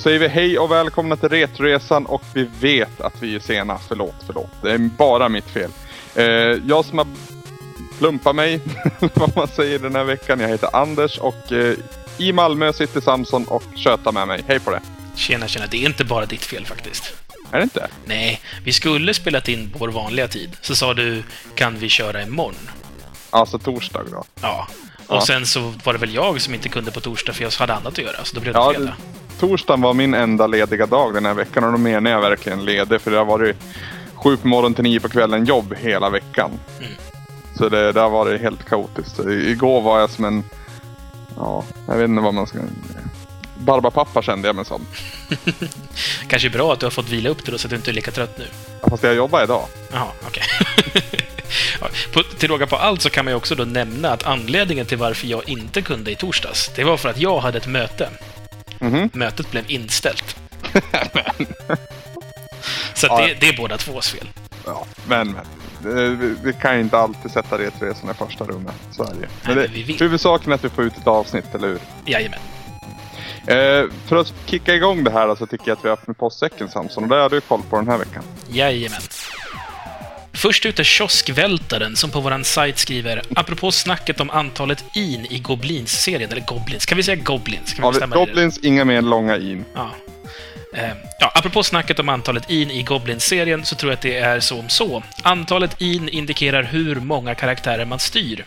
säger vi hej och välkomna till Retresan och vi vet att vi är sena. Förlåt, förlåt. Det är bara mitt fel. Eh, jag som har plumpat mig, vad man säger den här veckan. Jag heter Anders och eh, i Malmö sitter Samson och tjötar med mig. Hej på det! Tjena, tjena. Det är inte bara ditt fel faktiskt. Är det inte? Nej, vi skulle spelat in på vår vanliga tid. Så sa du, kan vi köra imorgon? Alltså torsdag då? Ja. Och Ja. sen så var det väl jag som inte kunde på torsdag för jag hade annat att göra. Så då blev det Ja, fredag. Torsdagen var min enda lediga dag den här veckan och då menar jag verkligen ledig för det har varit sju på morgonen till nio på kvällen jobb hela veckan. Mm. Så det, det har varit helt kaotiskt. Så Igår var jag som en, ja, jag vet inte vad man ska... Barbapappa kände jag mig som. Kanske bra att du har fått vila upp dig då så att du inte är lika trött nu. Fast jag jobbar idag. Jaha, okej. Ja, på, till råga på allt så kan man ju också då nämna att anledningen till varför jag inte kunde i torsdags, det var för att jag hade ett möte. Mhm. Mötet blev inställt. så Ja. det, det är båda tvås fel. Ja, men men. Vi, vi kan ju inte alltid sätta Retresan i första rummet. Så är det. Men Nej, det, men huvudsaken är att vi får ut ett avsnitt, eller hur? Jajamän. Eh, för att kicka igång det här så tycker jag att vi har öppnat postsäcken Samson. Och det har du koll på den här veckan. Jajamän. Först ut är kioskvältaren som på våran sajt skriver apropå snacket om antalet in i Goblins-serien, eller Goblins, kan vi säga Goblins? Kan vi Ja, bestämma det? Goblins, inga mer långa in. Ja. Eh, ja, apropå snacket om antalet in i Goblins-serien så tror jag att det är så om så. Antalet in indikerar hur många karaktärer man styr.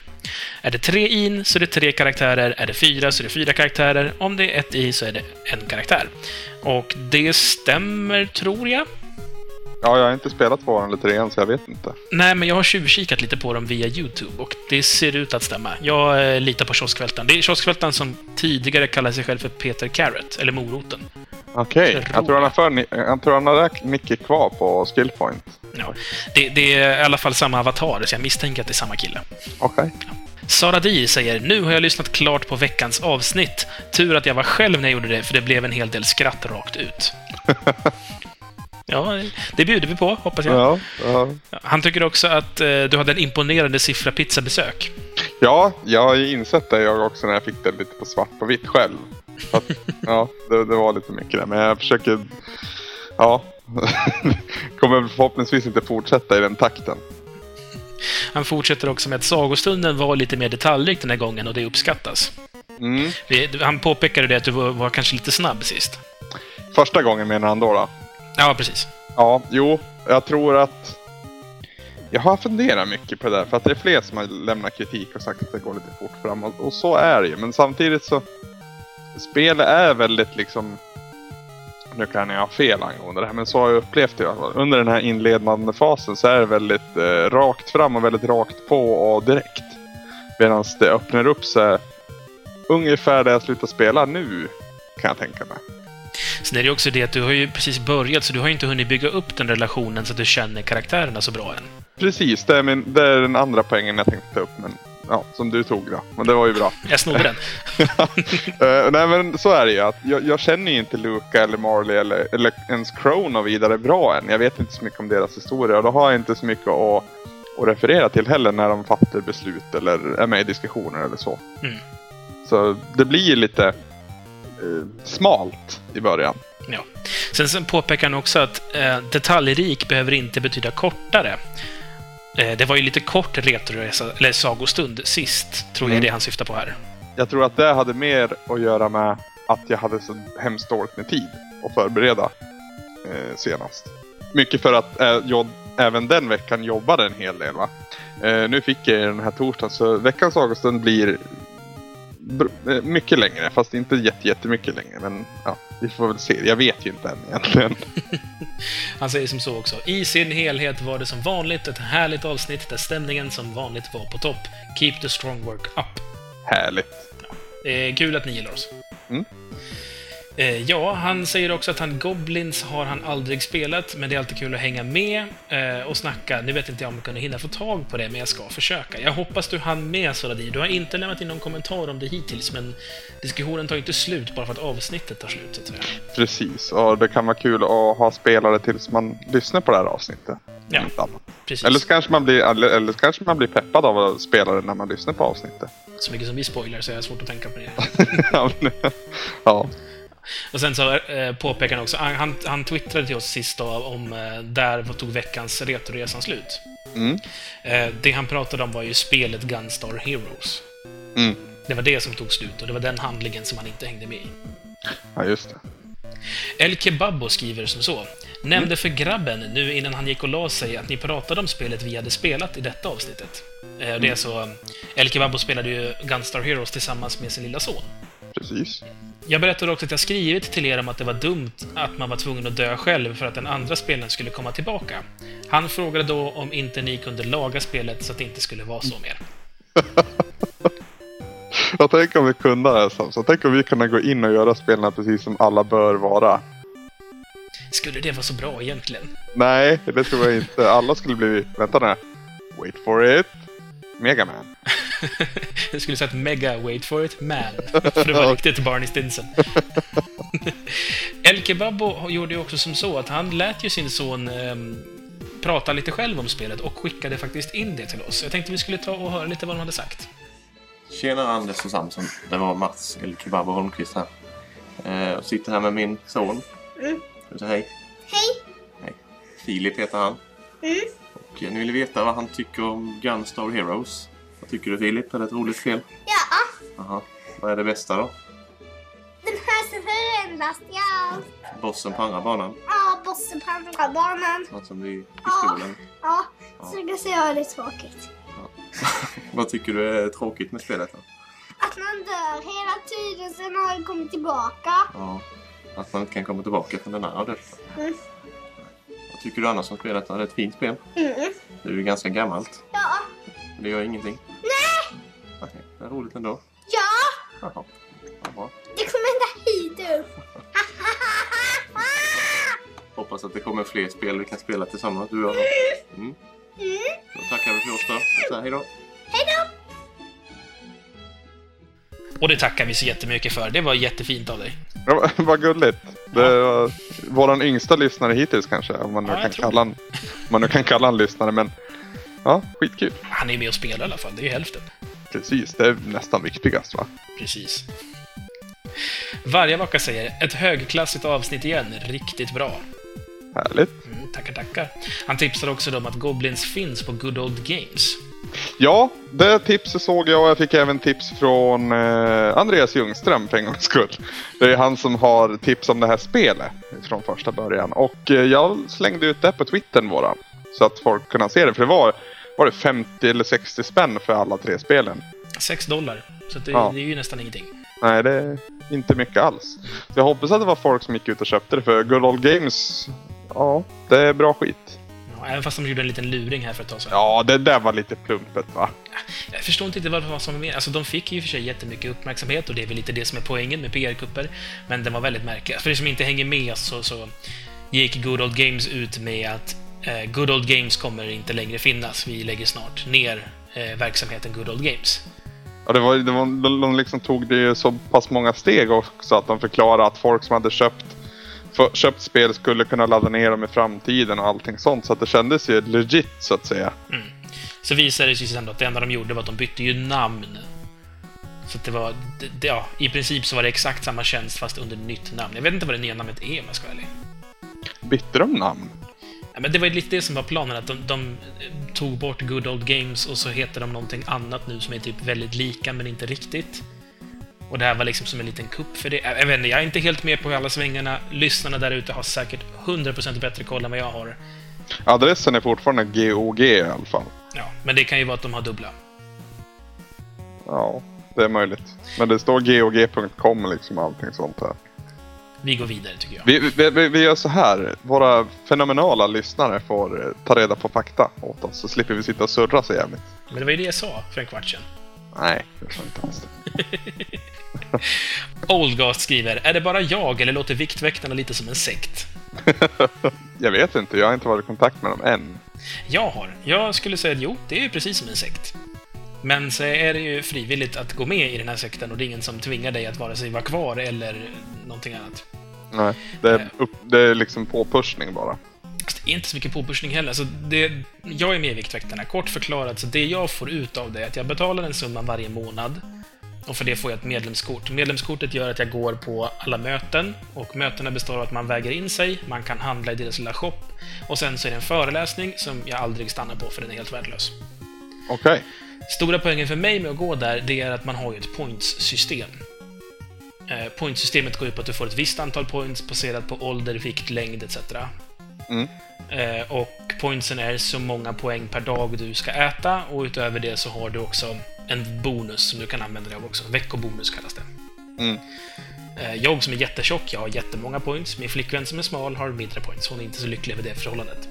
Är det tre in så är det tre karaktärer, är det fyra så är det fyra karaktärer, om det är ett i så är det en karaktär. Och det stämmer, tror jag. Ja, jag har inte spelat tvåan eller trean så jag vet inte. Nej, men jag har tjuvkikat lite på dem via YouTube och det ser ut att stämma. Jag eh, litar på kioskvältaren. Det är kioskvältaren som tidigare kallade sig själv för Peter Carrot, eller Moroten. Okej, Jag jag tror han har för, jag tror han har kvar på skillpoint. Ja, det, det är i alla fall samma avatar, så jag misstänker att det är samma kille. Okej. Sara Di säger “Nu har jag lyssnat klart på veckans avsnitt. Tur att jag var själv när jag gjorde det, för det blev en hel del skratt rakt ut.” Ja, det bjuder vi på, hoppas jag. Ja, ja. Han tycker också att eh, du hade en imponerande siffra pizzabesök. ja, jag har ju insett det jag också när jag fick det lite på svart på vitt själv. Att, ja, det, det var lite mycket där. Men jag försöker... Ja. Kommer förhoppningsvis inte fortsätta i den takten. Han fortsätter också med att sagostunden var lite mer detaljrik den här gången och det uppskattas. Mm. Han påpekade det att du var, var kanske lite snabb sist. Första gången menar han då, då? Ja, precis. Ja, jo, jag tror att... Jag har funderat mycket på det där, för att det är fler som har lämnat kritik och sagt att det går lite fort framåt. Och så är det ju, men samtidigt så... Spelet är väldigt liksom... Nu kan jag ha fel angående det här, men så har jag upplevt det i alla fall. Under den här inledande fasen så är det väldigt eh, rakt fram och väldigt rakt på och direkt. Medan det öppnar upp sig ungefär där jag slutar spela nu, kan jag tänka mig. Sen är det också det att du har ju precis börjat, så du har inte hunnit bygga upp den relationen så att du känner karaktärerna så bra än. Precis, det är, min, det är den andra poängen jag tänkte ta upp. Men, ja, som du tog då. Men det var ju bra. Jag snodde den. Eh, nej men så är det ju. Att jag, jag känner ju inte Luca eller Marley eller, eller ens Crone och vidare bra än. Jag vet inte så mycket om deras historia och då har jag inte så mycket att, att referera till heller när de fattar beslut eller är med i diskussioner eller så. Mm. Så det blir ju lite smalt i början. Ja. Sen, sen påpekar han också att eh, detaljrik behöver inte betyda kortare. Eh, det var ju lite kort retroresa, eller sagostund sist, tror jag Mm. det han syftar på här. Jag tror att det hade mer att göra med att jag hade så hemskt dåligt med tid att förbereda eh, senast. Mycket för att eh, jag även den veckan jobbade en hel del. Va? Eh, nu fick jag den här torsdagen så veckans sagostund blir eh, mycket längre. Fast inte jätte, jättemycket längre. Men ja, vi får väl se. Jag vet ju inte än egentligen. Han säger som så också. I sin helhet var det som vanligt ett härligt avsnitt där stämningen som vanligt var på topp. Keep the strong work up. Härligt. Det är kul att ni gillar oss. Mm. Eh, ja, han säger också att han Goblins har han aldrig spelat, men det är alltid kul att hänga med eh, och snacka. Nu vet inte jag om jag kunde hinna få tag på det, men jag ska försöka. Jag hoppas du hann med, Soradi. Du har inte lämnat in någon kommentar om det hittills, men diskussionen tar ju inte slut bara för att avsnittet tar slut, så att säga. Precis. Och det kan vara kul att ha spelare tills man lyssnar på det här avsnittet. Ja. Precis. Eller så kanske man blir, eller, eller kanske man blir peppad av att spela det när man lyssnar på avsnittet. Så mycket som vi spoilar så är det svårt att tänka på det. ja. Och sen så eh, påpekar han också, han, han, twittrade till oss sist då om eh, där tog veckans Retoresan slut. Mm. Eh, det han pratade om var ju spelet Gunstar Heroes. Mm. Det var det som tog slut och det var den handlingen som han inte hängde med i. Ja, just det. El Kebabbo skriver som så. Nämnde för grabben nu innan han gick och la sig att ni pratade om spelet vi hade spelat i detta avsnittet. Eh, Det är så, El Kebabbo spelade ju Gunstar Heroes tillsammans med sin lilla son. Precis. Jag berättade också att jag skrivit till er om att det var dumt att man var tvungen att dö själv för att den andra spelaren skulle komma tillbaka. Han frågade då om inte ni kunde laga spelet så att det inte skulle vara så mer. Jag tänker om vi kunde det så. tänk om vi kunde gå in och göra spelen precis som alla bör vara. Skulle det vara så bra egentligen? Nej, det tror jag inte. Alla skulle bli... Vänta nu. Wait for it. Megaman. Jag skulle säga att mega wait for it man. För det var riktigt Barney Stinson. El Kebabbo gjorde ju också som så att han lät ju sin son ehm, prata lite själv om spelet och skickade faktiskt in det till oss. Jag tänkte vi skulle ta och höra lite vad de hade sagt. Tjena Anders och Samson. Det var Mats, eller Kebab och Holmqvist här. Eh, jag sitter här med min son. Mm. Säga hej? Hej! Hej. Filip heter han. Mm. Och ni vill veta vad han tycker om Gunstar Heroes. Vad tycker du Filip? Är det ett roligt spel? Ja, Jaha. Vad är det bästa då? den här som förändras. Ja, Bossen på andra banan? ja bossen på andra banan. Han som blir Ja. pistolen? Ja, så det ser jag lite tråkigt. vad tycker du är tråkigt med spelet då? Att man dör hela tiden sen har den kommit tillbaka. Ja. Att man inte kan komma tillbaka från den här döden. Mm. Tycker du annars om spelet? Det är ett fint spel. Mm. Det är ju ganska gammalt. Ja, det gör ingenting. nej! Nej, det är roligt ändå. Ja, Jaha. Ja, bra. det kommer ända hit upp. Hoppas att det kommer fler spel vi kan spela tillsammans, du och jag. Mm. Mm. Då tackar vi för oss då. Så här, hej då. Hej då! Och det tackar vi så jättemycket för. Det var jättefint av dig. Ja, Vad gulligt. Det var våran yngsta lyssnare hittills kanske. Om man nu, Ja, kan, kalla om man nu kan kalla en lyssnare. Men ja, skitkul. Han är med och spelar i alla fall. Det är ju hälften. Precis, det är nästan viktigast va? Precis. Vargavaka säger ett högklassigt avsnitt igen. Riktigt bra. Härligt. Mm, tackar, tackar. Han tipsar också om att Goblins finns på Good Old Games. Ja, det tipset såg jag och jag fick även tips från eh, Andreas Ljungström för en gångs skull. Det är han som har tips om det här spelet från första början. Och eh, jag slängde ut det på Twittern våra. Så att folk kunde se det. För det var, var det 50 eller 60 spänn för alla tre spelen. 6 dollar. Så det, Ja. det är ju nästan ingenting. Nej, det är inte mycket alls. Så jag hoppas att det var folk som gick ut och köpte det. För Good Old Games, ja, det är bra skit. Ja, även fast de gjorde en liten luring här för ett tag sedan. Ja, det där var lite plumpet va? Jag förstår inte vad som var med. Alltså, de fick ju för sig jättemycket uppmärksamhet och det är väl lite det som är poängen med PR-kupper. Men den var väldigt märklig. För er som inte hänger med så, så gick Good Old Games ut med att eh, Good Old Games kommer inte längre finnas. Vi lägger snart ner eh, verksamheten Good Old Games. Ja, det var, det var, de, de liksom tog det ju så pass många steg också att de förklarade att folk som hade köpt, för, köpt spel skulle kunna ladda ner dem i framtiden och allting sånt. Så att det kändes ju legit så att säga. Så visade det sig sen att det enda de gjorde var att de bytte ju namn. Så att det var, det, det- ja, i princip så var det exakt samma tjänst fast under nytt namn. Jag vet inte vad det nya namnet är om jag ska vara ärlig. Bytte de namn? Ja, men det var ju lite det som var planen, att de, de tog bort Good Old Games och så heter de någonting annat nu som är typ väldigt lika, men inte riktigt. Och det här var liksom som en liten kupp för det. Jag vet inte, jag är inte helt med på alla svängarna. Lyssnarna där ute har säkert 100% bättre koll än vad jag har. Adressen är fortfarande GOG i alla fall. Ja, men det kan ju vara att de har dubbla. Ja, det är möjligt. Men det står GOG.com liksom allting sånt här. Vi går vidare, tycker jag. Vi, vi, vi, vi gör så här. Våra fenomenala lyssnare får ta reda på fakta åt oss. Så slipper vi sitta och surra så jävligt. Men det var ju det jag sa för en kvart sedan. Nej, det sa inte alls. Oldgast skriver, är det bara jag eller låter Viktväktarna lite som en sekt? Jag vet inte, jag har inte varit i kontakt med dem än. Jag har. Jag skulle säga att jo, det är ju precis som en sekt. Men så är det ju frivilligt att gå med i den här sekten och det är ingen som tvingar dig att vare sig vara kvar eller någonting annat. Nej, det är, upp, det är liksom påpushning bara. Inte så mycket påpushning heller. Alltså det, jag är med i Viktväktarna. Kort förklarat, så det jag får ut av det är att jag betalar en summa varje månad Och för det får jag ett medlemskort. Medlemskortet gör att jag går på alla möten och mötena består av att man väger in sig, man kan handla i deras lilla shop och sen så är det en föreläsning som jag aldrig stannar på för den är helt värdelös. Okej. Stora poängen för mig med att gå där, det är att man har ju ett points-system. Eh, Pointsystemet går ut på att du får ett visst antal points baserat på ålder, vikt, längd etc. Mm. Eh, och pointsen är så många poäng per dag du ska äta och utöver det så har du också en bonus som du kan använda dig av också. Veckobonus kallas det. Mm. Eh, Jag som är jättetjock, jag har jättemånga points. Min flickvän som är smal har mindre points. Hon är inte så lycklig över det förhållandet.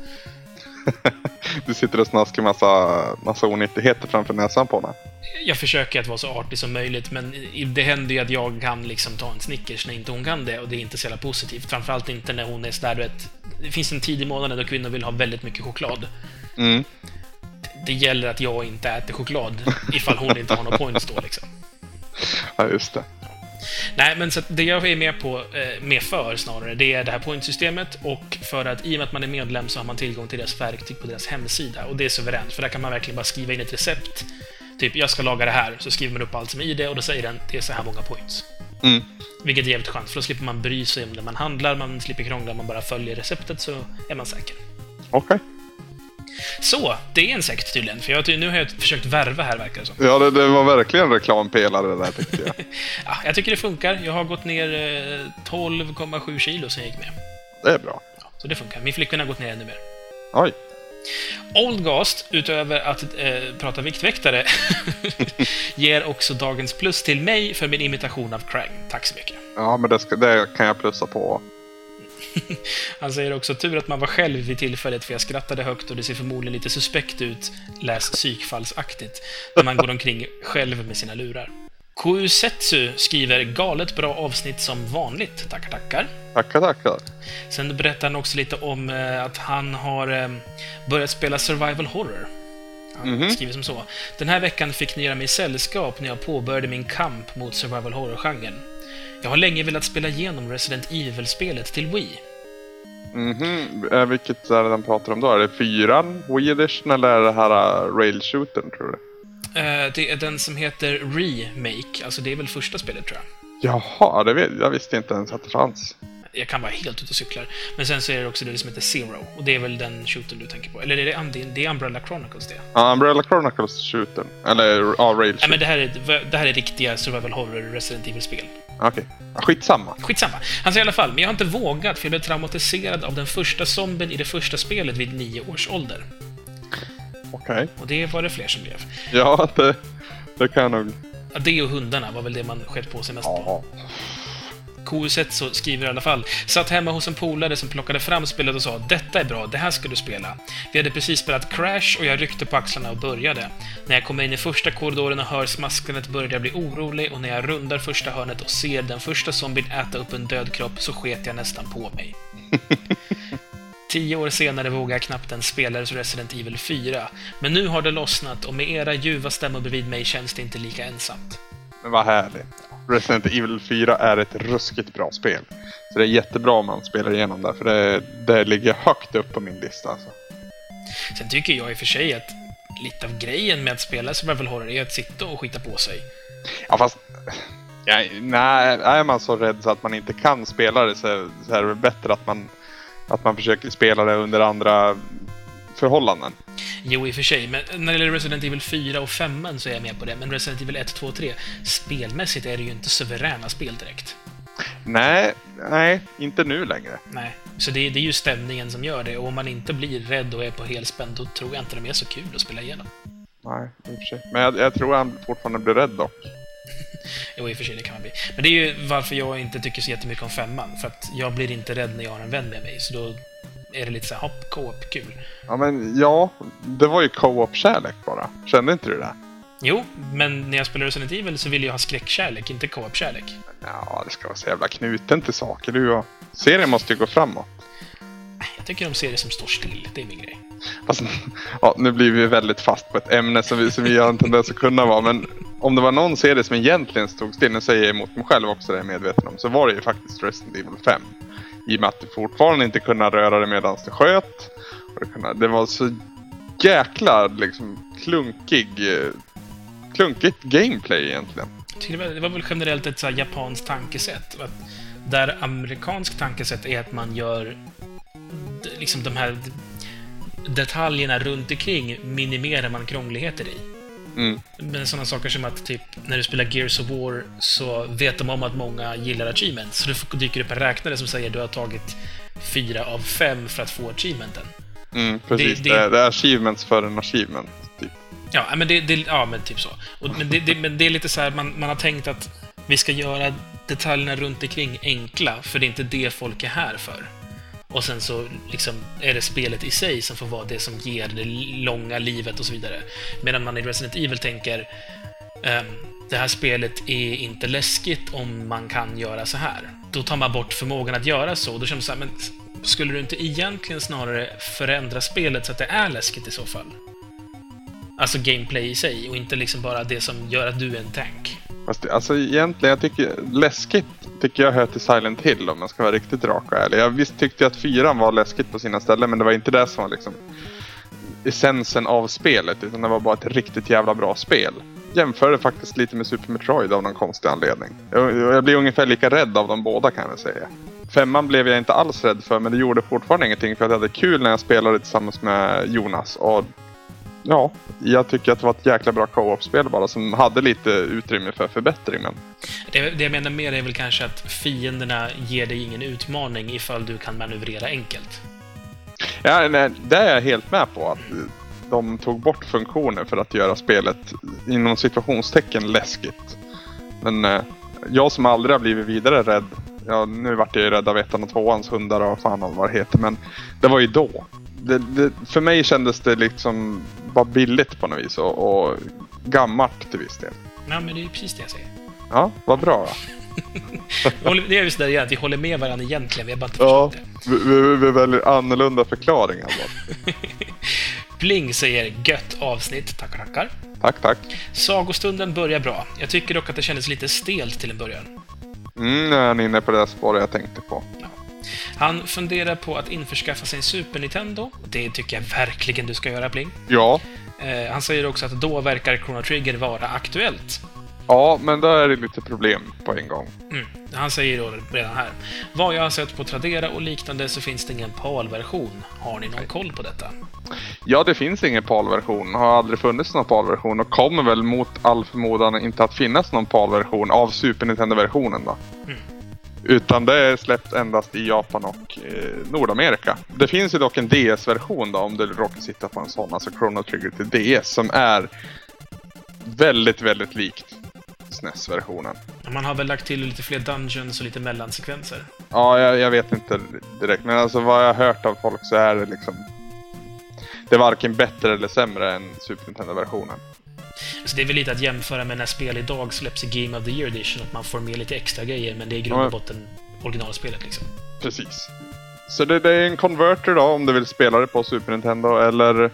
Du sitter och snaskar massa, massa onyttigheter framför näsan på henne. Jag försöker att vara så artig som möjligt, men det händer ju att jag kan liksom ta en Snickers när inte hon kan det, och det är inte så jävla positivt. Framförallt inte när hon är sådär, du vet... Det finns en tid i månaden då kvinnor vill ha väldigt mycket choklad. Mm. Det gäller att jag inte äter choklad ifall hon inte har några points då, liksom. Ja, just det. Nej, men så det jag är med på, eh, med för snarare, det är det här pointsystemet och för att i och med att man är medlem så har man tillgång till deras verktyg på deras hemsida och det är suveränt, för där kan man verkligen bara skriva in ett recept. Typ, jag ska laga det här, så skriver man upp allt som är i det och då säger den, det är så här många points. Mm. Vilket är jävligt skönt, för då slipper man bry sig om det man handlar, man slipper krångla, man bara följer receptet så är man säker. Okej. Så, det är en sekt tydligen, för jag, nu har jag försökt värva här verkar det som. Ja, det, det var verkligen reklampelare det där tyckte jag. Ja, jag tycker det funkar, jag har gått ner eh, 12,7 kilo sen jag gick med. Det är bra. Ja, så det funkar. Min flickvän har gått ner ännu mer. Oj. Oldgast, utöver att eh, prata viktväktare, ger också dagens plus till mig för min imitation av Krang. Tack så mycket. Ja, men det, ska, det kan jag plussa på. Han säger också tur att man var själv vid tillfället för jag skrattade högt och det ser förmodligen lite suspekt ut, läs psykfallsaktigt, när man går omkring själv med sina lurar. Kusetsu skriver galet bra avsnitt som vanligt. Tackar, tackar. Tackar, tackar. Sen berättar han också lite om eh, att han har eh, börjat spela survival horror. Han Mhm. skriver som så. Den här veckan fick ni göra mig sällskap när jag påbörjade min kamp mot survival horror-genren. Jag har länge velat spela igenom Resident Evil-spelet till Wii. Mhm. Eh, vilket är det den pratar om då? Är det fyran, Wii Edition, eller är det här uh, rail shootern, tror du? Eh, det är den som heter Remake, alltså det är väl första spelet tror jag. Jaha, det vet, jag visste inte ens att det fanns. Jag kan vara helt ute och cyklar. Men sen så är det också det som heter Zero, och det är väl den shootern du tänker på. Eller är det, det, det är Umbrella Chronicles det? Ja, Umbrella Chronicles shootern. Eller, ja, rail Nej shooter. men det här är, det här är riktiga survival horror Resident Evil-spel. Okej. Ja, skitsamma. Skitsamma. Han säger i alla fall, men jag har inte vågat för jag blev traumatiserad av den första zombien i det första spelet vid nio års ålder. Okej. Och det var det fler som blev. Ja, det, det kan jag nog... Ja, det och hundarna var väl det man skett på sig mest på. Ja. Koset så skriver i alla fall. Satt hemma hos en polare som plockade fram spelet och sa “Detta är bra, det här ska du spela”. Vi hade precis spelat Crash och jag ryckte på axlarna och började. När jag kommer in i första korridoren och hör smaskandet börjar jag bli orolig och när jag rundar första hörnet och ser den första zombien äta upp en död kropp så sket jag nästan på mig. Tio år senare vågar jag knappt ens spela Resident Evil 4. Men nu har det lossnat och med era ljuva stämmor bredvid mig känns det inte lika ensamt. Men vad härligt. Resident Evil 4 är ett ruskigt bra spel. Så det är jättebra om man spelar igenom det, för det, det ligger högt upp på min lista. Alltså. Sen tycker jag i och för sig att lite av grejen med att spela survival horror är att sitta och skita på sig. Ja, fast... Ja, nej, är man så rädd så att man inte kan spela det så, så är det bättre att man, att man försöker spela det under andra förhållanden. Jo, i och för sig, men när det gäller Resident Evil 4 och 5 så är jag med på det. Men Resident Evil 1, 2 och 3, spelmässigt är det ju inte suveräna spel direkt. Nej, nej, inte nu längre. Nej. Så det, det är ju stämningen som gör det, och om man inte blir rädd och är på helspänn, då tror jag inte de är så kul att spela igenom. Nej, i och för sig. Men jag, jag tror han fortfarande blir rädd dock. Jo, i och för sig, det kan man bli. Men det är ju varför jag inte tycker så jättemycket om femman. För att jag blir inte rädd när jag har en vän med mig, så då är det lite så här hopp, co-op, kul. Ja, men ja, det var ju co-op-kärlek bara. Kände inte du det? Jo, men när jag spelar Resident Evil så vill jag ha skräckkärlek, inte co-op-kärlek. Ja, det ska vara så jävla knuten till saker du och... Serien måste ju gå framåt. Jag tycker om serier som står still, det är min grej. Fast, ja, nu blir vi väldigt fast på ett ämne som vi, som vi har en tendens att kunna vara. Men om det var någon serie som egentligen stod still, nu säger jag emot mig själv också, det är jag medveten om, så var det ju faktiskt Resident Evil 5. I och med att du fortfarande inte kunde röra dig medan du sköt. Det, var så jäkla liksom klunkig, eh, klunkigt gameplay egentligen. Det, var, väl generellt ett så här japanskt tankesätt. Där amerikanskt tankesätt är att man gör liksom de här detaljerna runt omkring minimerar man krångligheter i. Mm. Men sådana saker som att typ när du spelar Gears of War så vet de om att många gillar achievements. Så det dyker upp en räknare som säger att du har tagit fyra av fem för att få achievementen. Mm, precis. Det- Det, det- är achievements för en achievement. Typ. Ja, men det, det, ja, men typ så. Och, men, det, det, men det är lite så här, man, man har tänkt att vi ska göra detaljerna runt omkring enkla, för det är inte det folk är här för. Och sen så liksom är det spelet i sig som får vara det som ger det långa livet och så vidare. Medan man i Resident Evil tänker ehm, det här spelet är inte läskigt om man kan göra så här. Då tar man bort förmågan att göra så. Då känner man så här, men skulle du inte egentligen snarare förändra spelet så att det är läskigt i så fall? Alltså gameplay i sig och inte liksom bara det som gör att du är en tank. Fast det, alltså egentligen, jag tycker läskigt tycker jag hör till Silent Hill om man ska vara riktigt rak och ärlig. Jag visst tyckte jag att fyran var läskigt på sina ställen men det var inte det som var liksom essensen av spelet utan det var bara ett riktigt jävla bra spel. Jämförde faktiskt lite med Super Metroid av någon konstig anledning. Jag, jag blir ungefär lika rädd av de båda kan jag säga. Femman blev jag inte alls rädd för men det gjorde fortfarande ingenting för att jag hade kul när jag spelade tillsammans med Jonas. Och ja, jag tycker att det var ett jäkla bra co-op-spel bara som hade lite utrymme för förbättring. Men Det, det jag menar mer är väl kanske att fienderna ger dig ingen utmaning ifall du kan manövrera enkelt. Ja, nej, det är jag helt med på. Att de tog bort funktioner för att göra spelet inom situationstecken läskigt. Men eh, jag som aldrig har blivit vidare rädd. Ja, nu vart jag ju rädd av ettan och tvåans hundar och fan vad det heter. Men det var ju då. Det, det, för mig kändes det liksom bara billigt på något vis och, och gammalt till viss del. Ja, men det är precis det jag säger. Ja, vad bra. Det är ju sådär att vi håller med varandra egentligen, vi har bara inte Ja, vi, vi, vi väljer annorlunda förklaringar bara. Bling säger gött avsnitt, tackar tackar. Tack, tack. Sagostunden börjar bra. Jag tycker dock att det kändes lite stelt till en början. Mm, nu är han inne på det spåret jag tänkte på. Han funderar på att införskaffa sig en Super Nintendo. Det tycker jag verkligen du ska göra, Bling. Ja, Eh, han säger också att då verkar Chrono Trigger vara aktuellt. Ja, men då är det lite problem på en gång. Mm. Han säger då redan här. Vad jag har sett på Tradera och liknande så finns det ingen PAL-version. Har ni någon koll på detta? Ja, det finns ingen PAL-version. Har aldrig funnits någon PAL-version och kommer väl mot all förmodan inte att finnas någon PAL-version av Super Nintendo-versionen då. Mm. Utan det är släppt endast i Japan och eh, Nordamerika. Det finns ju dock en DS-version då om du råkar sitta på en sån, alltså Chrono Trigger till DS, som är väldigt, väldigt likt SNES-versionen. Man har väl lagt till lite fler dungeons och lite mellansekvenser. Ja, jag, jag vet inte direkt, men alltså vad jag har hört av folk så är det liksom... Det är varken bättre eller sämre än Super Nintendo-versionen. Så det är väl lite att jämföra med när spel idag släpps i Game of the Year Edition, att man får med lite extra grejer, men det är i grund och botten originalspelet liksom. Precis. Så det, det är en converter då om du vill spela det på Super Nintendo eller...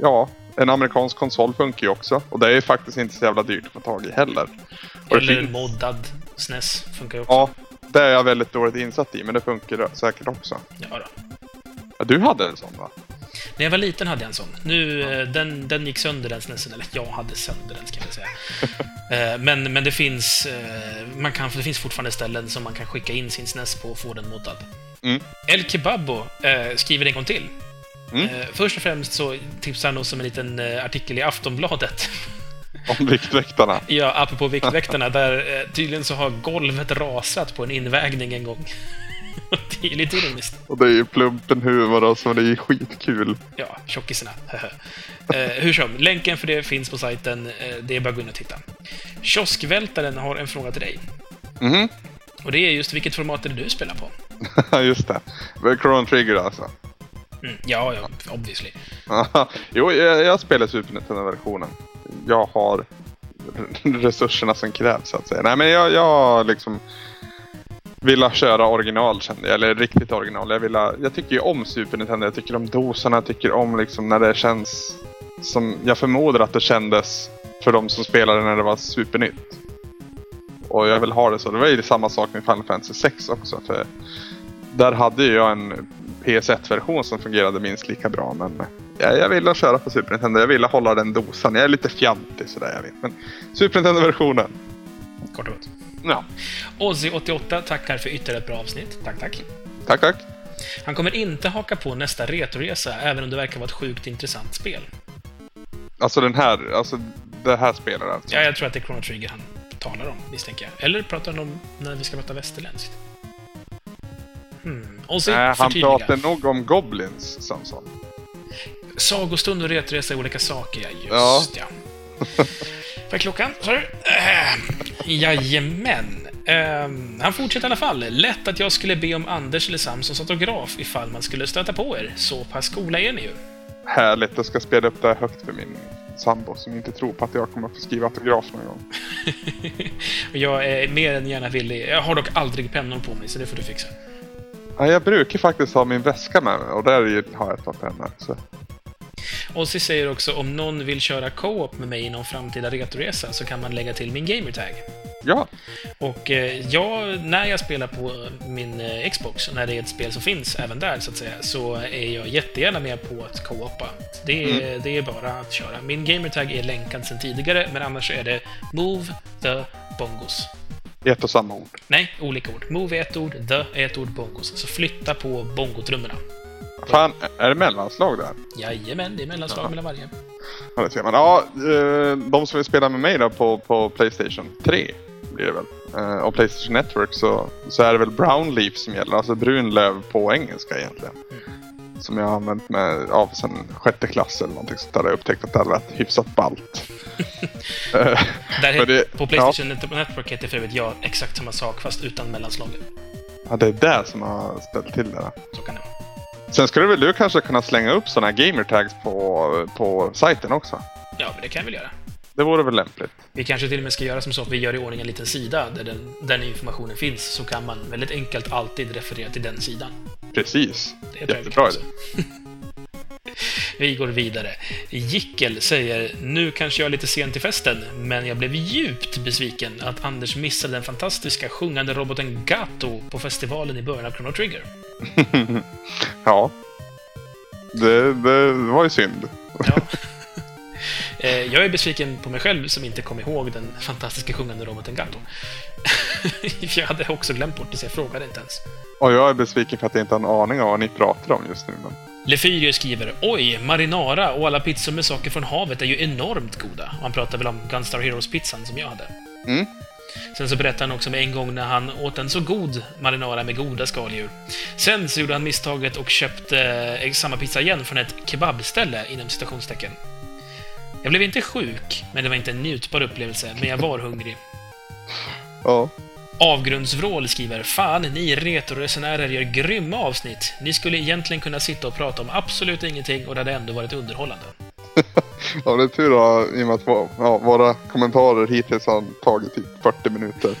Ja, en amerikansk konsol funkar ju också. Och det är ju faktiskt inte så jävla dyrt att få tag i heller. Och Eller finns- moddad SNES funkar ju också. Ja, det är jag väldigt dåligt insatt i, men det funkar säkert också. Ja, då. Ja, du hade en sån va? När jag var liten hade jag en sån. Nu, eh, den, den gick sönder den SNESen, eller jag hade sönder den ska jag säga. Eh, men, men det finns, eh, man kan, det finns fortfarande ställen som man kan skicka in sin SNES på och få den moddad. Mm. El Kebabo eh, skriver en gång till. Mm. Eh, först och främst så tipsar han oss om en liten eh, artikel i Aftonbladet. Om Viktväktarna. ja, apropå Viktväktarna, där tydligen så har golvet rasat på en invägning en gång. det är lite ironiskt. Och det är ju plumpen humor och så det är ju skitkul. Ja, tjockisarna. eh, hur som, länken för det finns på sajten. Eh, det är bara att gå in och titta. Kioskvältaren har en fråga till dig. Mhm, Och det är just vilket format är det du spelar på? just det. Chrono Trigger alltså. Mm, ja, ja, obviously. jo, jag, jag spelar Super Nintendo-versionen. Jag har resurserna som krävs så att säga. Nej men jag, jag liksom ville köra original kände jag, eller riktigt original. Jag, ville, jag tycker ju om Super Nintendo, jag tycker om dosorna, jag tycker om liksom när det känns som jag förmodar att det kändes för de som spelade när det var supernytt. Och jag vill ha det så. Det var ju samma sak med Final Fantasy 6 också. För där hade ju jag en PS1-version som fungerade minst lika bra. Men jag, jag ville köra på Super Nintendo. Jag ville hålla den dosan. Jag är lite fjantig sådär jag vet. Men Super Nintendo-versionen. Kort och gott. Ja. Ozzy88 tackar för ytterligare ett bra avsnitt. Tack, tack. Tack, tack. Han kommer inte haka på nästa retoresa, även om det verkar vara ett sjukt intressant spel. Alltså den här, alltså det här spelet alltså. Ja, jag tror att det är Chrono Trigger han talar om, misstänker jag. Eller pratar han om när vi ska prata västerländskt? Hmm. Ozzy, Nej, han pratar nog om Goblins, Samson. Sagostund och retoresa är olika saker, ja. Ja. Just ja. Vad är klockan? Sa du? Äh, jajamän. Ehm, han fortsätter i alla fall. Lätt att jag skulle be om Anders eller Samsons autograf ifall man skulle stöta på er. Så pass coola är ni ju. Härligt, jag ska spela upp det här högt för min sambo som inte tror på att jag kommer att få skriva autograf någon gång. Jag är mer än gärna villig. Jag har dock aldrig pennor på mig, så det får du fixa. Ja, jag brukar faktiskt ha min väska med mig och där har jag ett par pennor. Så. Ozzy säger också om någon vill köra co-op med mig i någon framtida retoresa så kan man lägga till min gamertag. Ja, Och eh, jag, när jag spelar på min eh, Xbox, och när det är ett spel som finns även där så att säga, så är jag jättegärna med på att co-opa. Det, är- det är bara att köra. Min gamertag är länkad sedan tidigare, men annars är det Move the Bongos. ett och samma ord. Nej, olika ord. Move är ett ord, the är ett ord, bongos. Så flytta på bongotrummorna. Fan, är det mellanslag där? Jajamän, det är mellanslag mellan varje. Ja, det ser man. Ja, eh, de som vill spela med mig då på, på Playstation 3 blir det väl. Eh, Och Playstation Network så, så är det väl Brown Leaf som gäller, alltså brunlöv på engelska egentligen. Som jag har använt med av sen sjätte klass eller någonting sånt där. Jag upptäckt att det hade varit hyfsat ballt. Eh, det- på Playstation Network heter för övrigt jag exakt samma sak, fast utan mellanslaget. ja, det är det som har ställt till det. Så kan det vara. Sen skulle väl du kanske kunna slänga upp sådana här gamertags på, på sajten också? Ja, men det kan jag väl göra. Det vore väl lämpligt? Vi kanske till och med ska göra som så att vi gör i ordning en liten sida där den, den informationen finns, så kan man väldigt enkelt alltid referera till den sidan. Precis. Det vi Jättebra idé. Vi går vidare. Jickel säger “Nu kanske jag är lite sen till festen, men jag blev djupt besviken att Anders missade den fantastiska sjungande roboten Gato på festivalen i början av Chrono Trigger. Ja. Det, det var ju synd. Ja. Eh, Jag är besviken på mig själv som inte kom ihåg den fantastiska sjungande roboten Gato. Jag hade också glömt bort det, så jag frågade inte ens. Och jag är besviken för att jag inte har en aning om vad ni pratar om just nu. Men... Lefyrio skriver “Oj, marinara och alla pizzor med saker från havet är ju enormt goda.” Han pratar väl om Gunstar Heroes-pizzan som jag hade. Mm. Sen så berättar han också om en gång när han åt en så god marinara med goda skaldjur. Sen så gjorde han misstaget och köpte eh, samma pizza igen från ett kebabställe, inom citationstecken. Jag blev inte sjuk, men det var inte en njutbar upplevelse, men jag var hungrig. Ja. Avgrundsvrål skriver “Fan, ni retroresenärer gör grymma avsnitt. Ni skulle egentligen kunna sitta och prata om absolut ingenting och det hade ändå varit underhållande.” ja, det är tur då, i och med att ja, våra kommentarer hittills har tagit typ 40 minuter.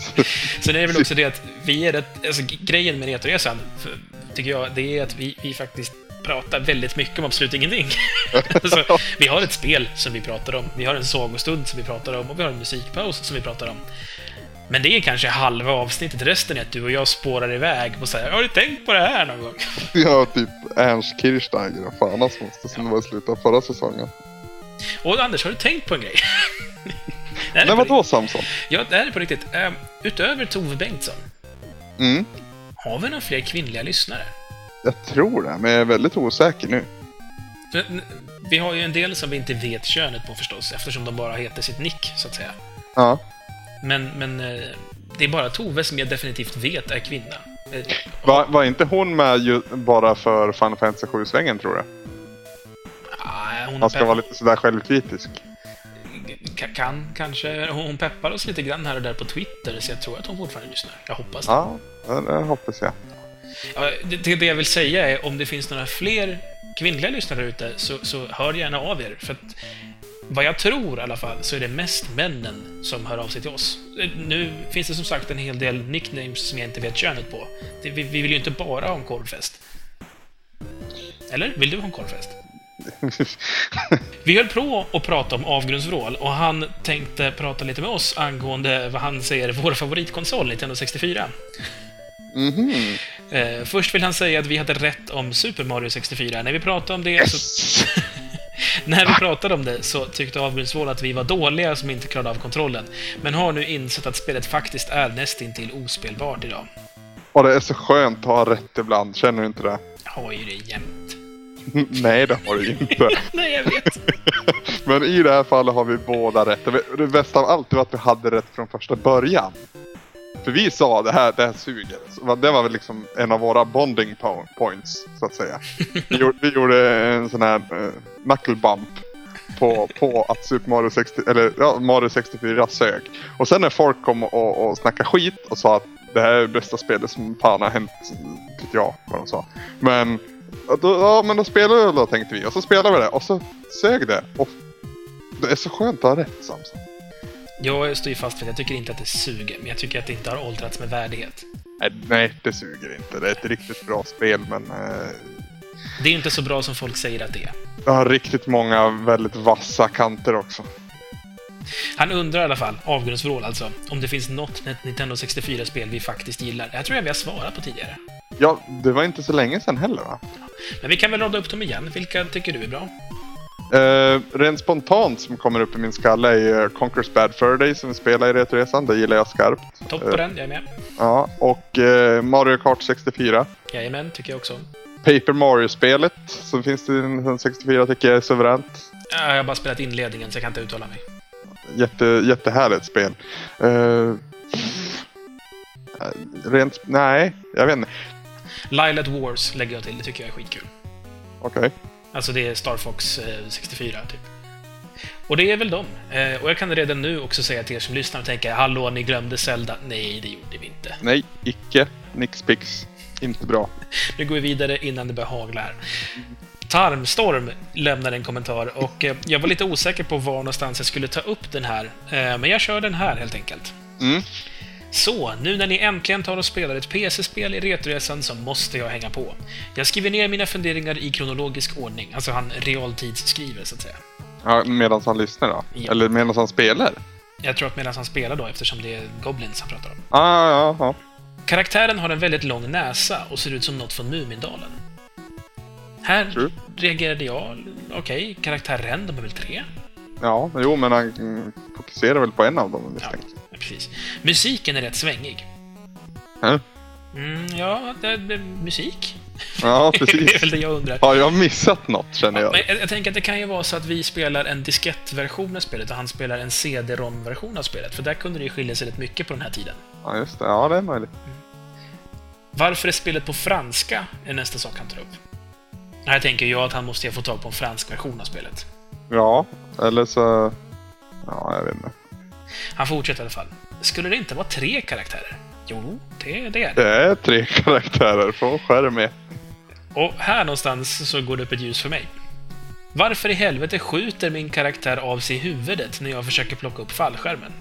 Sen är det väl också det att vi är rätt, alltså grejen med Retoresan, för, tycker jag, det är att vi, vi faktiskt pratar väldigt mycket om absolut ingenting. alltså, vi har ett spel som vi pratar om, vi har en sagostund som vi pratar om och vi har en musikpaus som vi pratar om. Men det är kanske halva avsnittet, resten är att du och jag spårar iväg och säger “Har du tänkt på det här någon gång?” Ja, typ Ernst Kirchsteiger och fan hans moster som det var i slutet av förra säsongen. Och Anders, har du tänkt på en grej? Nej, vadå Samson? Ja, det här är på riktigt. Ehm, utöver Tove Bengtsson, Mm, har vi några fler kvinnliga lyssnare? jag tror det, men jag är väldigt osäker nu. Vi har ju en del som vi inte vet könet på förstås, eftersom de bara heter sitt nick, så att säga. Ja. Men, men eh, det är bara Tove som jag definitivt vet är kvinna. Var, var inte hon med ju bara för Final Fantasy 7-svängen tror jag? ah, hon Man ska vara lite sådär självkritisk. ka- kan kanske. Hon peppar oss lite grann här och där på Twitter, så jag tror att hon fortfarande lyssnar. Jag hoppas det. Ja, det, det hoppas jag. Ja, det, det det jag vill säga är, om det finns några fler kvinnliga lyssnare ute, så, så hör gärna av er. För att, vad jag tror i alla fall, så är det mest männen som hör av sig till oss. Nu finns det som sagt en hel del nicknames som jag inte vet könet på. Vi, vi vill ju inte bara ha en korvfest. Eller? Vill du ha en korvfest? Vi höll på att prata om avgrundsvrål och han tänkte prata lite med oss angående vad han säger vår favoritkonsol, Nintendo 64. Mhm. Eh, först vill han säga att vi hade rätt om Super Mario 64. När vi pratade om det så, Yes! När vi pratade om det så tyckte Avgrundsvål att vi var dåliga som inte klarade av kontrollen, men har nu insett att spelet faktiskt är nästintill ospelbart idag. Och det är så skönt att ha rätt ibland, känner du inte det? Jag har ju det jämt. Nej, det har du inte. Nej, jag vet. Men i det här fallet har vi båda rätt. Det bästa av allt var att vi hade rätt från första början. För vi sa det här, det här suger. Så Det var väl liksom en av våra bonding points, så att säga. Vi gjorde, vi gjorde en sån här uh, knuckle bump på, på att Super Mario 60, eller ja, Mario 64 sög. Och sen när folk kom och, och snackade skit och sa att det här är det bästa spelet som fan har hänt, vet jag vad de sa. Men då, ja, men då spelar vi då tänkte vi. Och så spelade vi det och så sög det. Och det är så skönt att ha rätt Samson. Jag står ju fast för att jag tycker inte att det suger, men jag tycker att det inte har åldrats med värdighet. Nej, nej, det suger inte. Det är ett riktigt bra spel men eh, Det är inte så bra som folk säger att det är. det har riktigt många väldigt vassa kanter också. Han undrar i alla fall, avgrundsvrål alltså, om det finns något Nintendo 64-spel vi faktiskt gillar. Det här tror jag vi har svarat på tidigare. Ja, det var inte så länge sedan heller va? Men vi kan väl rada upp dem igen. Vilka tycker du är bra? Eh, rent spontant som kommer upp i min skalle är uh, Conquer's Bad Fur Day som vi spelar i Retroresan. Det gillar jag skarpt. Topp på den, jag är med. Ja, och eh, Mario Kart 64. Jajamän, tycker jag också. Paper Mario-spelet som finns till Nintendo 64 tycker jag är suveränt. Ja, Jag har bara spelat inledningen, så jag kan inte uttala mig. Jätte, jättehärligt spel. Uh, rent... Nej, jag vet inte. Lilat Wars lägger jag till, det tycker jag är skitkul. Okej. Alltså det är Star Fox eh, 64, typ. Och det är väl dem. Eh, och jag kan redan nu också säga till er som lyssnar och tänker Hallå, ni glömde Zelda. Nej, det gjorde vi inte. Nej, icke. Nixpix. Inte bra. Nu går vi vidare innan det börjar hagla här. Tarmstorm lämnar en kommentar och eh, jag var lite osäker på var någonstans jag skulle ta upp den här. Eh, men jag kör den här helt enkelt. Mm. Så, nu när ni äntligen tar och spelar ett PC-spel i Retroresan så måste jag hänga på. Jag skriver ner mina funderingar i kronologisk ordning, alltså han realtidsskriver så att säga. Ja, medan han lyssnar då? Ja. Eller medan han spelar? Jag tror att medan han spelar då, eftersom det är Goblins han pratar om. Ah, ja, ja. Karaktären har en väldigt lång näsa och ser ut som något från Mumindalen. Här True. reagerade jag, okej, karaktären, de är väl tre? Ja, jo, men han fokuserar väl på en av dem Ja. Precis. Musiken är rätt svängig. Ja. Mm, ja, det, det, musik? Ja, det är precis. väl det jag undrar. Har jag missat något känner Ja, jag? men jag, jag tänker att det kan ju vara så att vi spelar en diskettversion av spelet och han spelar en CD-ROM-version av spelet, för där kunde det ju skilja sig rätt mycket på den här tiden. Ja, just det. Ja, det är möjligt. Varför är spelet på franska är nästa sak han tar upp. Här tänker jag att han måste få tag på en fransk version av spelet. Ja, eller så... Ja, jag vet inte. Han fortsätter i alla fall. Skulle det inte vara tre karaktärer? Jo, det, det är det. Det är tre karaktärer från skärm ett. Och här någonstans så går det upp ett ljus för mig. Varför i helvete skjuter min karaktär av sig huvudet när jag försöker plocka upp fallskärmen?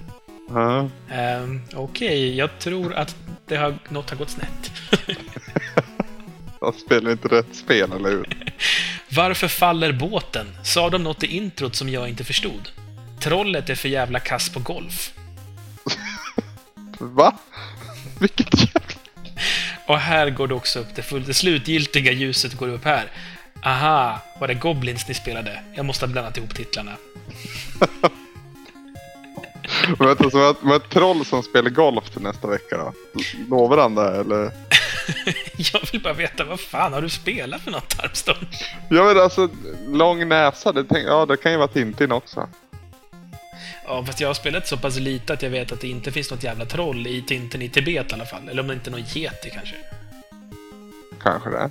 Ja. Ehm, Okej, jag tror att det har, något har gått snett. Jag spelar inte rätt spel, eller hur? Varför faller båten? Sa de något i introt som jag inte förstod? Trollet är för jävla kass på golf. Va? Vilket jävla... Och här går det också upp, det, full, det slutgiltiga ljuset går upp här. Aha, var det Goblins ni spelade? Jag måste ha blandat ihop titlarna. Vänta, så ett, ett troll som spelar golf till nästa vecka då? Lovar han det, eller? Jag vill bara veta, vad fan har du spelat för något, Tarpstorm? Ja men alltså, lång näsa, det, tänk, ja, det kan ju vara Tintin också. Ja, fast jag har spelat så pass lite att jag vet att det inte finns något jävla troll i Tintin i Tibet i alla fall. Eller om det inte är någon yeti kanske. Kanske det.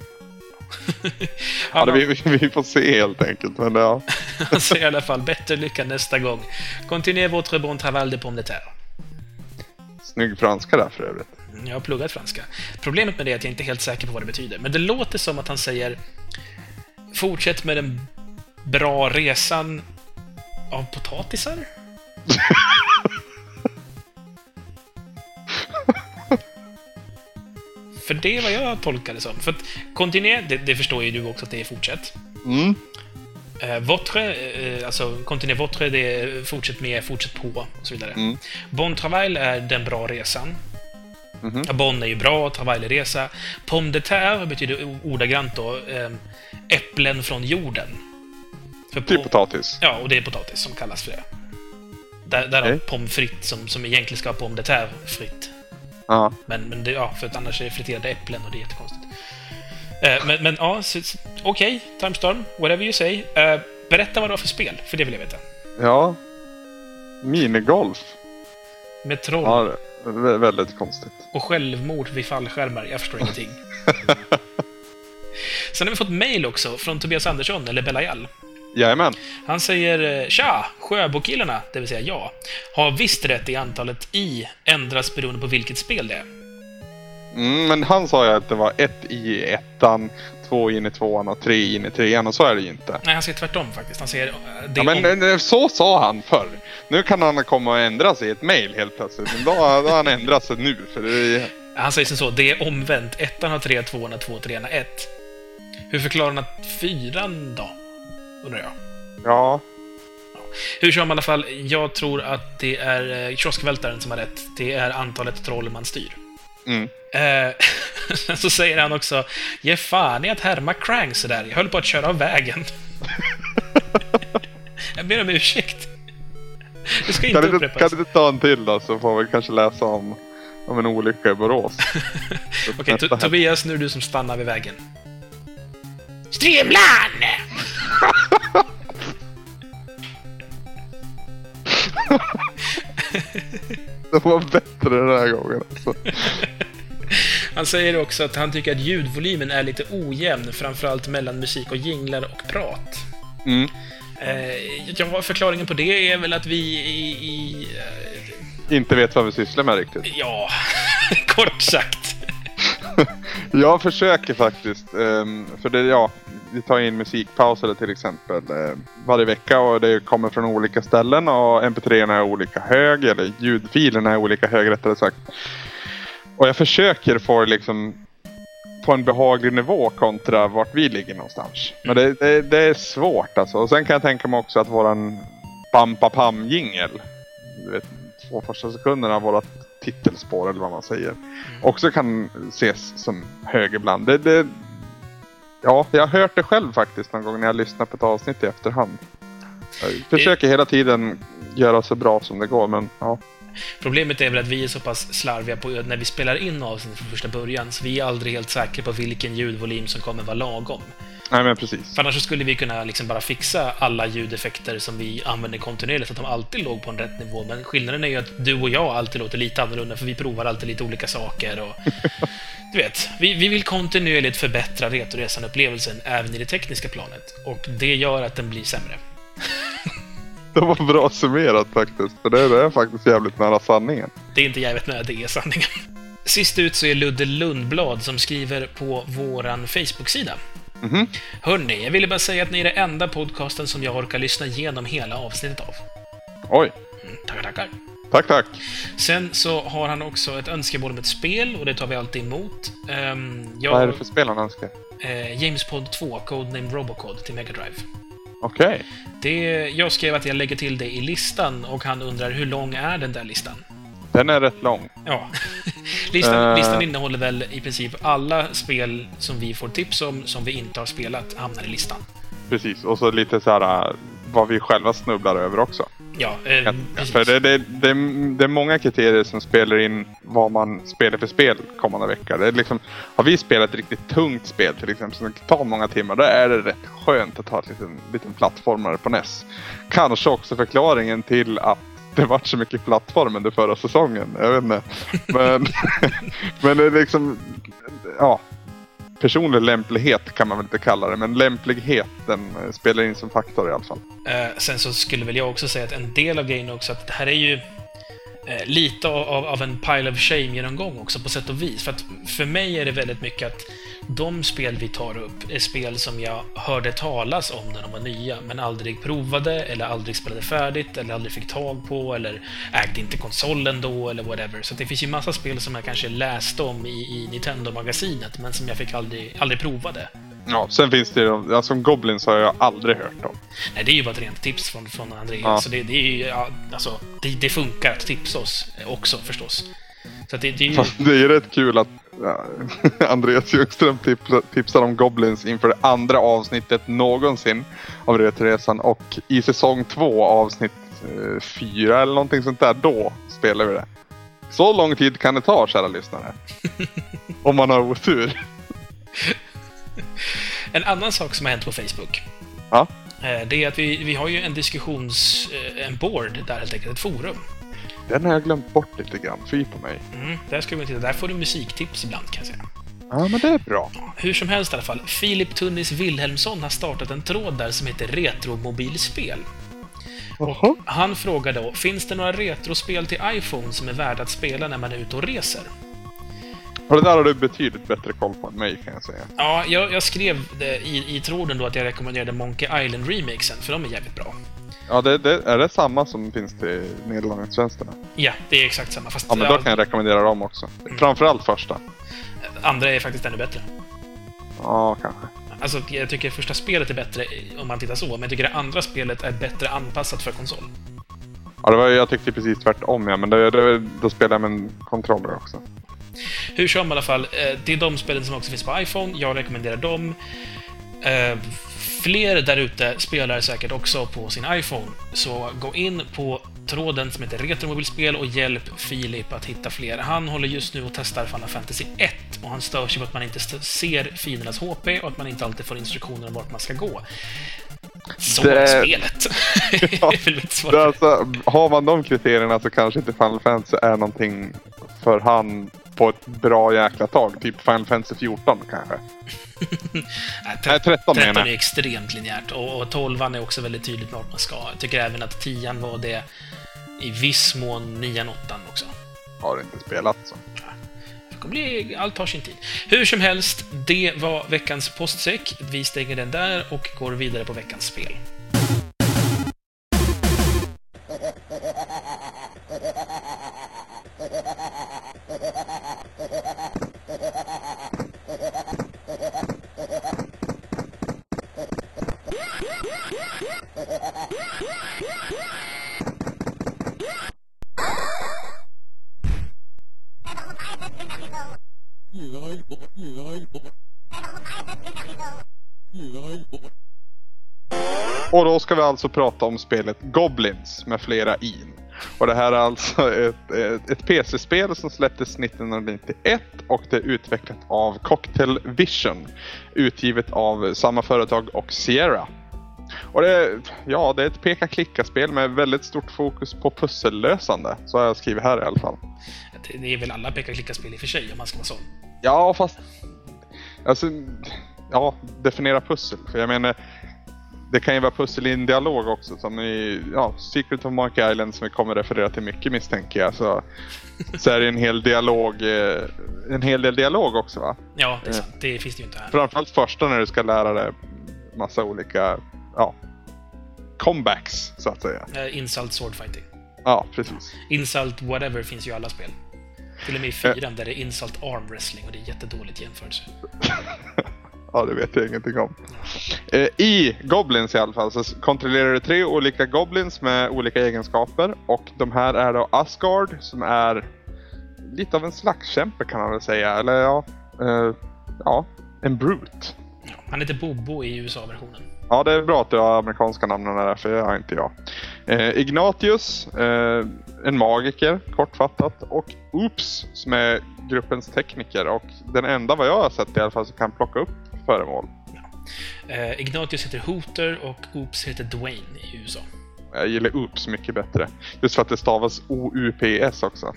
Ja, det, vi, vi får se helt enkelt, men ja. Han säger i alla fall bättre lycka nästa gång. Continuez votre bon travail de pomme de terre. Snygg franska där för övrigt. Jag har pluggat franska. Problemet med det är att jag inte är helt säker på vad det betyder. Men det låter som att han säger Fortsätt med den bra resan av potatisar? För det är vad jag tolkar det som. För att continue, det, det förstår ju du också att det är fortsätt. Mm. Eh, votre, eh, alltså continue votre, det är fortsätt med, fortsätt på och så vidare. Mm. Bon travail är den bra resan. Mhm. Ja, Bon är ju bra, travail är resa. Pomme de terre betyder ordagrant då eh, äpplen från jorden. För Typ på- potatis. Ja, och det är potatis som kallas för det. Där, där har Okej. pommes frites som, som egentligen ska vara pommes de terre fritt. Ja. Men, men det, ja, för att annars är det friterade äpplen och det är jättekonstigt. Eh, men, men ja, okej, Timestorm, whatever you say. Eh, berätta vad det var för spel, för det vill jag veta. Ja. Minigolf. Med troll Ja, vä- väldigt konstigt. och självmord vid fallskärmar. Jag förstår ingenting. Sen har vi fått mail också från Tobias Andersson, eller Belayal. Jajamän. Han säger eh, “Tja! Sjöbokillarna, det vill säga jag, har visst rätt i antalet i ändras beroende på vilket spel det är. Mm, men han sa ju att det var ett i ettan, två in i tvåan och tre in i trean och så är det ju inte. Nej, han säger tvärtom faktiskt. Han säger eh, Ja, men om... eh, så sa han förr. Nu kan han komma och ändra sig i ett mail helt plötsligt. Men då, då har han ändrat sig nu. För det Han säger som så, det är omvänt. Ettan har tre, tvåan har två, trean har ett. Hur förklarar han att fyran då? Undrar jag. ja, Hur som i alla fall, jag tror att det är eh, kioskvältaren som har rätt. Det är antalet troll man styr. mm. Eh, så säger han också, ge fan i att härma Krang sådär. Jag höll på att köra av vägen. jag ber om ursäkt. Du ska inte Kan, du, inte- upprepas. kan du ta en till då så får vi kanske läsa om, om en olycka i Borås. Okej, helg. Tobias, nu är det du som stannar vid vägen. Streamline! Det var bättre den här gången alltså. Han säger också att han tycker att ljudvolymen är lite ojämn, framförallt mellan musik och jinglar och prat. Mm. Eh, ja, förklaringen på det är väl att vi i... i eh, Inte vet vad vi sysslar med riktigt. ja, kort sagt. Jag försöker faktiskt. Ehm, för det, ja, vi tar in musikpauser till exempel ehm, varje vecka och det kommer från olika ställen och mp3 är olika hög eller ljudfilerna är olika hög rättare sagt. Och jag försöker få liksom på en behaglig nivå kontra vart vi ligger någonstans. Men det, det, det är svårt alltså. Och sen kan jag tänka mig också att våran Bampa Pam jingel. Två första sekunderna av vårat titelspår eller vad man säger. Också kan ses som hög ibland. Det, det, ja, jag har hört det själv faktiskt någon gång när jag lyssnar på ett avsnitt i efterhand. Jag försöker hela tiden göra så bra som det går men ja. Problemet är väl att vi är så pass slarviga på när vi spelar in avsnitt från första början, så vi är aldrig helt säkra på vilken ljudvolym som kommer vara lagom. Nej men precis. För annars skulle vi kunna liksom bara fixa alla ljudeffekter som vi använder kontinuerligt, så att de alltid låg på en rätt nivå. Men skillnaden är ju att du och jag alltid låter lite annorlunda, för vi provar alltid lite olika saker. Och, du vet, vi, vi vill kontinuerligt förbättra Retoresan-upplevelsen även i det tekniska planet. Och det gör att den blir sämre. Det var bra summerat faktiskt. För det, det är faktiskt jävligt nära sanningen. Det är inte jävligt nära, det är sanningen. Sist ut så är Ludde Lundblad som skriver på våran Facebook-sida. Mhm. Hörni, jag ville bara säga att ni är den enda podcasten som jag orkar lyssna igenom hela avsnittet av. Oj. Mm, tackar, tackar. Tack tack. Sen så har han också ett önskemål om ett spel och det tar vi alltid emot. Um, jag, Vad är det för spel han önskar? eh, James Pod 2, Codename Robocod till Mega Drive. Okej. Det, jag skrev att jag lägger till det i listan och han undrar hur lång är den där listan? Den är rätt lång. Ja. listan, Eh. listan innehåller väl i princip alla spel som vi får tips om, som vi inte har spelat, hamnar i listan. Precis. Och så lite så här äh, vad vi själva snubblar över också. Ja, eh. För det, det, det, det är många kriterier som spelar in vad man spelar för spel kommande vecka. Det är liksom, har vi spelat ett riktigt tungt spel till exempel som tar många timmar, då är det rätt skönt att ha en liten, liten plattformare på NES. Kanske också förklaringen till att det varit så mycket plattform under förra säsongen. Jag vet inte. Men, men det är liksom, ja. Personlig lämplighet kan man väl inte kalla det, men lämpligheten eh, spelar in som faktor i alla fall. Eh, sen så skulle väl jag också säga att en del av grejen också att det här är ju eh, lite av, av en pile of shame-genomgång också på sätt och vis. För att för mig är det väldigt mycket att de spel vi tar upp är spel som jag hörde talas om när de var nya, men aldrig provade, eller aldrig spelade färdigt, eller aldrig fick tag på, eller ägde inte konsolen då, eller whatever. Så det finns ju massa spel som jag kanske läste om i, i Nintendo-magasinet, men som jag fick aldrig, aldrig provade. Ja, sen finns det ju, alltså Goblins har jag aldrig hört om. Nej, det är ju bara ett rent tips från, från Andreas. Ja. Så det, det är ju, ja, alltså, det, det funkar att tipsa oss också förstås. Så det, det är ju... Det är rätt kul att ja, Andreas Ljungström tipsar, om Goblins inför det andra avsnittet någonsin av Retroresan och i säsong två avsnitt eh, fyra eller någonting sånt där, då spelar vi det. Så lång tid kan det ta, kära lyssnare. Om man har otur. En annan sak som har hänt på Facebook. Ja. eh, Det är att vi, vi har ju en diskussions... eh, En board där helt enkelt, ett forum. Den har jag glömt bort lite grann, fy på mig. Mm, där ska vi titta. Där får du musiktips ibland kan jag säga. Ja, men det är bra. Hur som helst i alla fall. Filip Tunnis Wilhelmsson har startat en tråd där som heter Retromobilspel. Jaha. Han frågar då, finns det några retrospel till iPhone som är värda att spela när man är ute och reser? Och det där har du betydligt bättre koll på än mig kan jag säga. Ja, jag, jag skrev i, i tråden då att jag rekommenderade Monkey Island-remixen, för de är jävligt bra. Ja, det, det, är det samma som finns till nedladdningstjänsterna? Ja, det är exakt samma, fast Ja, men då kan jag rekommendera dem också. Framförallt första. andra är faktiskt ännu bättre. Ja, kanske. Alltså, jag tycker första spelet är bättre om man tittar så, men jag tycker det andra spelet är bättre anpassat för konsol. Ja, det var, jag tyckte precis tvärtom ja, men det, det, då spelar jag med en controller också. Hur som i alla fall, eh, det är de spelen som också finns på iPhone. Jag rekommenderar dem. Fler där ute spelar säkert också på sin iPhone, så gå in på tråden som heter Retromobilspel och hjälp Filip att hitta fler. Han håller just nu och testar Final Fantasy 1 och han stör sig på att man inte ser fiendernas HP och att man inte alltid får instruktioner om vart man ska gå. Så Det- är spelet. Ja, det alltså, har man de kriterierna så kanske inte Final Fantasy är någonting för han på ett bra jäkla tag. Typ Final Fantasy 14 kanske. Nej, Nej, 13 menar 13 är extremt linjärt och, och 12 är också väldigt tydligt vart man ska. Jag tycker även att 10 var det i viss mån 9 8 också. Har inte spelat så. Bli, allt tar sin tid. Hur som helst, det var veckans postsäck. Vi stänger den där och går vidare på veckans spel. Och då ska vi alltså prata om spelet Goblins med flera i. Och det här är alltså ett, ett, ett PC-spel som släpptes 1991 och det är utvecklat av Cocktail Vision. Utgivet av samma företag och Sierra. Och det, ja, det är ett peka-klicka-spel med väldigt stort fokus på pussellösande. Så har jag skrivit här i alla fall. Det är väl alla peka-klicka-spel i och för sig, om man ska vara sån. Ja, fast... Alltså, ja, definiera pussel. För jag menar, det kan ju vara pussel i en dialog också. Som i ja, Secret of Monkey Island som vi kommer referera till mycket misstänker jag. Så, så är det en hel dialog, eh, en hel del dialog också va? Ja, det är sant. Det finns det ju inte här. Framförallt första när du ska lära dig massa olika, ja, comebacks så att säga. Eh, Insult Swordfighting. Ja, precis. Insult whatever finns ju i alla spel. Till och med i fyran där det är Insult Arm Wrestling och det är jättedåligt jämförelse. Ja, det vet jag ingenting om. Eh, I Goblins i alla fall så kontrollerar du tre olika Goblins med olika egenskaper. Och de här är då Asgard som är lite av en slagskämpe kan man väl säga. Eller ja, eh, ja en brute. Ja, han heter Bobo i USA-versionen. Ja, det är bra att du har amerikanska namnen där, för det har inte jag. Eh, Ignatius, eh, en magiker, kortfattat. Och Oops, som är gruppens tekniker. Och den enda vad jag har sett i alla fall som kan plocka upp föremål. Eh, Ignatius heter Hooter och Oops heter Dwayne i USA. Jag gillar Oops mycket bättre. Just för att det stavas O-U-P-S också.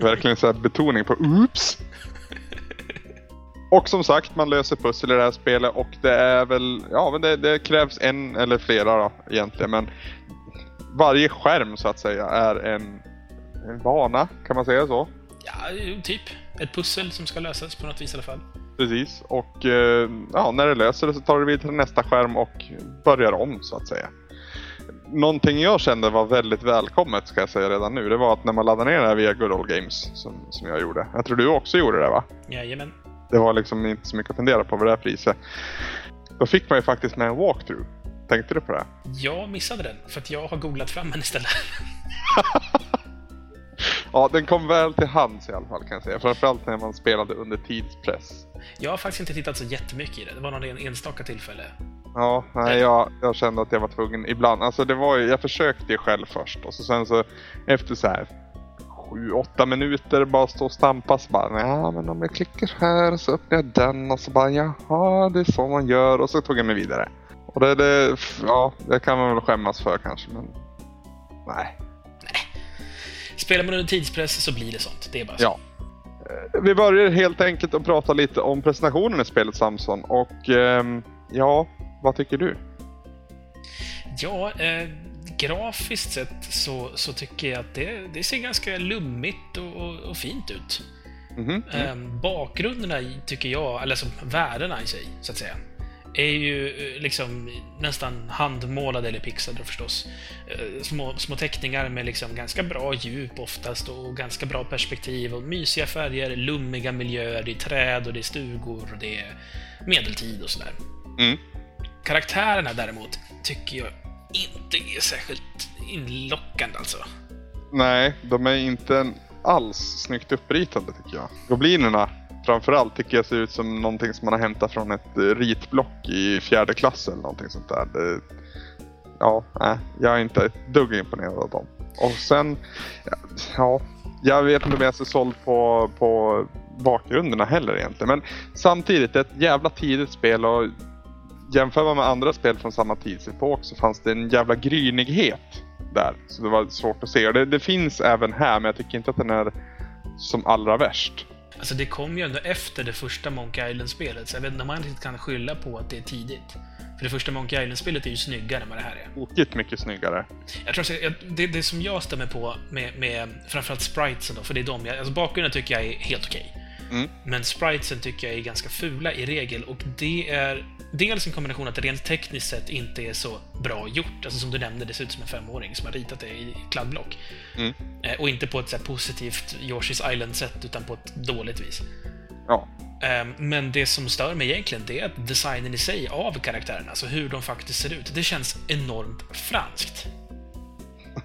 Verkligen så betoning på Oops. Och som sagt, man löser pussel i det här spelet och det är väl, ja men det, det krävs en eller flera då egentligen men varje skärm så att säga är en, en bana, kan man säga så? Ja, typ. Ett pussel som ska lösas på något vis i alla fall. Precis. Och eh, ja, när det löser det så tar du vidare till nästa skärm och börjar om så att säga. Någonting jag kände var väldigt välkommet ska jag säga redan nu. Det var att när man laddade ner det här via Good Old Games som, som jag gjorde. Jag tror du också gjorde det va? Jajamän. Det var liksom inte så mycket att fundera på vad det här priset. Då fick man ju faktiskt med en walkthrough. Tänkte du på det? Jag missade den, för att jag har googlat fram den istället. Ja, den kom väl till hands i alla fall kan jag säga. Framförallt när man spelade under tidspress. Jag har faktiskt inte tittat så jättemycket i det. Det var någon en- enstaka tillfälle. Ja, nej, jag, jag kände att jag var tvungen ibland. Alltså det var ju, jag försökte ju själv först och så sen så efter så här sju, åtta minuter bara stå och stampas bara. Ja, men om jag klickar här så öppnar jag den och så bara jaha, det är så man gör och så tog jag mig vidare. Och det, det ja, det kan man väl skämmas för kanske, men nej. Spelar man under tidspress så blir det sånt. Det är bara så. Ja. Eh, Vi börjar helt enkelt att prata lite om presentationen i spelet Samson och ehm, ja, vad tycker du? Ja, eh, grafiskt sett så, så tycker jag att det, det ser ganska lummigt och, och, och fint ut. Mhm. Eh, bakgrunderna i- tycker jag, eller alltså värdena i sig, så att säga, är ju eh, liksom nästan handmålade eller pixlade förstås. Eh, Små, små teckningar med liksom ganska bra djup oftast och ganska bra perspektiv och mysiga färger, lummiga miljöer, det är träd och det är stugor och det är medeltid och sådär. Mm. Karaktärerna däremot tycker jag inte är särskilt inlockande alltså. Nej, de är inte alls snyggt uppritade tycker jag. Goblinerna framförallt tycker jag ser ut som någonting som man har hämtat från ett ritblock i fjärde klass eller någonting sånt där. Det, ja, nej, jag är inte ett dugg imponerad av dem. Och sen, ja, ja, jag vet inte om jag är så såld på, på bakgrunderna heller egentligen. Men samtidigt, det är ett jävla tidigt spel och jämför man med andra spel från samma tidsepok så fanns det en jävla grynighet där. Så det var svårt att se. Och det, det finns även här men jag tycker inte att den är som allra värst. Alltså det kom ju ändå efter det första Monkey Island-spelet, så jag vet inte om man riktigt kan skylla på att det är tidigt. För det första Monkey Island-spelet är ju snyggare än vad det här är. Tokigt mycket snyggare. Jag tror att det, det som jag stämmer på med, med framförallt spritesen då, för det är de jag... Alltså bakgrunden tycker jag är helt okej. Mm. Men spritesen tycker jag är ganska fula i regel och det är dels en kombination att det rent tekniskt sett inte är så bra gjort. Alltså som du nämnde, det ser ut som en femåring som har ritat det i kladdblock. Mm. Eh, Och inte på ett så positivt Yoshi's Island-sätt, utan på ett dåligt vis. Ja. Ehm, Men det som stör mig egentligen, det är att designen i sig av karaktärerna, alltså hur de faktiskt ser ut, det känns enormt franskt.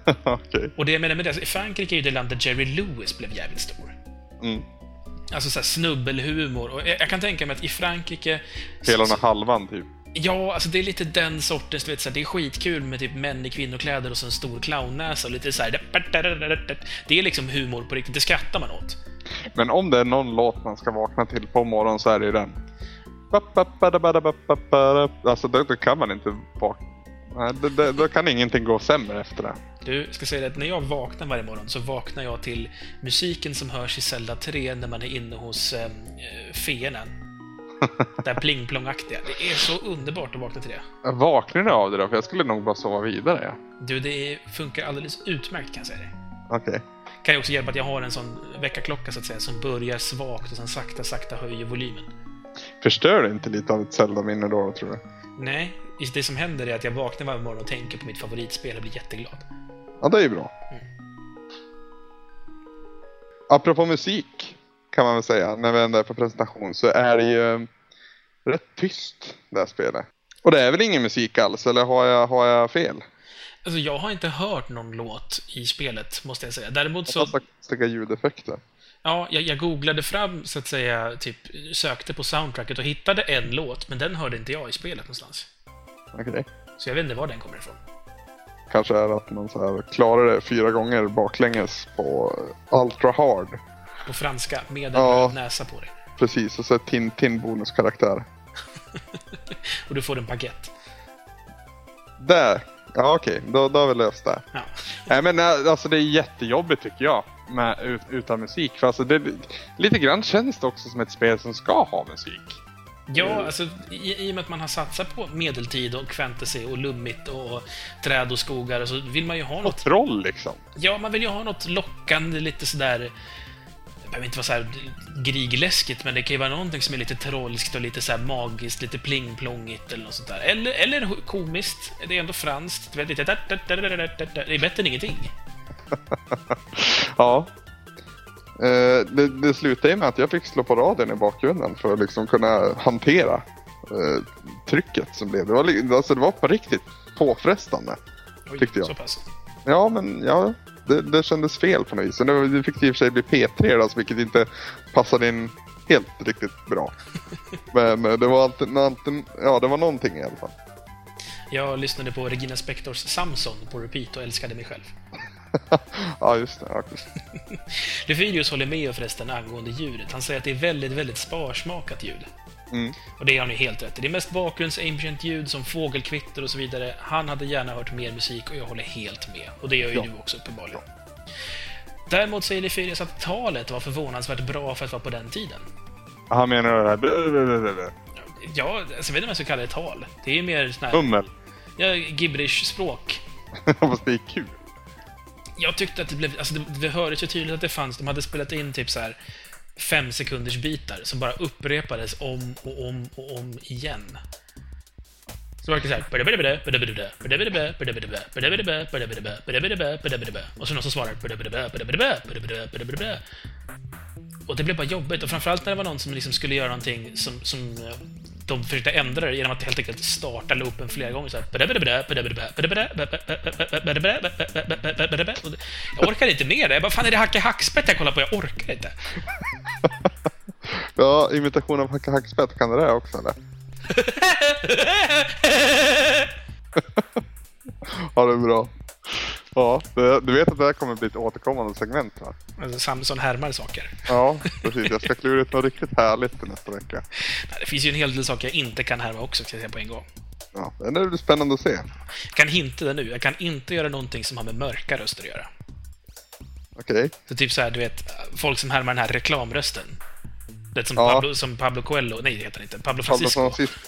Okej. Och det jag menar med det, alltså, i Frankrike är ju det land där Jerry Lewis blev jävligt stor. Mm. Alltså såhär snubbelhumor. Och jag, jag kan tänka mig att i Frankrike... så- Hela den här halvan typ. Ja, alltså det är lite den sortens, du vet, så här, det är skitkul med typ män i kvinnokläder och så en stor clownnäsa och lite så här. Det är liksom humor på riktigt, det skrattar man åt. Men om det är någon låt man ska vakna till på morgonen så är det ju den. Alltså då, då kan man inte vakna. Det, det, då kan ingenting gå sämre efter det. Du, ska säga det att när jag vaknar varje morgon så vaknar jag till musiken som hörs i Zelda 3 när man är inne hos eh, feerna. Det här pling-plong-aktiga. Det är så underbart att vakna till det. Jag vaknade av det då, för jag skulle nog bara sova vidare. Du, det funkar alldeles utmärkt kan jag säga dig. Okej. Kan ju också hjälpa att jag har en sån väckarklocka så att säga, som börjar svagt och sen sakta, sakta höjer volymen. Förstör det inte lite av ett Zelda-minne då, tror du? Nej, det som händer är att jag vaknar varje morgon och tänker på mitt favoritspel och blir jätteglad. Ja, det är ju bra. Apropå musik, kan man väl säga, när vi ändå är på presentation, så är det ju eh, rätt tyst, det här spelet. Och det är väl ingen musik alls, eller har jag, har jag fel? Alltså, jag har inte hört någon låt i spelet, måste jag säga. Däremot så... Fast konstiga ljudeffekter. Ja, jag, jag googlade fram, så att säga, typ sökte på soundtracket och hittade en låt, men den hörde inte jag i spelet någonstans. Okej. Så jag vet inte var den kommer ifrån. Kanske är att man så här klarar det fyra gånger baklänges på Ultra Hard. På franska, med en Ja. näsa på dig. Precis, och så Tintin bonuskaraktär. Och du får en baguette. Där! Ja okej, då, då har vi löst det. Ja. Nej men äh, alltså det är jättejobbigt tycker jag. Med, ut, utan musik. För alltså det, lite grann känns det också som ett spel som ska ha musik. Ja, alltså i, i och med att man har satsat på medeltid och fantasy och lummigt och träd och skogar och så vill man ju ha Och något... troll liksom. Ja, man vill ju ha något lockande, lite sådär... Det behöver inte vara så här grigläskigt, men det kan ju vara någonting som är lite trollskt och lite så här magiskt, lite pling-plongigt eller något sånt där. Eller, eller komiskt. Det är ändå franskt. Det är bättre än ingenting. Ja. Eh, det, det slutade ju med att jag fick slå på radion i bakgrunden för att liksom kunna hantera eh, trycket som blev. Det var, alltså, det var på riktigt påfrestande. Oj, Tyckte jag. Så pass. Ja, men ja, Det, det kändes fel på något vis. Och det, det fick i och för sig bli P3 då, vilket inte passade in helt riktigt bra. Men eh, det var alltid, alltid, ja det var någonting i alla fall. Jag lyssnade på Regina Spektors Samson på repeat och älskade mig själv. ja, just det. Okay. Lefyrius håller med förresten angående ljudet. Han säger att det är väldigt, väldigt sparsmakat ljud. Mm. Och det har han ju helt rätt i. Det är mest bakgrunds-ambient-ljud som fågelkvitter och så vidare. Han hade gärna hört mer musik och jag håller helt med. Och det gör ju Ja. du också uppenbarligen. Däremot säger Lefyrius att talet var förvånansvärt bra för att vara på den tiden. Han menar det här blablabla. Ja, alltså, jag vet inte om jag ska kalla det tal. Det är ju mer sån här, hummel. ja, gibberish-språk. Fast det är kul. Jag tyckte att det blev, alltså det, det hördes ju tydligt att det fanns, de hade spelat in typ så här fem sekunders bitar som bara upprepades om och om och om igen. Så det var såhär... Och så någon som svarar... Och det blev bara jobbigt. Och framförallt när det var någon som liksom skulle göra någonting som, som eh, de försökte ändra det genom att helt enkelt starta loopen flera gånger. Så här. Det- Jag orkar inte med det. Jag bara, fan är det Hacke Hackspett jag kollar på? Jag orkar inte. Ja, imitation av Hacka Hackspett, kan det där också eller? ja, det bra. Ja, det, du vet att det här kommer bli ett återkommande segment va? Alltså, Samson härmar saker. Ja, precis. Jag ska klura ut något riktigt härligt till nästa vecka. Nej, Det finns ju en hel del saker jag inte kan härma också, ska jag säga på en gång. Ja, det blir spännande att se. Jag kan hinta det nu. Jag kan inte göra någonting som har med mörka röster att göra. Okej. Så typ så här, du vet, folk som härmar den här reklamrösten. Det som, Ja. Pablo, som Pablo Coelho, nej det heter han inte, Pablo Pablo Francisco. Francisco.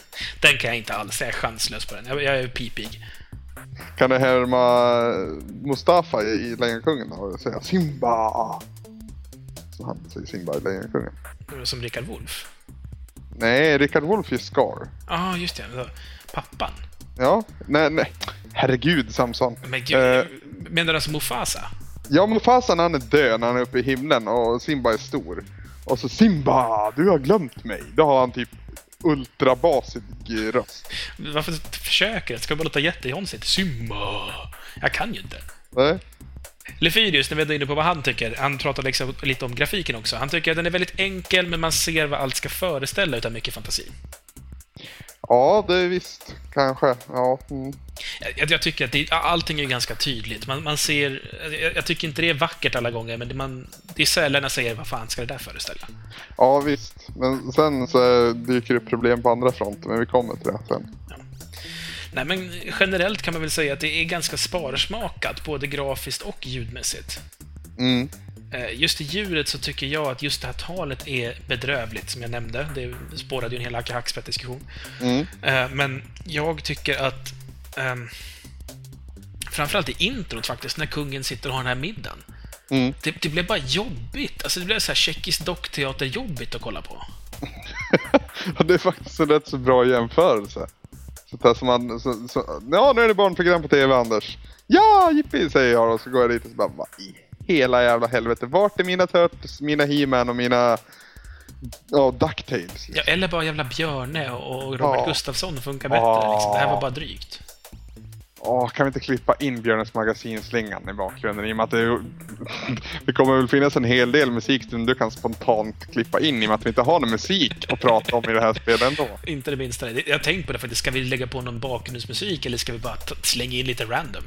Den kan jag inte alls, jag är chanslös på den. Jag, jag är pipig. Kan du härma Mustafa i, Lejonkungen och säga Simba? Så han säger Simba i Lejonkungen. Som Rickard Wolff. Nej, Richard Wolff är Scar. Ja, ah, just det. så, Pappan. Ja, nej, nej. Herregud Samson. Men gud, Eh, menar du alltså Mufasa? Ja, Mufasa när han är död, när han är uppe i himlen och Simba är stor. Och så Simba, du har glömt mig. Då har han typ ultrabasig röst. Varför försöker jag? Ska jag bara låta jättejonsigt? Simba! Jag kan ju inte. Nej? Lefyrius, när vi är inne på vad han tycker, han pratar liksom lite om grafiken också. Han tycker att den är väldigt enkel, men man ser vad allt ska föreställa utan mycket fantasi. Ja, det är visst. Kanske. Ja. Mm. Jag, jag tycker att det, allting är ganska tydligt. Man, man ser... Jag, jag tycker inte det är vackert alla gånger, men det, man, det är sällan jag säger vad fan ska det där föreställa? Ja, visst. Men sen så dyker det problem på andra fronter, men vi kommer till det sen. Nej, men generellt kan man väl säga att det är ganska sparsmakat, både grafiskt och ljudmässigt. Mm. Eh, Just i djuret så tycker jag att just det här talet är bedrövligt, som jag nämnde. Det spårade ju en hel Hacke Hackspett-diskussion. Mm. Eh, Men jag tycker att... ehm, framförallt i introt faktiskt, när kungen sitter och har den här middagen. Mm. Det, det blev bara jobbigt. Alltså det blev så här tjeckisk dockteater-jobbigt att kolla på. Det är faktiskt en rätt så bra jämförelse. Så där som man, så, så, ja nu är det barnprogram på TV Anders. Ja, jippi säger jag och så går jag dit och så bara, vad i hela jävla helvete, vart är mina Turtles, mina He-Man och mina, ja, Ducktails? Ja, eller bara jävla Björne och Robert Ja. Gustafsson funkar bättre. Ja. Liksom. Det här var bara drygt. Åh, kan vi inte klippa in Björnes magasinslingan i bakgrunden? I och med att det, det kommer väl finnas en hel del musik som du kan spontant klippa in i och med att vi inte har någon musik att prata om i det här spelet ändå. Inte det minsta. Jag har tänkt på det faktiskt. Ska vi lägga på någon bakgrundsmusik eller ska vi bara slänga in lite random?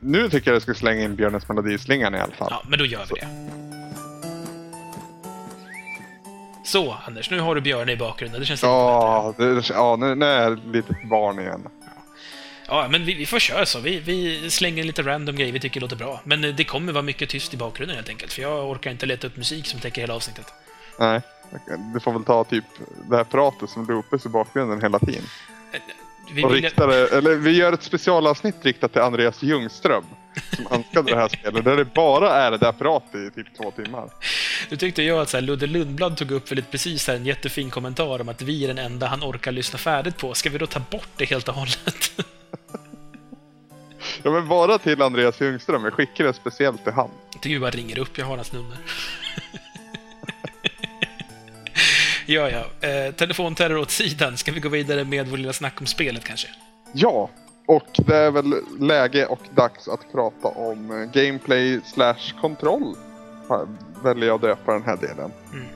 Nu tycker jag jag ska slänga in Björnes melodislingan i alla fall. Ja, men då gör vi det. Så, Anders. Nu har du Björne i bakgrunden. Det känns lite bättre. Ja, ja nu, nu är jag ett litet barn igen. Ja, men vi, vi får köra så. Vi, vi slänger lite random grejer vi tycker låter bra. Men eh, det kommer vara mycket tyst i bakgrunden helt enkelt. För jag orkar inte leta upp musik som täcker hela avsnittet. Nej, du får väl ta typ det här pratet som loopas i bakgrunden hela tiden. Vi Och vill, eller vi gör ett specialavsnitt riktat till Andreas Ljungström. Som önskade det här spelet. Där det bara är det där pratet i typ två timmar. nu tyckte jag att så här, Ludde Lundblad tog upp väldigt precis här, en jättefin kommentar om att vi är den enda han orkar lyssna färdigt på. Ska vi då ta bort det helt och hållet? Ja men bara till Andreas Ljungström. Jag skickar det speciellt till han. Jag tycker vi bara ringer upp, jag har hans nummer. ja, ja. Eh, telefonterror åt sidan. Ska vi gå vidare med vår lilla snack om spelet kanske? Ja, och det är väl läge och dags att prata om eh, gameplay slash kontroll. Väljer jag att döpa den här delen. Mm.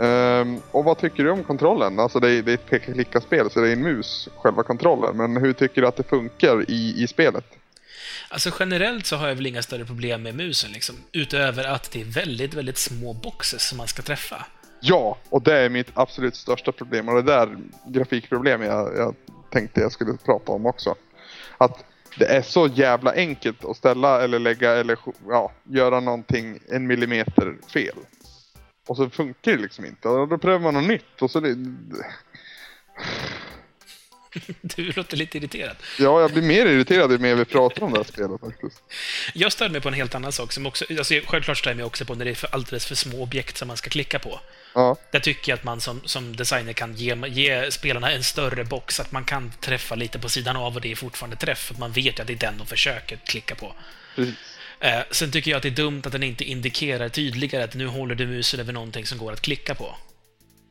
Ehm, och vad tycker du om kontrollen? Alltså det är, det är ett peka-klicka-spel så det är en mus, själva kontrollen. Men hur tycker du att det funkar i, i spelet? Alltså generellt så har jag väl inga större problem med musen, liksom. Utöver att det är väldigt, väldigt små boxes som man ska träffa. Ja, och det är mitt absolut största problem och det där grafikproblemet jag, jag tänkte jag skulle prata om också. Att det är så jävla enkelt att ställa eller lägga eller ja, göra någonting en millimeter fel. Och så funkar det liksom inte. Och då prövar man något nytt och så det... Du låter lite irriterad. Ja, jag blir mer irriterad ju mer vi pratar om det här spelet faktiskt. Jag stör mig på en helt annan sak som också... Alltså, självklart stör jag mig också på när det är för alldeles för små objekt som man ska klicka på. Ja, Där tycker jag att man som, som designer kan ge, ge spelarna en större box, att man kan träffa lite på sidan av och det är fortfarande träff, för man vet ju att det är den de försöker klicka på. precis. Eh, sen tycker jag att det är dumt att den inte indikerar tydligare att nu håller du musen över någonting som går att klicka på.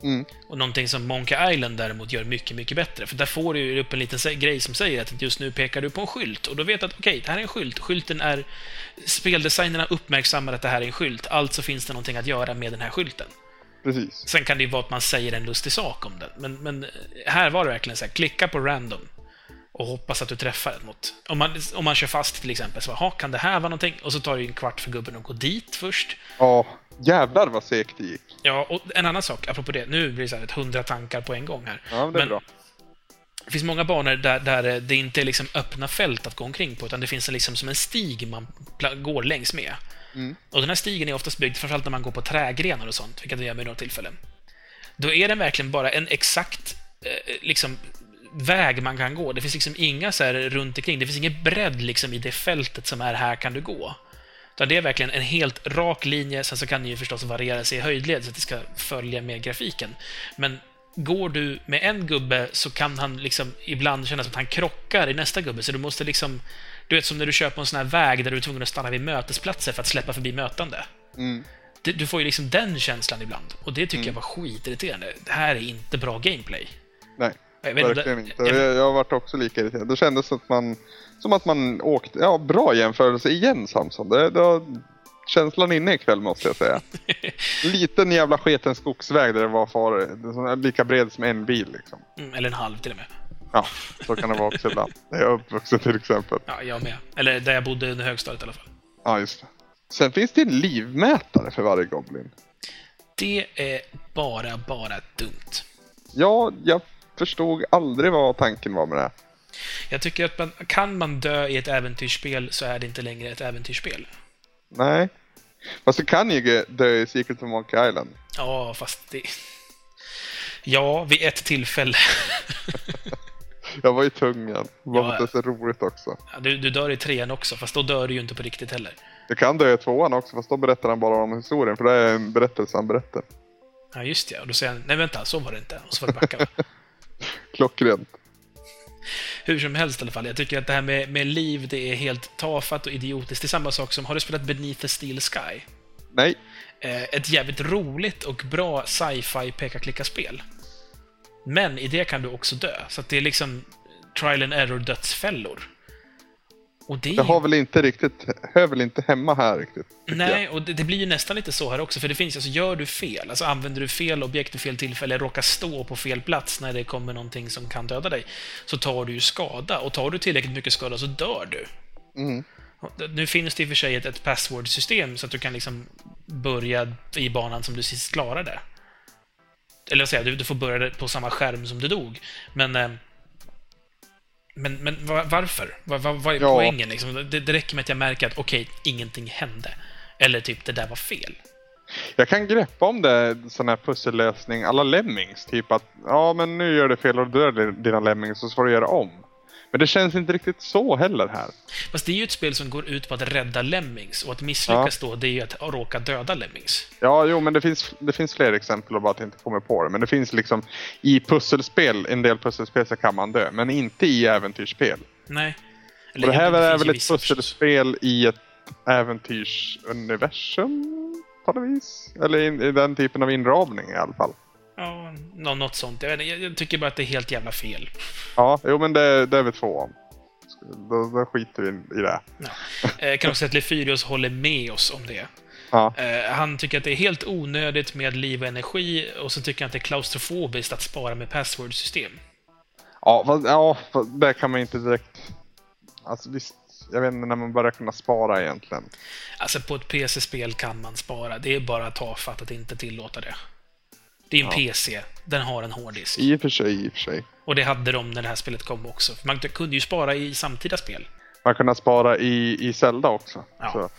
Mm. Och någonting som Monkey Island däremot gör mycket, mycket bättre. För där får du upp en liten grej som säger att just nu pekar du på en skylt. Och då vet du att okej, det här är en skylt. Skylten är... Speldesignerna uppmärksammar att det här är en skylt. Alltså finns det någonting att göra med den här skylten. Precis. Sen kan det ju vara att man säger en lustig sak om den. Men, men här var det verkligen så här, klicka på random. Och hoppas att du träffar något. Om man, om man kör fast till exempel, så bara, kan det här vara någonting? Och så tar det en kvart för gubben att gå dit först. Ja, jävlar vad segt det gick. Ja, och en annan sak, apropå det. Nu blir det så här ett hundra tankar på en gång här. Ja, men det är Men- bra. Det finns många banor där, där det inte är liksom öppna fält att gå omkring på, utan det finns en liksom som en stig man går längs med. Mm. Och den här stigen är oftast byggd, framförallt när man går på trägrenar och sånt, vilket det gör med några tillfällen. Då är den verkligen bara en exakt eh, liksom, väg man kan gå. Det finns liksom inga så här runt omkring. Det finns ingen bredd liksom i det fältet som är här kan du gå. Utan det är verkligen en helt rak linje, sen så kan det ju förstås variera sig i höjdled så att det ska följa med grafiken. Men går du med en gubbe så kan han liksom ibland känna som att han krockar i nästa gubbe, så du måste liksom... Du vet som när du kör på en sån här väg där du är tvungen att stanna vid mötesplatser för att släppa förbi mötande. Mm. Det- Du får ju liksom den känslan ibland. Och det tycker jag var skitirriterande. Det här är inte bra gameplay. Nej. Verkligen inte. jag- Jag, varit också lika irriterad. Det kändes att man, som att man åkte, ja bra jämförelse igen Samson. Det, det har känslan inne ikväll måste jag säga. Liten jävla sketen skogsväg där det var far, lika bred som en bil liksom. Mm, eller en halv till och med. Ja, så kan det vara också ibland. Där jag är uppvuxen till exempel. Ja, jag med. Eller där jag bodde under högstadiet i alla fall. Ja, just det. Sen finns det en livmätare för varje Goblin. Det är bara, bara dumt. Ja, jag förstod aldrig vad tanken var med det här. Jag tycker att man, kan man dö i ett äventyrsspel så är det inte längre ett äventyrsspel. Nej. Fast du kan ju dö i Secret of Monkey Island. Ja, fast det... Ja, vid ett tillfälle. Jag var ju tvungen. Det var Ja. så roligt också. Ja, Du, du dör i trean också, fast då dör du ju inte på riktigt heller. Jag kan dö i tvåan också, fast då berättar han bara om historien. För det är en berättelse han berättar. Ja, just det. Och då säger han, nej vänta, så var det inte. Och så var det backa. Klockrent. Hur som helst i alla fall. Jag tycker att det här med, med liv, det är helt tafatt och idiotiskt. Det är samma sak som, har du spelat Beneath the Steel Sky? Nej. Eh, ett jävligt roligt och bra sci-fi peka-klicka-spel. Men i det kan du också dö. Så det är liksom trial and error-dödsfällor. Och det Det har väl inte riktigt, hör väl inte hemma här riktigt. Nej, jag. och det, det blir ju nästan lite så här också, för det finns alltså, gör du fel, alltså använder du fel objekt vid fel tillfälle, råkar stå på fel plats när det kommer någonting som kan döda dig, så tar du ju skada. Och tar du tillräckligt mycket skada så dör du. Mm. Nu finns det i och för sig ett, ett password-system så att du kan liksom börja i banan som du sist klarade. Eller vad säger du, du får börja på samma skärm som du dog. Men... Men, men va- varför? Va- va- Vad är Ja. poängen? Liksom? Det, det räcker med att jag märker att okej, ingenting hände. Eller typ, det där var fel. Jag kan greppa om det sån här pussellösning alla Lemmings. Typ att, ja men nu gör du fel och dör dina Lemmings så får du göra om. Men det känns inte riktigt så heller här. Fast det är ju ett spel som går ut på att rädda Lemmings. Och att misslyckas då, det är ju att råka döda Lemmings. Ja, jo, men det finns, det finns fler exempel och bara att jag inte kommer på det. Men det finns liksom i pusselspel, en del pusselspel så kan man dö. Men inte i äventyrsspel. Nej. Och det här det är väl ett pusselspel i ett äventyrsuniversum? På något vis? Eller i, i den typen av inramning i alla fall. Ja, nå- något sånt. Jag, inte, jag, tycker bara att det är helt jävla fel. Ja, jo men det, det är vi två om. då, då skiter vi i det. Eh, kan också säga att Lefyrios håller med oss om det. Ja. Eh, han tycker att det är helt onödigt med liv och energi och så tycker han att det är klaustrofobiskt att spara med password-system. Ja, fast, ja, fast där kan man inte direkt... Alltså visst, jag vet inte när man börjar kunna spara egentligen. Alltså på ett PC-spel kan man spara. Det är bara tafatt att inte tillåta det. Det är en Ja. PC. Den har en hårddisk. I och för sig, i och för sig. Och det hade de när det här spelet kom också. För Man kunde ju spara i samtida spel. Man kunde spara i, i Zelda också. Ja. Så.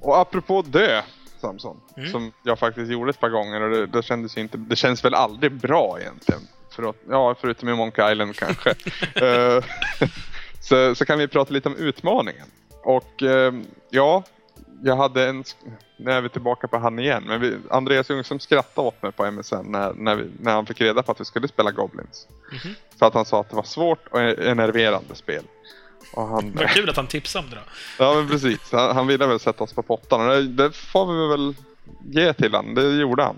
Och apropå dö, Samson, Mm. som jag faktiskt gjorde ett par gånger och det, det kändes ju inte... Det känns väl aldrig bra egentligen. För att, ja, förutom i Monkey Island kanske. Eh, så, så kan vi prata lite om utmaningen. Och eh, ja, jag hade en... Nu är vi tillbaka på han igen. Men vi, Andreas Ljungström skrattade åt mig på MSN när, när, vi, när han fick reda på att vi skulle spela Goblins. Mhm. För att han sa att det var svårt och enerverande spel. Och han, Vad kul att han tipsade om det då. Ja men precis. Han, han ville väl sätta oss på pottan och det, det får vi väl ge till han. Det gjorde han.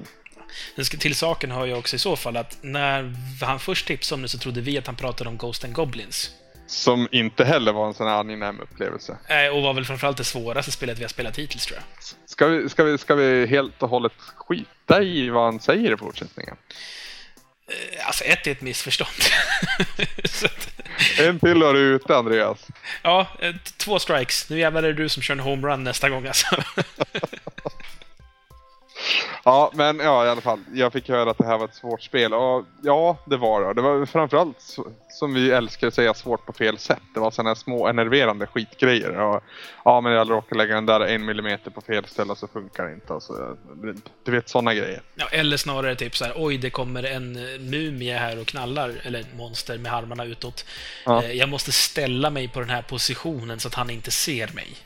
Till saken hör jag också i så fall att när han först tipsade om det så trodde vi att han pratade om Ghost and Goblins. Som inte heller var en sån här angenäm upplevelse. Eh, Och var väl framförallt det svåraste spelet vi har spelat hittills tror jag. Ska vi, ska vi, ska vi helt och hållet skita i vad han säger i fortsättningen? Eh, Alltså ett är ett missförstånd. En till har du ute Andreas. ja, eh, två strikes. Nu jävlar är det du som kör en homerun nästa gång alltså. Ja men ja i alla fall. Jag fick höra att det här var ett svårt spel. Och ja det var det. Det var framförallt som vi älskar att säga svårt på fel sätt. Det var sådana små enerverande skitgrejer. Och, ja men jag råkade lägga den där en millimeter på fel ställe så funkar det inte. Och så, du vet sådana grejer. Ja, eller snarare typ så här, oj, det kommer en eh, mumie här och knallar, eller ett monster med armarna utåt. Ja. Eh, Jag måste ställa mig på den här positionen så att han inte ser mig.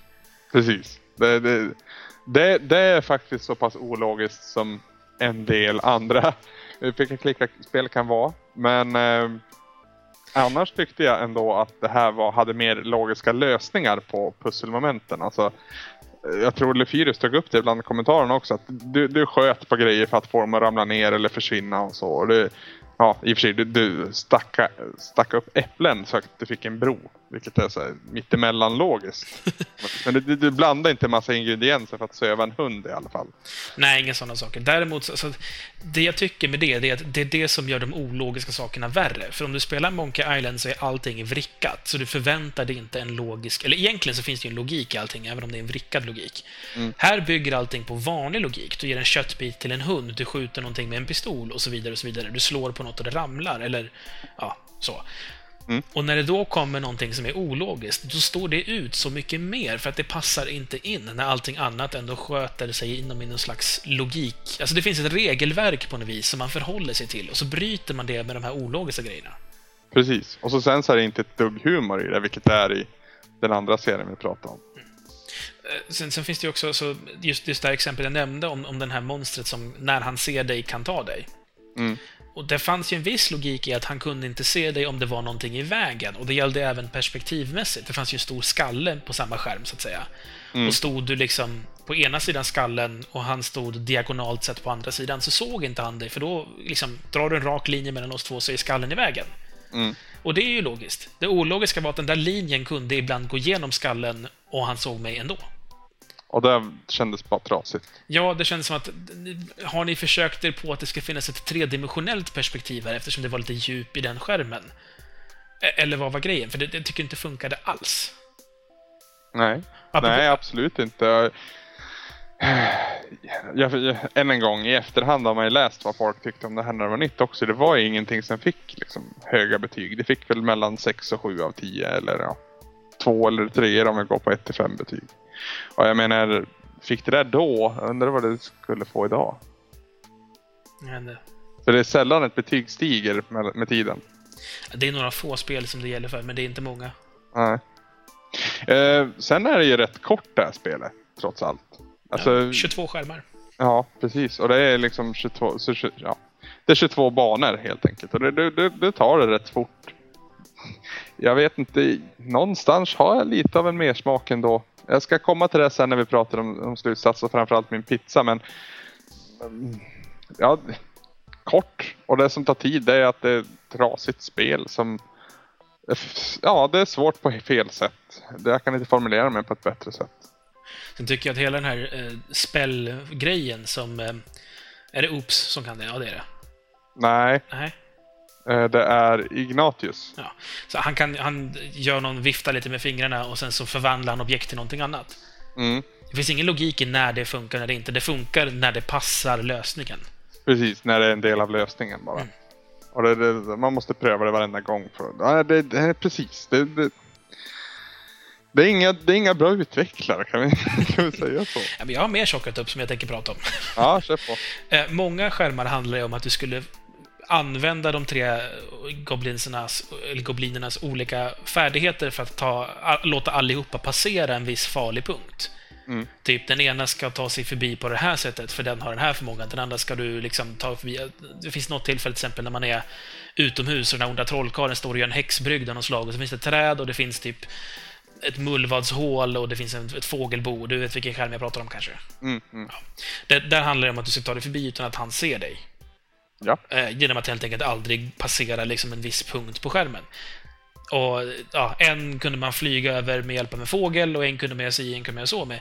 Precis. Det, det, det, det är faktiskt så pass ologiskt som en del andra picka klicka spel kan vara. Men eh, annars tyckte jag ändå att det här var, hade mer logiska lösningar på pusselmomenten. Alltså, eh, jag tror Lefyrus tog upp det bland kommentarerna också. Att du, du sköt på grejer för att få dem att ramla ner eller försvinna och så. Och du, ja, i och för sig, du, du stacka, stack upp äpplen så att du fick en bro. Vilket är så här mittemellan logiskt. Men du, du, blandar inte massa ingredienser för att söva en hund i alla fall. Nej, inga sådana saker. Däremot, så, så, det jag tycker med det, det är att det är det som gör de ologiska sakerna värre. För om du spelar Monkey Island så är allting vrickat, så du förväntar dig inte en logisk... Eller egentligen så finns det ju en logik i allting, även om det är en vrickad logik. Här bygger allting på vanlig logik. Du ger en köttbit till en hund, du skjuter någonting med en pistol och så vidare. och så vidare. Du slår på något och det ramlar, eller ja, så. Och när det då kommer någonting som är ologiskt, då står det ut så mycket mer för att det passar inte in när allting annat ändå sköter sig inom någon slags logik. Alltså det finns ett regelverk på något vis som man förhåller sig till och så bryter man det med de här ologiska grejerna. Precis. Och så sen så är det inte ett dugg humor i det, vilket det är i den andra serien vi pratade om. Eh, Sen, sen finns det ju också så, just, just det här exempel jag nämnde om, om den här monstret som när han ser dig kan ta dig. Mm. Och det fanns ju en viss logik i att han kunde inte se dig om det var någonting i vägen. Och det gällde även perspektivmässigt. Det fanns ju en stor skalle på samma skärm, så att säga. Och stod du liksom på ena sidan skallen och han stod diagonalt sett på andra sidan, så såg inte han dig. För då liksom, drar du en rak linje mellan oss två så är skallen i vägen. Mm. Och det är ju logiskt. Det ologiska var att den där linjen kunde ibland gå igenom skallen och han såg mig ändå. Och det kändes bara trasigt. Ja, det känns som att... Har ni försökt er på att det ska finnas ett tredimensionellt perspektiv här eftersom det var lite djup i den skärmen? E- Eller vad var grejen? För det, det tycker jag inte funkade alls. Nej. Apropå- Nej, absolut inte. Jag, jag, än en gång, i efterhand har man ju läst vad folk tyckte om det här när det var nytt också. Det var ju ingenting som fick liksom, höga betyg. Det fick väl mellan 6 och 7 av 10 eller ja, 2 eller 3 om vi går på 1 till 5 betyg. Och jag menar, fick det där då, jag undrar vad det skulle få idag. Men, eh, För det är sällan ett betyg stiger med, med tiden. det är några få spel som det gäller för, men det är inte många. Nej. Eh, sen är det ju rätt kort det här spelet, trots allt. Alltså, Ja, 22 skärmar. Ja, precis. Och det är liksom 22, så, ja. det är 22 banor helt enkelt. Och det, det, det, det tar det rätt fort. Jag vet inte, någonstans har jag lite av en mersmak ändå. Jag ska komma till det sen när vi pratar om, om slutsats och framförallt min pizza. Men ja, kort. Och det som tar tid det är att det är ett trasigt spel som Ja, det är svårt på fel sätt. Det- Jag kan inte formulera mig på ett bättre sätt. Sen tycker jag att hela den här eh, spellgrejen som... Eh, är det Oops som kan det? Ja, det är det. Nej, Nej. Eh, det är Ignatius. Ja. Så han, kan, han gör någon vifta lite med fingrarna och sen så förvandlar han objekt till någonting annat. Mm, Det finns ingen logik i när det funkar och när det inte. Det funkar när det passar lösningen. precis, när det är en del av lösningen bara. Mm. Och det, det, man måste pröva det varenda gång. För, det, det är precis. Det, det, det, är inga, det är inga bra utvecklare, kan vi, kan vi säga så? Ja, men jag har mer tjockat upp som jag tänker prata om. Ja, kör på. Eh, många skärmar handlar ju om att du skulle använda de tre goblinsernas, eller goblinernas olika färdigheter för att ta, låta allihopa passera en viss farlig punkt. Mm. Typ, den ena ska ta sig förbi på det här sättet, för den har den här förmågan. Den andra ska du liksom ta förbi. Det finns något tillfälle, till exempel, när man är utomhus och den här onda trollkarlen står och gör en häxbrygd av något slag. Och så finns det träd och det finns typ ett mullvadshål och det finns ett fågelbo. Du vet vilken skärm jag pratar om kanske? Mm, mm. Det, där handlar det om att du ska ta dig förbi utan att han ser dig. Ja. Eh, genom att helt enkelt aldrig passera liksom en viss punkt på skärmen. Och ja, En kunde man flyga över med hjälp av en fågel och en kunde man göra si, en kunde man göra så med.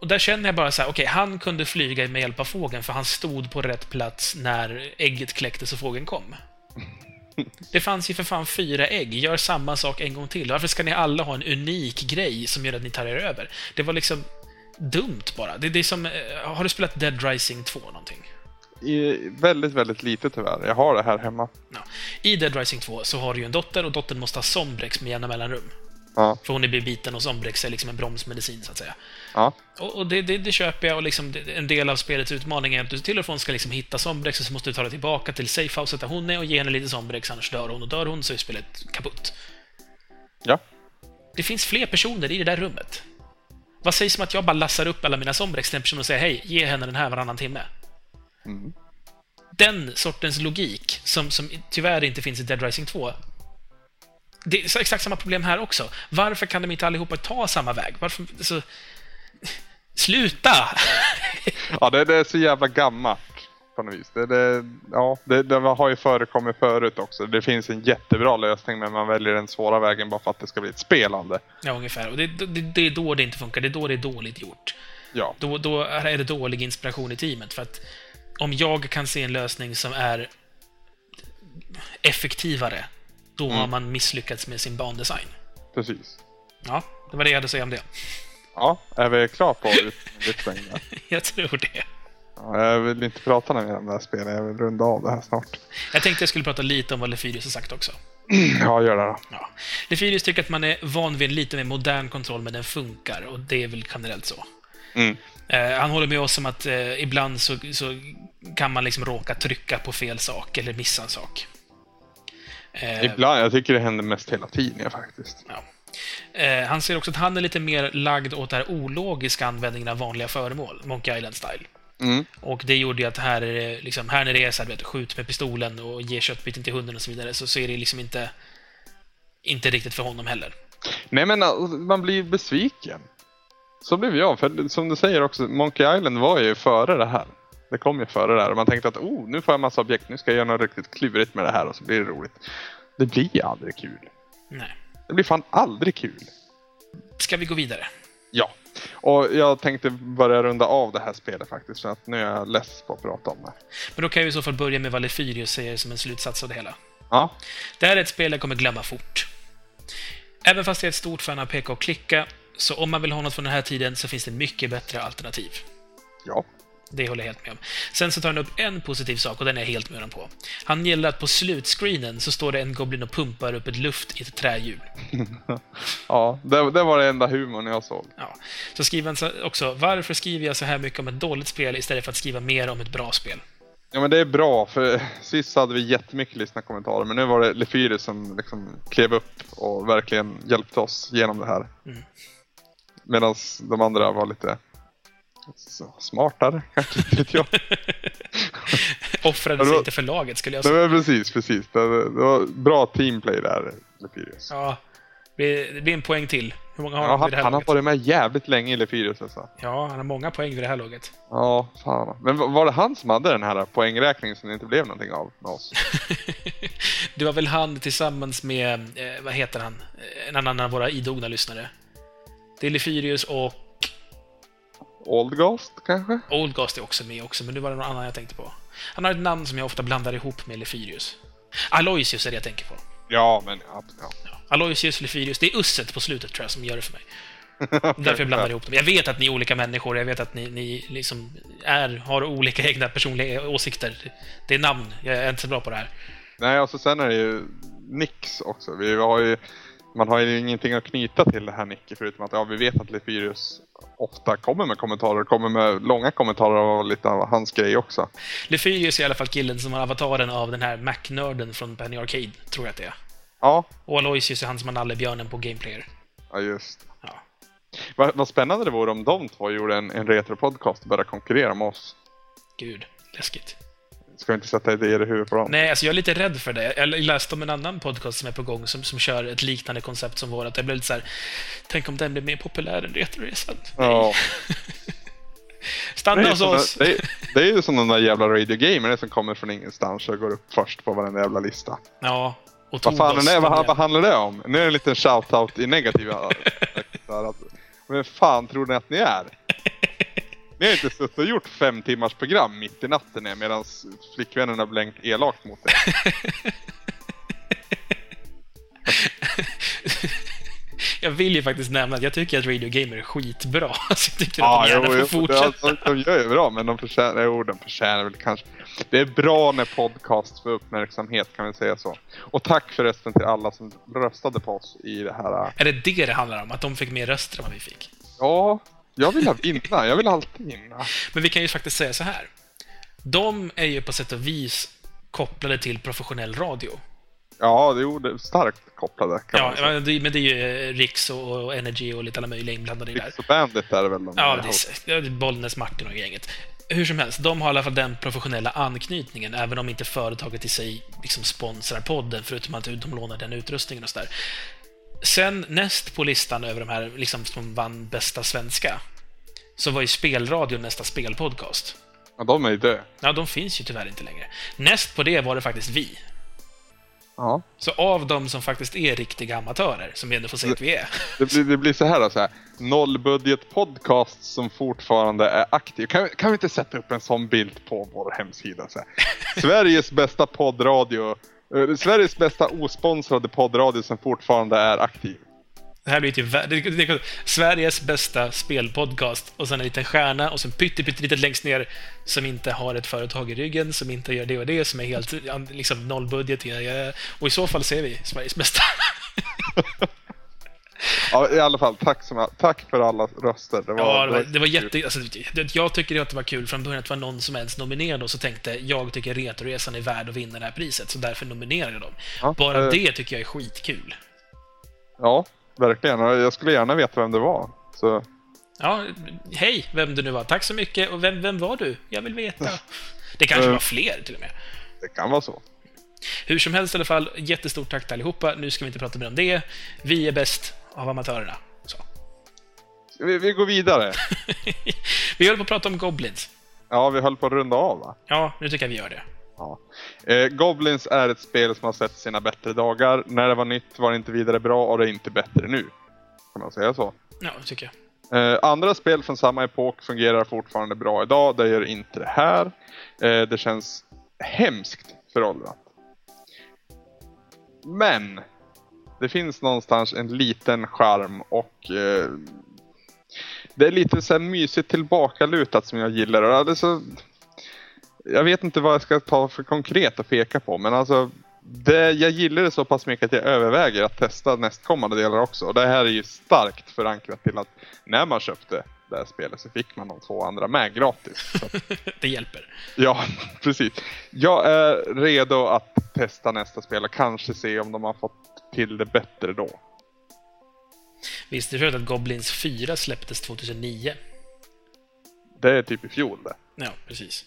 Och där känner jag bara så här, okej, han kunde flyga med hjälp av fågeln för han stod på rätt plats när ägget kläcktes och fågeln kom. Det fanns ju för fan fyra ägg. Gör samma sak en gång till. Varför ska ni alla ha en unik grej som gör att ni tar er över? Det var liksom dumt bara. Det, det är som... eh, Har du spelat Dead Rising 2 någonting? I, väldigt, väldigt lite tyvärr. Jag har det här hemma. Ja. I Dead Rising 2 så har du ju en dotter och dottern måste ha Sombrex med jämna mellanrum. Ja, För hon är biten och Sombrex är liksom en bromsmedicin, så att säga. ja, Och, och det, det, det köper jag och liksom en del av spelets utmaning är att du till och från ska liksom hitta Sombrex och så måste du ta dig tillbaka till safehouset där hon är och ge henne lite Sombrex, annars dör hon. Och dör hon så är spelet kaputt. ja. Det finns fler personer i det där rummet. Vad sägs om att jag bara lassar upp alla mina Sombrex till en person och säger hej, ge henne den här varannan timme? Mm. Den sortens logik, som, som tyvärr inte finns i Dead Rising 2, det är exakt samma problem här också. Varför kan de inte allihopa ta samma väg? Varför... Så... Sluta! Ja, det, det är så jävla gammalt på något vis. Det, det, ja, det, det har ju förekommit förut också. Det finns en jättebra lösning men man väljer den svåra vägen bara för att det ska bli ett spelande. ja, ungefär. Och det, det, det är då det inte funkar. Det är då det är dåligt gjort. Ja, Då, då är det dålig inspiration i teamet. För att om jag kan se en lösning som är effektivare, då har man misslyckats med sin bandesign. precis. Ja, det var det jag hade att säga om det. Ja, är vi klara på ut- utspängen där? Jag tror det. Ja, jag vill inte prata mer om det här spelet. Jag vill runda av det här snart. Jag tänkte jag skulle prata lite om vad Lefyrius har sagt också. Ja, gör det då. Ja. Lefyrius tycker att man är van vid en lite mer modern kontroll, men den funkar. Och det är väl generellt så. Mm. Eh, han håller med oss om att eh, ibland så, så kan man liksom råka trycka på fel sak, eller missa en sak. Eh, Ibland, jag tycker det händer mest hela tiden faktiskt. Ja. Eh, han ser också att han är lite mer lagd åt den här ologiska användningen av vanliga föremål, Monkey Island-style. Mm. Och det gjorde ju att här, är det liksom, här när det är så här, vet, skjut med pistolen och ge köttbiten till hunden och så vidare, så, så är det liksom inte, inte riktigt för honom heller. Nej men alltså, man blir besviken. Så blev jag. För som du säger också, Monkey Island var ju före det här. Det kom ju före det här och man tänkte att oh, nu får jag massa objekt, nu ska jag göra något riktigt klurigt med det här och så blir det roligt. Det blir aldrig kul. Nej. Det blir fan aldrig kul. Ska vi gå vidare? Ja. Och jag tänkte börja runda av det här spelet faktiskt för att nu är jag less på att prata om det. Men då kan vi i så fall börja med vad Lefyrius säger som en slutsats av det hela. Ja. Det här är ett spel jag kommer glömma fort. Även fast jag är ett stort fan av peka och klicka, så om man vill ha något från den här tiden så finns det mycket bättre alternativ. Ja. Det håller jag helt med om. Sen så tar han upp en positiv sak och den är jag helt med honom på. Han gillar att på slutscreenen så står det en goblin och pumpar upp ett luft i ett trähjul. Ja, det, det var det enda humorn jag såg. Ja. Så skriver han så- också, varför skriver jag så här mycket om ett dåligt spel istället för att skriva mer om ett bra spel? Ja men det är bra för sist hade vi jättemycket lyssnarkommentarer men nu var det Lefyri som liksom klev upp och verkligen hjälpte oss genom det här. Mm. Medan de andra var lite smartare kanske, inte vet jag. Offrade sig inte för laget, skulle jag säga. var precis, precis. Det, var bra teamplay där, Lefyrius. Ja, det blir- en poäng till. Hur många har Ja, han vid det här han har varit med jävligt länge i Lefyrius alltså. Ja, han har många poäng vid det här laget. Ja, fan. Men var var det han som hade den här poängräkningen som det inte blev någonting av med oss? Det var väl han tillsammans med, eh, vad heter han, Eh, en annan av våra idogna lyssnare. Det är Lefyrius och Old Ghost kanske? Oldgast är också med också, men det var någon annan jag tänkte på. Han har ett namn som jag ofta blandar ihop med Lefyrius. Aloysius är det jag tänker på. Ja, men ja. ja. Ja. Aloysius, Lefyrius, det är usset på slutet tror jag som gör det för mig. Därför jag blandar ihop dem. Jag vet att ni är olika människor, jag vet att ni, ni liksom är, har olika egna personliga åsikter. Det är namn, jag är inte så bra på det här. Nej, och så sen är det ju Nix också. Vi har ju, man har ju ingenting att knyta till det här Nicky förutom att ja, vi vet att Lefyrius ofta kommer med kommentarer, kommer med långa kommentarer och lite av hans grej också. Lefyrius är i alla fall killen som har avataren av den här Mac-nörden från Penny Arcade, tror jag att det är. Ja, Och Aloysius är han som har nallebjörnen på Gameplayer. ja just. Ja. Vad, vad spännande det vore om de två gjorde en, en retropodcast och började konkurrera med oss. Gud, läskigt. Ska inte sätta idéer i huvudet på dem? Nej, alltså jag är lite rädd för det. Jag läste om en annan podcast som är på gång som, som kör ett liknande koncept som vårat. Jag blev lite så här, tänk om den blir mer populär än Retroresan. Ja. Stanna hos oss! det, är, det är ju som den där jävla Radio Gamer som kommer från ingenstans och går upp först på varenda jävla lista. Ja, och Vad fan är det, vad, de vad handlar det om? Nu är det en liten shout-out i negativa Vem fan tror ni att ni är? Ni har inte suttit och gjort fem timmars program mitt i natten medan flickvännen har blänkt elakt mot er. Jag vill ju faktiskt nämna att jag tycker att Radio Gamer är skitbra. Så jag tycker Ja, att de jo, gärna får jo, fortsätta. det- de, de gör ju bra, men de förtjänar, jo, de förtjänar väl kanske. Det är bra när podcast får uppmärksamhet, kan vi säga så. Och tack förresten till alla som röstade på oss i det här. Är det det det handlar om? Att de fick mer röster än vad vi fick? Ja, jag vill ha vinna. Jag vill alltid vinna. Men vi kan ju faktiskt säga så här. De är ju på sätt och vis kopplade till professionell radio. Ja, det är starkt kopplade Ja, men det, men det är ju eh, Riks och, Energy och lite alla möjliga inblandade i det. Riks och Bandit är det väl de Ja, det är, ja, det är Bollnäs, Martin och gänget. Hur som helst, de har i alla fall den professionella anknytningen, även om inte företaget i sig liksom sponsrar podden, förutom att de lånar den utrustningen och sådär. Sen näst på listan över de här liksom, som vann bästa svenska, så var ju Spelradion nästa spelpodcast. Ja, de är ju dö. Ja, de finns ju tyvärr inte längre. Näst på det var det faktiskt vi. Ja. Så av de som faktiskt är riktiga amatörer, som vi ändå får se att vi är, Det blir, det blir så här då, så här. Nollbudget podcast som fortfarande är aktiv. Kan, vi- kan vi inte sätta upp en sån bild på vår hemsida? Så här. Sveriges bästa poddradio. Eh, Sveriges bästa osponsrade poddradio som fortfarande är aktiv. Det här blir typ det, det, det, Sveriges bästa spelpodcast och sen en liten stjärna och sen pytte, pytte litet längst ner som inte har ett företag i ryggen, som inte gör det och det, som är helt liksom nollbudget. Och i så fall ser vi Sveriges bästa. Ja, I alla fall, tack, som, tack för alla röster. Det var, Ja, det var, det var jätte... Alltså, det- jag tycker att det var kul från början att det var någon som ens nominerade och så tänkte jag tycker Retroresan är värd att vinna det här priset, så därför nominerade jag dem. Ja, Bara eh, det tycker jag är skitkul. Ja, verkligen. Jag skulle gärna veta vem det var. Så, Ja, hej, vem du nu var. Tack så mycket. Och vem, vem var du? Jag vill veta. Det kanske Eh. var fler till och med. det kan vara så. Hur som helst i alla fall, jättestort tack till allihopa. Nu ska vi inte prata mer om det. Vi är bäst av amatörerna. Så. Vi, vi går vidare. vi håller på att prata om Goblins. Ja, vi höll på att runda av va? Ja, nu tycker jag vi gör det. Ja. Eh, Goblins är ett spel som har sett sina bättre dagar. När det var nytt var det inte vidare bra och det är inte bättre nu. Kan man säga så. Ja, det tycker jag. Eh, andra spel från samma epok fungerar fortfarande bra idag. Det gör inte det här. Eh, det känns hemskt föråldrat. Men det finns någonstans en liten charm och eh, det är lite så här mysigt tillbakalutat som jag gillar. Och det är så, jag vet inte vad jag ska ta för konkret att peka på men alltså det, jag gillar det så pass mycket att jag överväger att testa nästkommande delar också. Och det här är ju starkt förankrat till att när man köpte det här spelet så fick man de två andra med gratis. Det hjälper. ja, precis. Jag är redo att testa nästa spel och kanske se om de har fått till det bättre då. Visste du att Goblins 4 släpptes 2009? Det är typ i fjol det. Ja, precis.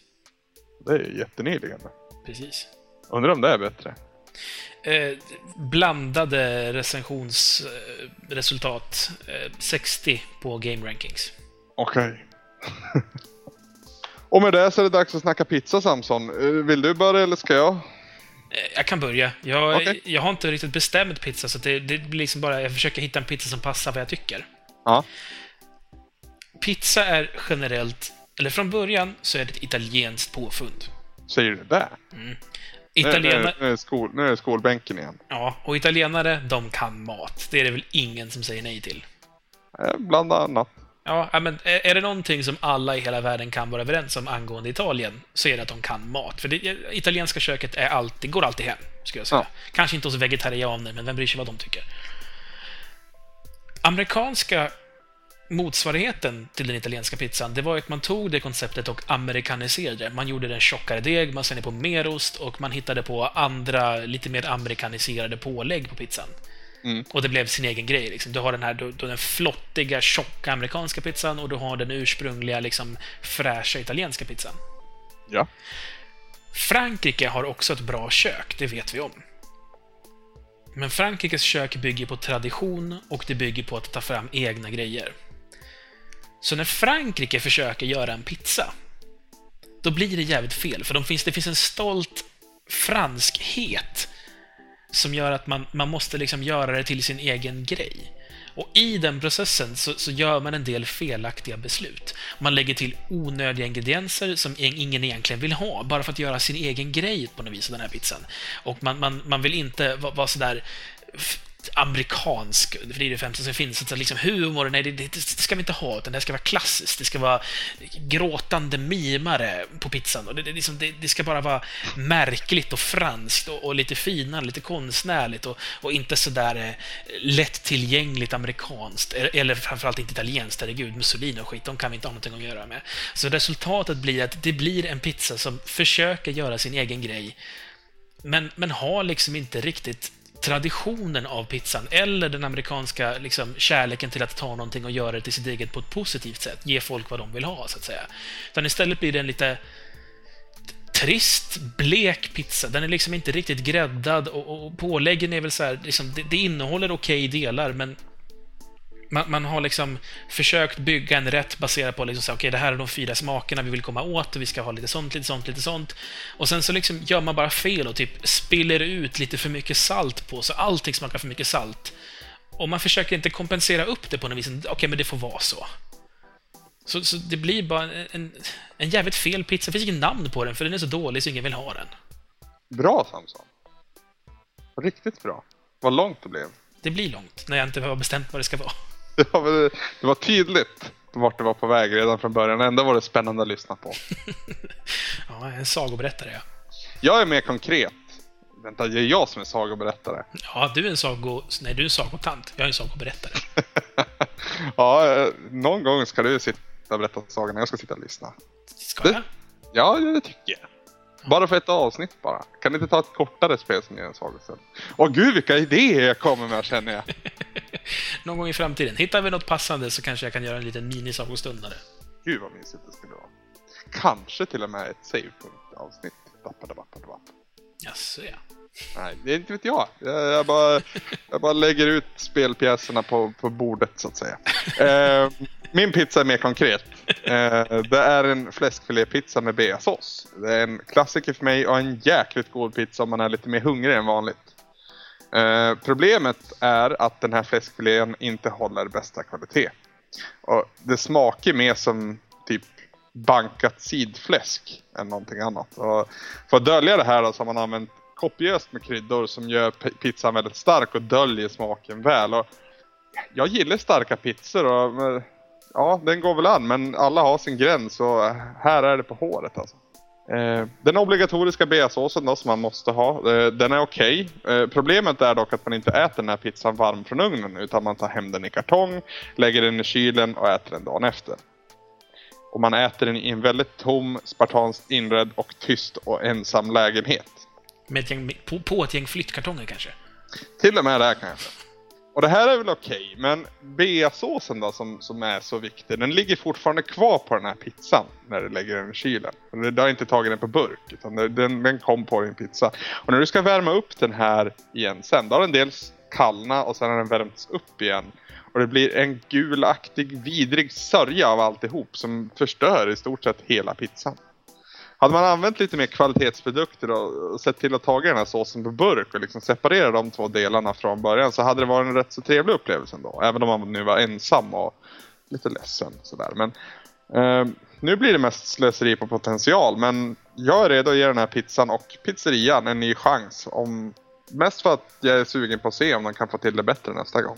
Det är jättenyligen. Precis. Undrar om det är bättre. Eh, blandade recensionsresultat. Eh, 60 på Game Rankings. Okej. och med det så är det dags att snacka pizza Samson. Eh, Vill du börja eller ska jag? Eh, Jag kan börja. Jag, Okej. jag har inte riktigt bestämt pizza, så det, det blir liksom bara... Jag försöker hitta en pizza som passar vad jag tycker. Ja. Pizza är generellt, eller från början, så är det ett italienskt påfund. Säger du det? Nu, Italienare, nu, nu, är skol, nu är skolbänken igen. ja, och italienare, de kan mat. Det är det väl ingen som säger nej till. Eh, Bland annat. Ja, men är är det någonting som alla i hela världen kan vara överens om angående Italien, så är det att de kan mat. För det italienska köket är alltid, går alltid hem, skulle jag säga. Ja. Kanske inte hos vegetarianer, men vem bryr sig vad de tycker? Amerikanska motsvarigheten till den italienska pizzan, det var att man tog det konceptet och amerikaniserade det. Man gjorde den tjockare deg, man sände på mer ost och man hittade på andra, lite mer amerikaniserade pålägg på pizzan. Mm. Och det blev sin egen grej. Liksom. Du har den här du, du, den flottiga, tjocka amerikanska pizzan och du har den ursprungliga, liksom, fräscha italienska pizzan. Ja. Frankrike har också ett bra kök, det vet vi om. Men Frankrikes kök bygger på tradition och det bygger på att ta fram egna grejer. Så när Frankrike försöker göra en pizza, då blir det jävligt fel, för de finns, det finns en stolt franskhet som gör att man, man måste liksom göra det till sin egen grej. Och i den processen så, så gör man en del felaktiga beslut. Man lägger till onödiga ingredienser som ingen egentligen vill ha, bara för att göra sin egen grej på något vis, av den här pizzan. Och man, man, man vill inte vara, sådär amerikansk, för det är det främsta som finns. Att liksom humor, nej, det, det, det ska vi inte ha, utan det ska vara klassiskt. Det ska vara gråtande mimare på pizzan. Och det, det, liksom, det, det ska bara vara märkligt och franskt och, och lite finare, lite konstnärligt och, och inte sådär eh, lättillgängligt amerikanskt. Eller, eller framförallt inte italienskt, herregud, Mussolini och skit, de kan vi inte ha någonting att göra med. Så resultatet blir att det blir en pizza som försöker göra sin egen grej, men, men har liksom inte riktigt traditionen av pizzan eller den amerikanska liksom, kärleken till att ta någonting och göra det till sitt eget på ett positivt sätt. Ge folk vad de vill ha, så att säga. Utan istället blir det en lite trist, blek pizza. Den är liksom inte riktigt gräddad och, och påläggen är väl så här, liksom, det, det innehåller okej delar, men man, man har liksom försökt bygga en rätt baserat på liksom så okej, det här är de fyra smakerna vi vill komma åt och vi ska ha lite sånt, lite sånt, lite sånt. Och sen så liksom gör man bara fel och typ spiller ut lite för mycket salt på, så allting smakar för mycket salt. Och man försöker inte kompensera upp det på något vis. Okej, men det får vara så. Så, så det blir bara en, en, en jävligt fel pizza. Det finns inget namn på den, för den är så dålig så ingen vill ha den. Bra Samson. Riktigt bra. Vad långt det blev. Det blir långt, när jag inte har bestämt vad det ska vara. Det var, väl- det var tydligt vart det var på väg redan från början. Ändå var det spännande att lyssna på. Ja, en sagoberättare, ja. Jag är mer konkret. Vänta, det är jag som är sagoberättare. Ja, du är en sago... Nej, du är en sagotant. Jag är en sagoberättare. ja, eh, någon gång ska du sitta och berätta sagorna. Jag ska sitta och lyssna. Ska Det- jag? Ja, det tycker jag. Bara för ett avsnitt bara. Kan ni inte ta ett kortare spel som ger en sagostund? Åh gud, vilka idéer jag kommer med känner jag. Någon gång i framtiden. Hittar vi något passande så kanske jag kan göra en liten minisagostundare. Gud vad mysigt det skulle vara. Kanske till och med ett savepunkt-avsnitt. Jaså, ja. Nej, det är inte vet jag. Jag, jag, bara, jag bara lägger ut spelpjäserna på, på bordet så att säga. Eh, min pizza är mer konkret. Eh, det är en fläskfilépizza med beasås. Det är en klassiker för mig och en jäkligt god pizza om man är lite mer hungrig än vanligt. Eh, problemet är att den här fläskfilén inte håller bästa kvalitet. Och det smakar mer som typ bankat sidfläsk än någonting annat. Och för att dölja det här då, så har man använt kopiöst med kryddor som gör pizzan väldigt stark och döljer smaken väl. Och jag gillar starka pizzor och ja, den går väl an men alla har sin gräns och här är det på håret alltså. Eh, den obligatoriska beasåsen då som man måste ha, eh, den är okej. Eh, problemet är dock att man inte äter den här pizzan varm från ugnen utan man tar hem den i kartong, lägger den i kylen och äter den dagen efter. Och man äter den i en väldigt tom, spartanskt inredd och tyst och ensam lägenhet. Med ett gäng, på, på ett gäng flyttkartonger kanske. Till och med där kanske. Och det här är väl okej, men beasåsen då som, som är så viktig, den ligger fortfarande kvar på den här pizzan när du lägger den i kylen. Du har inte tagit den på burk, utan den, den kom på din pizza. Och när du ska värma upp den här igen sen, då har den dels kallna och sen har den värmts upp igen. Och det blir en gulaktig, vidrig sörja av alltihop som förstör i stort sett hela pizzan hade man använt lite mer kvalitetsprodukter och, sett till att ta den här såsen på burk och liksom separera de två delarna från början så hade det varit en rätt så trevlig upplevelse ändå. Även om man nu var ensam och lite ledsen sådär. Men eh, nu blir det mest slöseri på potential men jag är redo att ge den här pizzan och pizzerian en ny chans. Om, mest för att jag är sugen på att se om de kan få till det bättre nästa gång.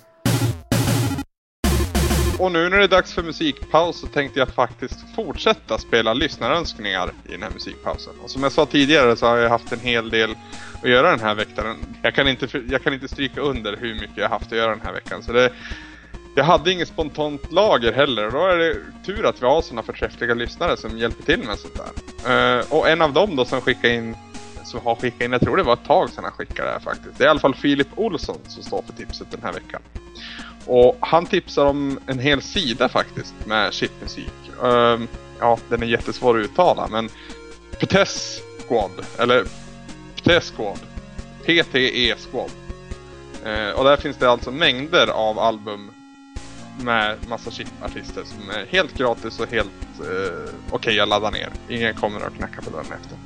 Och nu när det är dags för musikpaus så tänkte jag faktiskt fortsätta spela lyssnarönskningar i den här musikpausen. Och som jag sa tidigare så har jag haft en hel del att göra den här veckan. Jag kan inte, jag kan inte stryka under hur mycket jag haft att göra den här veckan. Så det, jag hade inget spontant lager heller och då är det tur att vi har sådana förträffliga lyssnare som hjälper till med sånt där. Uh, och en av dem då som skickade in som har skickat in, jag tror det var ett tag sedan han skickade det här faktiskt. Det är i alla fall Filip Olsson som står för tipset den här veckan. Och han tipsar om en hel sida faktiskt med chipmusik. Um, ja, den är jättesvår att uttala men PTS Squad, eller PTS Squad. PTE Squad. Uh, och där finns det alltså mängder av album med massa chipartister som är helt gratis och helt uh, okej okay att ladda ner. Ingen kommer att knacka på dörren efter.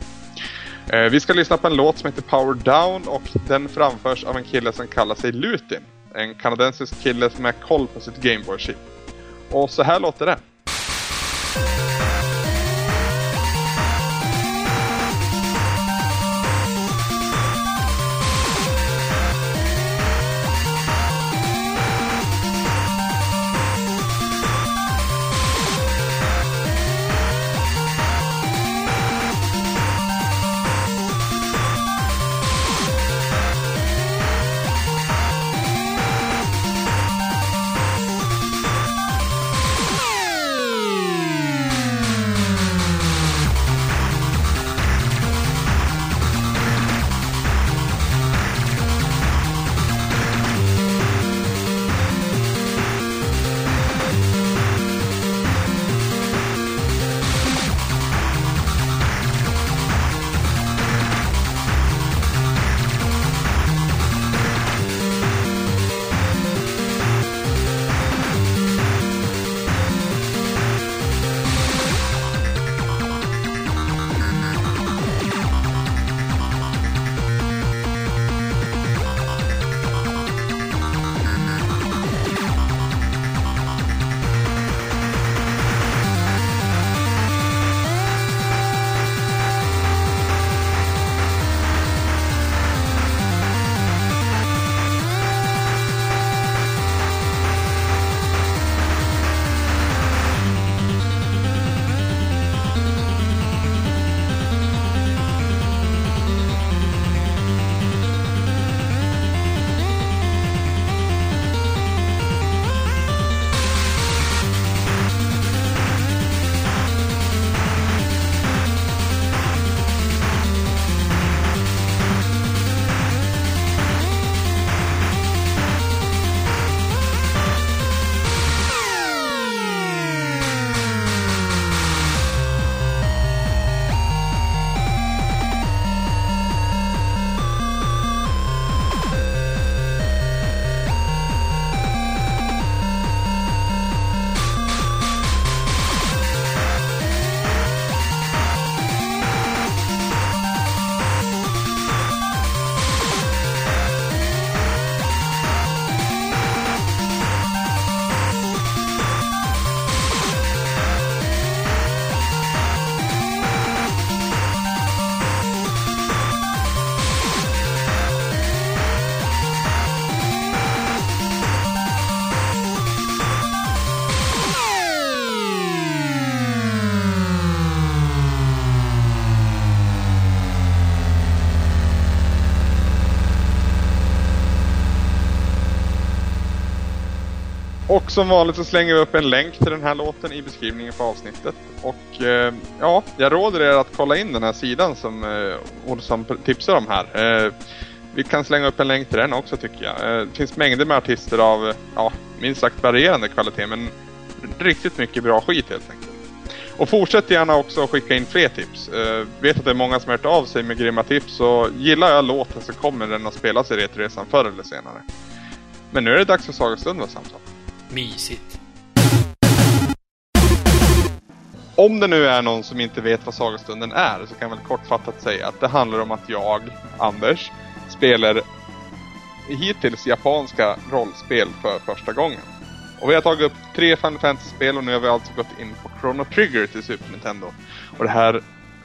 Uh, vi ska lyssna på en låt som heter Power Down och den framförs av en kille som kallar sig Lutin en kanadensisk kille som har koll på sitt Gameboy-chip. Och så här låter det. Som vanligt så slänger vi upp en länk till den här låten i beskrivningen på avsnittet. Och eh, ja, jag råder er att kolla in den här sidan som eh, Olsson tipsar om här. Eh, vi kan slänga upp en länk till den också tycker jag. Eh, det finns mängder med artister av, ja, minst sagt varierande kvalitet men riktigt mycket bra skit helt enkelt. Och fortsätt gärna också att skicka in fler tips. Uh, vet att det är många som har hört av sig med grymma tips och gillar jag låten så kommer den att spelas i Retroresan förr eller senare. Men nu är det dags för Sagostund va Samson? Mysigt. Om det nu är någon som inte vet vad Sagostunden är så kan jag väl kortfattat säga att det handlar om att jag, Anders, spelar hittills japanska rollspel för första gången. Och vi har tagit upp tre Final Fantasy-spel och nu har vi alltså gått in på Chrono Trigger till Super Nintendo. Och det här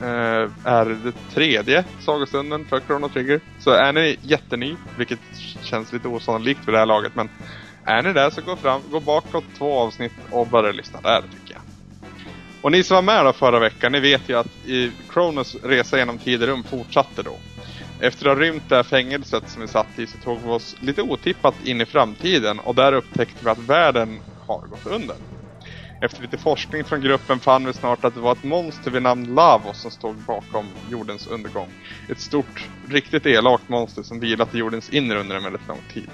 eh, är det tredje sagostunden för Chrono Trigger. Så är ni jätteny, vilket känns lite osannolikt för det här laget, men är ni där så gå fram, gå bakåt två avsnitt och börja lyssna där tycker jag. Och ni som var med då förra veckan, ni vet ju att i Kronos resa genom tid och rum fortsatte då. Efter att ha rymt det här fängelset som vi satt i så tog vi oss lite otippat in i framtiden och där upptäckte vi att världen har gått under. Efter lite forskning från gruppen fann vi snart att det var ett monster vid namn Lavos som stod bakom jordens undergång. Ett stort, riktigt elakt monster som vilat i jordens inre under en väldigt lång tid.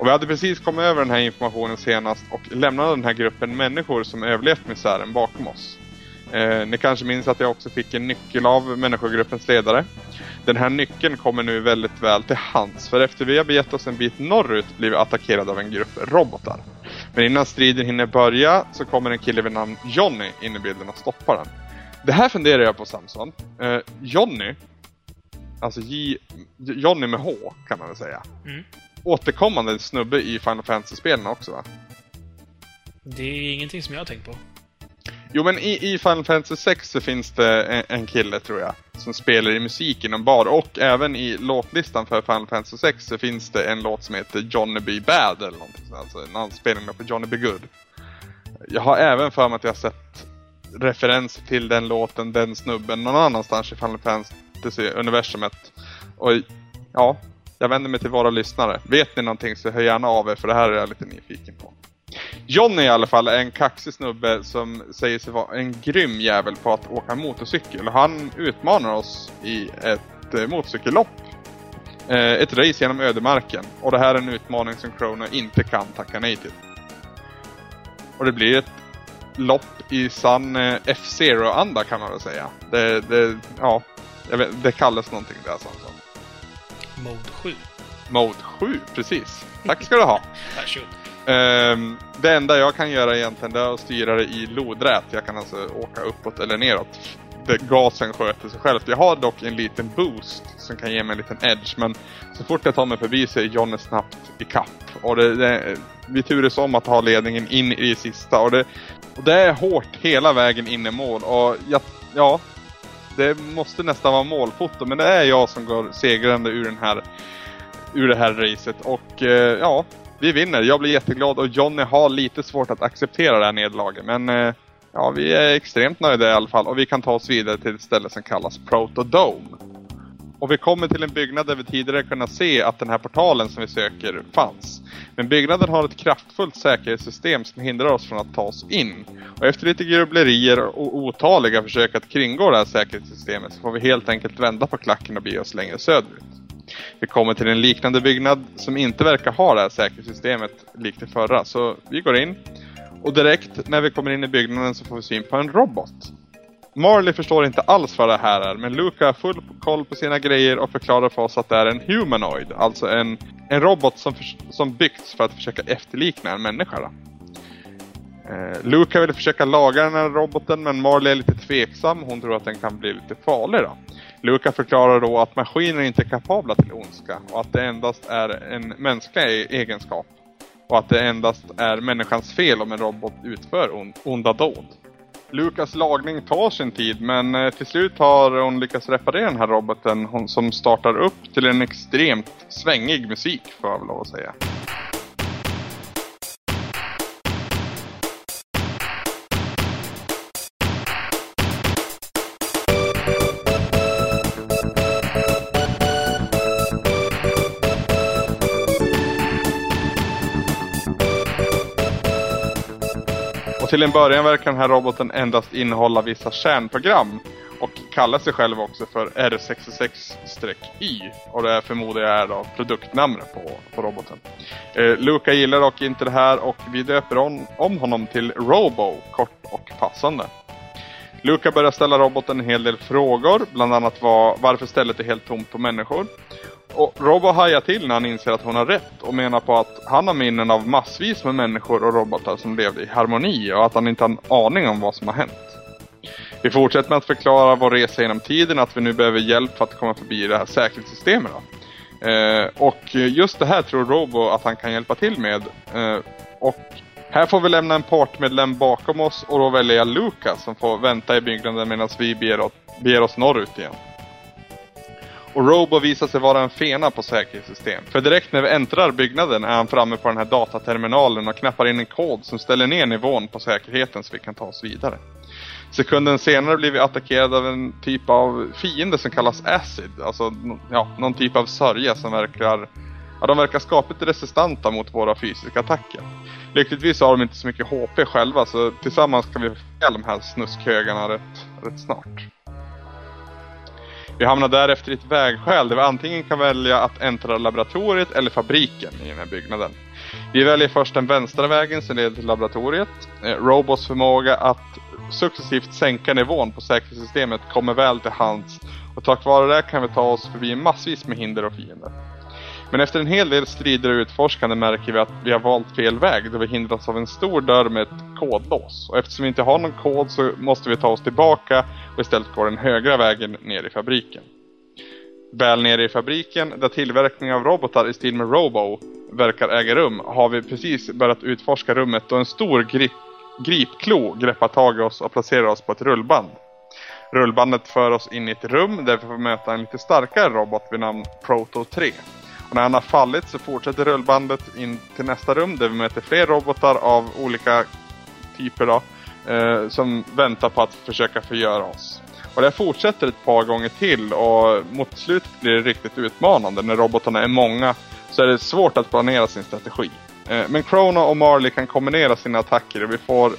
Och vi hade precis kommit över den här informationen senast och lämnade den här gruppen människor som överlevt misären bakom oss. Eh, ni kanske minns att jag också fick en nyckel av människogruppens ledare. Den här nyckeln kommer nu väldigt väl till hands för efter vi har begett oss en bit norrut blir vi attackerade av en grupp robotar. Men innan striden hinner börja så kommer en kille vid namn Johnny in i bilden och stoppar den. Det här funderar jag på Samson. Eh, Johnny, alltså J, Johnny med H kan man väl säga. Mm. Återkommande snubbe i Final Fantasy-spelen också va? Det är ingenting som jag har tänkt på. Jo men i, i Final Fantasy 6 så finns det en, en kille tror jag som spelar i musik inom bar och även i låtlistan för Final Fantasy 6 så finns det en låt som heter Johnny Be Bad eller någonting sånt, alltså en anspelning på Johnny Be Good. Jag har även för mig att jag har sett referenser till den låten, den snubben någon annanstans i Final Fantasy-universumet. Och ja, jag vänder mig till våra lyssnare. Vet ni någonting så hör gärna av er för det här är jag lite nyfiken på. Johnny i alla fall är en kaxig snubbe som säger sig vara en grym jävel på att åka motorcykel. Han utmanar oss i ett eh, motorcykellopp. Eh, ett race genom ödemarken. Och det här är en utmaning som Chrono inte kan tacka nej till. Och det blir ett lopp i sann eh, F-Zero-anda kan man väl säga. Det, det, ja, jag vet, det kallas någonting där Samson. Mode 7. Mode 7, precis. Tack ska du ha. Varsågod. Ehm, det enda jag kan göra egentligen det är att styra det i lodrät. Jag kan alltså åka uppåt eller neråt. Det, gasen sköter sig själv. Jag har dock en liten boost som kan ge mig en liten edge. Men så fort jag tar mig förbi så är Johnny snabbt i kapp. Och det, det, vi turas om att ha ledningen in i det sista. Och det, och det är hårt hela vägen in i mål. Och jag, ja, det måste nästan vara målfoto. Men det är jag som går segrande ur den här ur det här racet. Och eh, ja, vi vinner. Jag blir jätteglad och Johnny har lite svårt att acceptera det här nederlaget. Men eh, ja, vi är extremt nöjda i alla fall och vi kan ta oss vidare till ett ställe som kallas Protodome. Och vi kommer till en byggnad där vi tidigare kunnat se att den här portalen som vi söker fanns. Men byggnaden har ett kraftfullt säkerhetssystem som hindrar oss från att ta oss in. Och efter lite grubblerier och otaliga försök att kringgå det här säkerhetssystemet så får vi helt enkelt vända på klacken och bege oss längre söderut. Vi kommer till en liknande byggnad som inte verkar ha det här säkerhetssystemet likt det förra. Så vi går in. Och direkt när vi kommer in i byggnaden så får vi syn på en robot. Marley förstår inte alls vad det här är, men Luca har full koll på sina grejer och förklarar för oss att det är en humanoid. Alltså en, en robot som, för, som byggts för att försöka efterlikna en människa. Då. Eh, Luca vill försöka laga den här roboten men Marley är lite tveksam. Hon tror att den kan bli lite farlig då. Luca förklarar då att maskiner inte är kapabla till ondska och att det endast är en mänsklig egenskap. Och att det endast är människans fel om en robot utför on onda dåd. Lukas lagning tar sin tid men eh, till slut har hon lyckats reparera den här roboten som startar upp till en extremt svängig musik får jag väl lov att säga. Till en början verkar den här roboten endast innehålla vissa kärnprogram och kallar sig själv också för R66-Y. Och det förmodar jag är då produktnamnet på, på roboten. Eh, Luca gillar dock inte det här och vi döper om, om honom till Robo, kort och passande. Luca börjar ställa roboten en hel del frågor, bland annat var, varför stället är helt tomt på människor. Och Robo hajar till när han inser att hon har rätt och menar på att han har minnen av massvis med människor och robotar som levde i harmoni och att han inte har en aning om vad som har hänt. Vi fortsätter med att förklara vår resa genom tiden, att vi nu behöver hjälp för att komma förbi det här säkerhetssystemet. Eh, och just det här tror Robo att han kan hjälpa till med. Eh, och här får vi lämna en partmedlem bakom oss och då väljer jag Lucas som får vänta i byggnaden medan vi beger oss, beger oss norrut igen. Och Robo visar sig vara en fena på säkerhetssystem. För direkt när vi äntrar byggnaden är han framme på den här dataterminalen och knappar in en kod som ställer ner nivån på säkerheten så vi kan ta oss vidare. Sekunden senare blir vi attackerade av en typ av fiende som kallas Acid. Alltså ja, någon typ av sörja som verkar Ja, de verkar skapligt resistenta mot våra fysiska attacker. Lyckligtvis har de inte så mycket HP själva så tillsammans kan vi få de här snuskhögarna rätt, rätt snart. Vi hamnar därefter i ett vägskäl där vi antingen kan välja att äntra laboratoriet eller fabriken i den här byggnaden. Vi väljer först den vänstra vägen som leder till laboratoriet. Eh, Robots Robos förmåga att successivt sänka nivån på säkerhetssystemet kommer väl till hands och tack vare det kan vi ta oss förbi massvis med hinder och fiender. Men efter en hel del strider och utforskande märker vi att vi har valt fel väg då vi hindras av en stor dörr med ett kodlås. Och eftersom vi inte har någon kod så måste vi ta oss tillbaka och istället gå den högra vägen ner i fabriken. Väl nere i fabriken, där tillverkning av robotar i stil med Robo verkar äga rum, har vi precis börjat utforska rummet då en stor grip gripklo greppar tag i oss och placerar oss på ett rullband. Rullbandet för oss in i ett rum där vi får möta en lite starkare robot vid namn Proto 3. Och när han har fallit så fortsätter rullbandet in till nästa rum där vi möter fler robotar av olika typer då, eh, som väntar på att försöka förgöra oss. Och det fortsätter ett par gånger till och mot slutet blir det riktigt utmanande. När robotarna är många så är det svårt att planera sin strategi. Eh, men Chrono och Marley kan kombinera sina attacker och vi får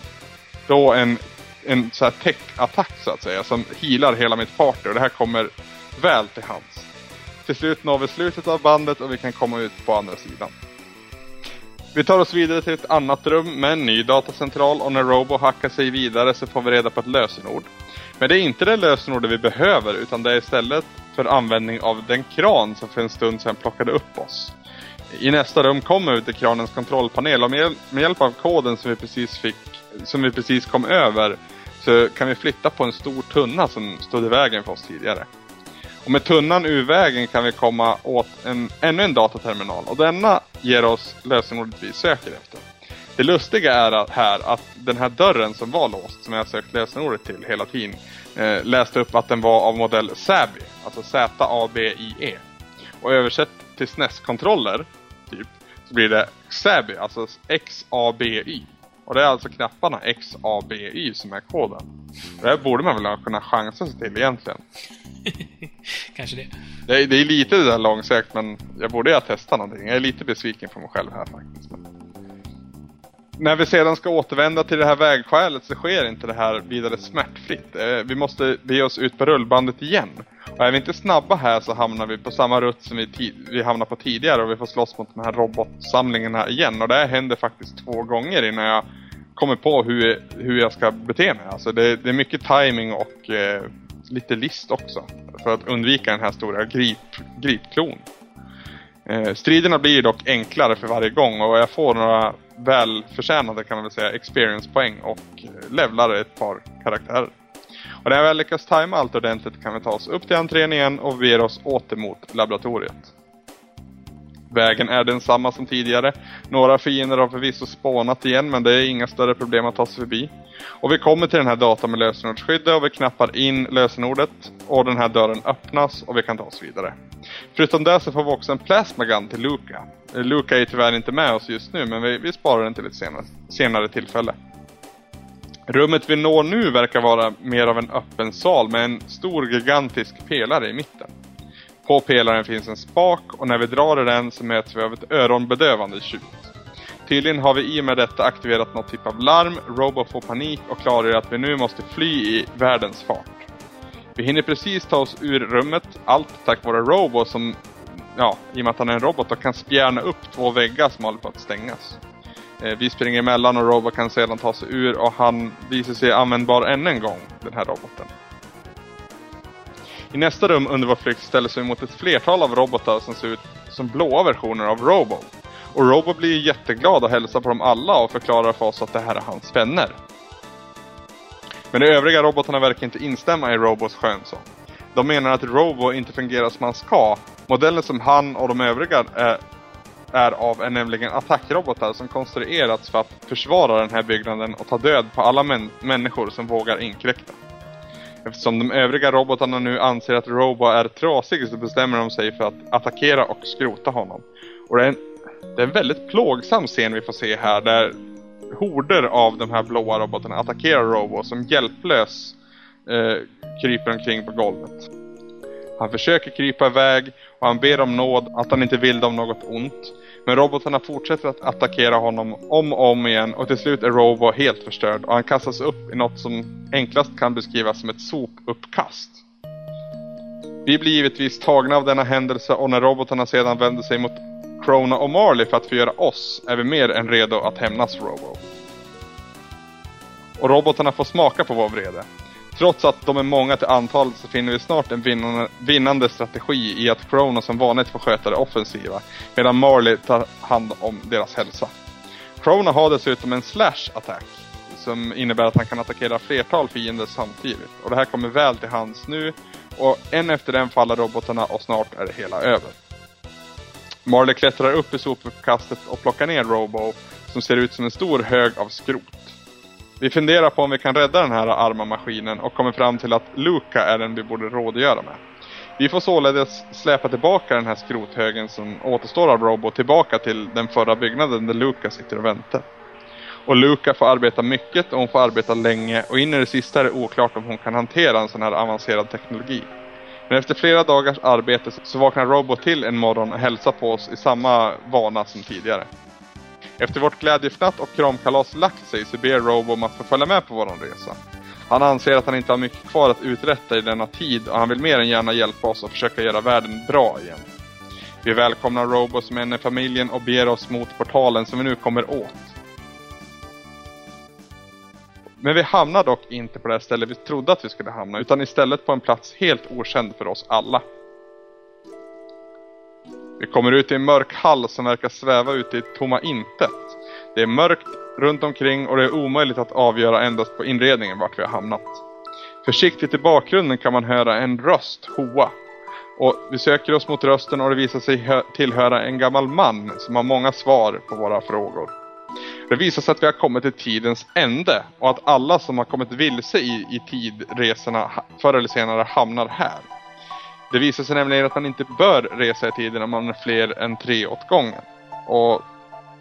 då en, en så här tech-attack så att säga som healar hela mitt party och det här kommer väl till hands. Till slut når vi slutet av bandet och vi kan komma ut på andra sidan. Vi tar oss vidare till ett annat rum med en ny datacentral och när Robo hackar sig vidare så får vi reda på ett lösenord. Men det är inte det lösenordet vi behöver utan det är istället för användning av den kran som för en stund sedan plockade upp oss. I nästa rum kommer vi till kranens kontrollpanel och med, hjälp av koden som vi precis fick, som vi precis kom över så kan vi flytta på en stor tunna som stod i vägen för oss tidigare. Och med tunnan ur vägen kan vi komma åt en, ännu en dataterminal och denna ger oss lösenordet vi söker efter. Det lustiga är att här att den här dörren som var låst, som jag sökt lösenordet till hela tiden, eh, läste upp att den var av modell SABI, alltså Z-A-B-I-E. Och översatt till SNES-kontroller, typ, så blir det Sabi, alltså X-A-B-Y. Och det är alltså knapparna X, A, B, Y som är koden. Det här borde man väl kunna chansa sig till egentligen. Kanske det. Det är, det är lite det där långsökt men jag borde ha testat någonting. Jag är lite besviken på mig själv här faktiskt. När vi sedan ska återvända till det här vägskälet så sker inte det här vidare smärtfritt. Eh, vi måste be oss ut på rullbandet igen. Och är vi inte snabba här så hamnar vi på samma rutt som vi, vi hamnade på tidigare och vi får slåss mot de här robotsamlingarna igen. Och det här händer faktiskt två gånger innan jag kommer på hur, hur jag ska bete mig. Alltså det, det är mycket timing och eh, lite list också. För att undvika den här stora grip, gripklon. Eh, striderna blir dock enklare för varje gång och jag får några välförtjänade kan man väl säga experience-poäng och levlar ett par karaktärer. Och när vi har lyckats tajma allt ordentligt kan vi ta oss upp till entrén igen och beger oss åter mot laboratoriet. Vägen är densamma som tidigare. Några fiender har förvisso spånat igen men det är inga större problem att ta sig förbi. Och vi kommer till den här datan med lösenordsskyddet och vi knappar in lösenordet och den här dörren öppnas och vi kan ta oss vidare. Förutom det så får vi också en plasmagun till Luca. Eh, Luca är tyvärr inte med oss just nu men vi, vi sparar den till ett senare, senare tillfälle. Rummet vi når nu verkar vara mer av en öppen sal med en stor gigantisk pelare i mitten. På pelaren finns en spak och när vi drar i den så möts vi av ett öronbedövande tjut. Tydligen har vi i och med detta aktiverat något typ av larm, Robo får panik och klargör att vi nu måste fly i världens fart. Vi hinner precis ta oss ur rummet, allt tack vare Robo som, ja, i och med att han är en robot, och kan spjärna upp två väggar som håller på att stängas. Eh, vi springer emellan och Robo kan sedan ta sig ur och han visar sig användbar än en gång, den här roboten. I nästa rum under vår flykt ställer sig mot ett flertal av robotar som ser ut som blåa versioner av Robo. Och Robo blir jätteglad och hälsar på dem alla och förklarar för oss att det här är hans vänner. Men de övriga robotarna verkar inte instämma i Robos skönsång. De menar att Robo inte fungerar som han ska. Modellen som han och de övriga är, är av är nämligen attackrobotar som konstruerats för att försvara den här byggnaden och ta död på alla män människor som vågar inkräkta. Eftersom de övriga robotarna nu anser att Robo är trasig så bestämmer de sig för att attackera och skrota honom. Och det är en, det är en väldigt plågsam scen vi får se här där horder av de här blåa robotarna attackerar Robo som hjälplös eh, kryper omkring på golvet. Han försöker krypa iväg och han ber om nåd att han inte vill dem något ont. Men robotarna fortsätter att attackera honom om och om igen och till slut är Robo helt förstörd och han kastas upp i något som enklast kan beskrivas som ett sopuppkast. Vi blir givetvis tagna av denna händelse och när robotarna sedan vänder sig mot Krona och Marley för att förgöra oss är vi mer än redo att hämnas Robo. Och robotarna får smaka på vår vrede. Trots att de är många till antalet så finner vi snart en vinnande, vinnande strategi i att Corona som vanligt får sköta det offensiva medan Marley tar hand om deras hälsa. Corona har dessutom en slash attack som innebär att han kan attackera flertal fiender samtidigt. Och det här kommer väl till hands nu och en efter en faller robotarna och snart är det hela över. Marley klättrar upp i sopuppkastet och plockar ner Robo som ser ut som en stor hög av skrot. Vi funderar på om vi kan rädda den här arma maskinen och kommer fram till att Luca är den vi borde rådgöra med. Vi får således släpa tillbaka den här skrothögen som återstår av Robo tillbaka till den förra byggnaden där Luca sitter och väntar. Och Luca får arbeta mycket och hon får arbeta länge och in i det sista är det oklart om hon kan hantera en sån här avancerad teknologi. Men efter flera dagars arbete så vaknar Robo till en morgon och hälsar på oss i samma vana som tidigare. Efter vårt glädjefnatt och kramkalas lagt sig så ber Robo om att få följa med på våran resa. Han anser att han inte har mycket kvar att uträtta i denna tid och han vill mer än gärna hjälpa oss att försöka göra världen bra igen. Vi välkomnar Robo som en i familjen och ber oss mot portalen som vi nu kommer åt. Men vi hamnar dock inte på det stället vi trodde att vi skulle hamna utan istället på en plats helt okänd för oss alla. Vi kommer ut i en mörk hall som verkar sväva ute i tomma intet. Det är mörkt runt omkring och det är omöjligt att avgöra endast på inredningen vart vi har hamnat. Försiktigt i bakgrunden kan man höra en röst hoa. Och vi söker oss mot rösten och det visar sig tillhöra en gammal man som har många svar på våra frågor. Det visar sig att vi har kommit till tidens ände och att alla som har kommit vilse i, i tidresorna förr eller senare hamnar här. Det visar sig nämligen att man inte bör resa i tiden om man är fler än tre åt gången. Och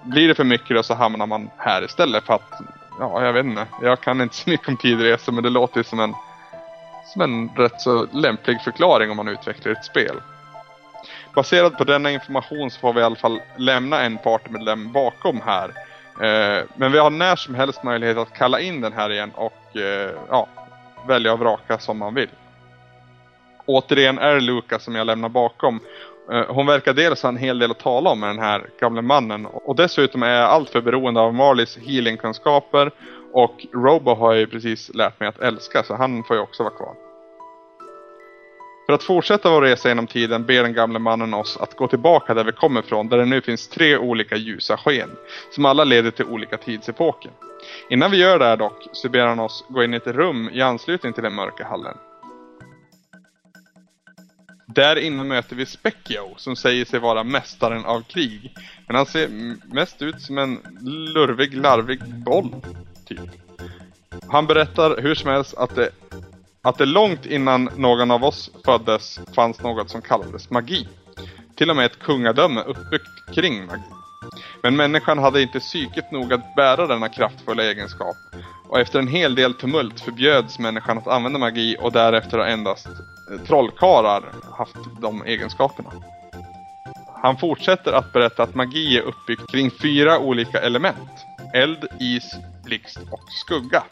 blir det för mycket då så hamnar man här istället för att, ja jag vet inte, jag kan inte så mycket om tidresor men det låter som en, som en rätt så lämplig förklaring om man utvecklar ett spel. Baserat på denna information så får vi i alla fall lämna en partymedlem bakom här. Eh, men vi har när som helst möjlighet att kalla in den här igen och eh, ja, välja och vraka som man vill återigen är det Luca som jag lämnar bakom. Eh, hon verkar dels ha en hel del att tala om med den här gamle mannen och dessutom är jag alltför beroende av Marleys healingkunskaper och Robo har ju precis lärt mig att älska så han får ju också vara kvar. För att fortsätta vår resa genom tiden ber den gamle mannen oss att gå tillbaka där vi kommer ifrån där det nu finns tre olika ljusa sken som alla leder till olika tidsepoker. Innan vi gör det här dock så ber han oss gå in i ett rum i anslutning till den mörka hallen. Där inne möter vi Specchio som säger sig vara mästaren av krig. Men han ser mest ut som en lurvig, larvig boll, typ. Han berättar hur som helst att det, att det långt innan någon av oss föddes fanns något som kallades magi. Till och med ett kungadöme uppbyggt kring magi. Men människan hade inte psyket nog att bära denna kraftfulla egenskap. Och efter en hel del tumult förbjöds människan att använda magi och därefter har endast Eh, trollkarlar haft de egenskaperna. Han fortsätter att berätta att magi är uppbyggt kring fyra olika element. Eld, is, blixt och skugga.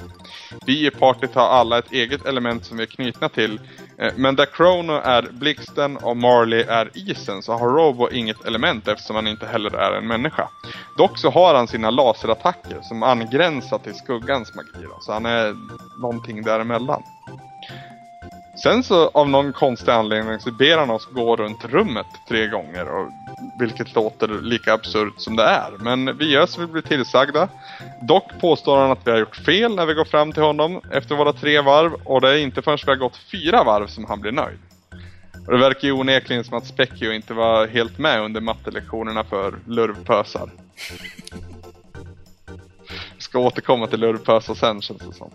Vi i partiet har alla ett eget element som vi är knutna till. Eh, men där Chrono är blixten och Marley är isen så har Robo inget element eftersom han inte heller är en människa. Dock så har han sina laserattacker som angränsar till skuggans magi. Då, så han är någonting däremellan. Sen så av någon konstig anledning så ber han oss gå runt rummet tre gånger. Och, vilket låter lika absurt som det är. Men vi gör som vi blir tillsagda. Dock påstår han att vi har gjort fel när vi går fram till honom efter våra tre varv. Och det är inte förrän vi har gått fyra varv som han blir nöjd. Och det verkar ju onekligen som att Specchio inte var helt med under mattelektionerna för lurvpösar. Ska återkomma till lurvpösar sen känns det som.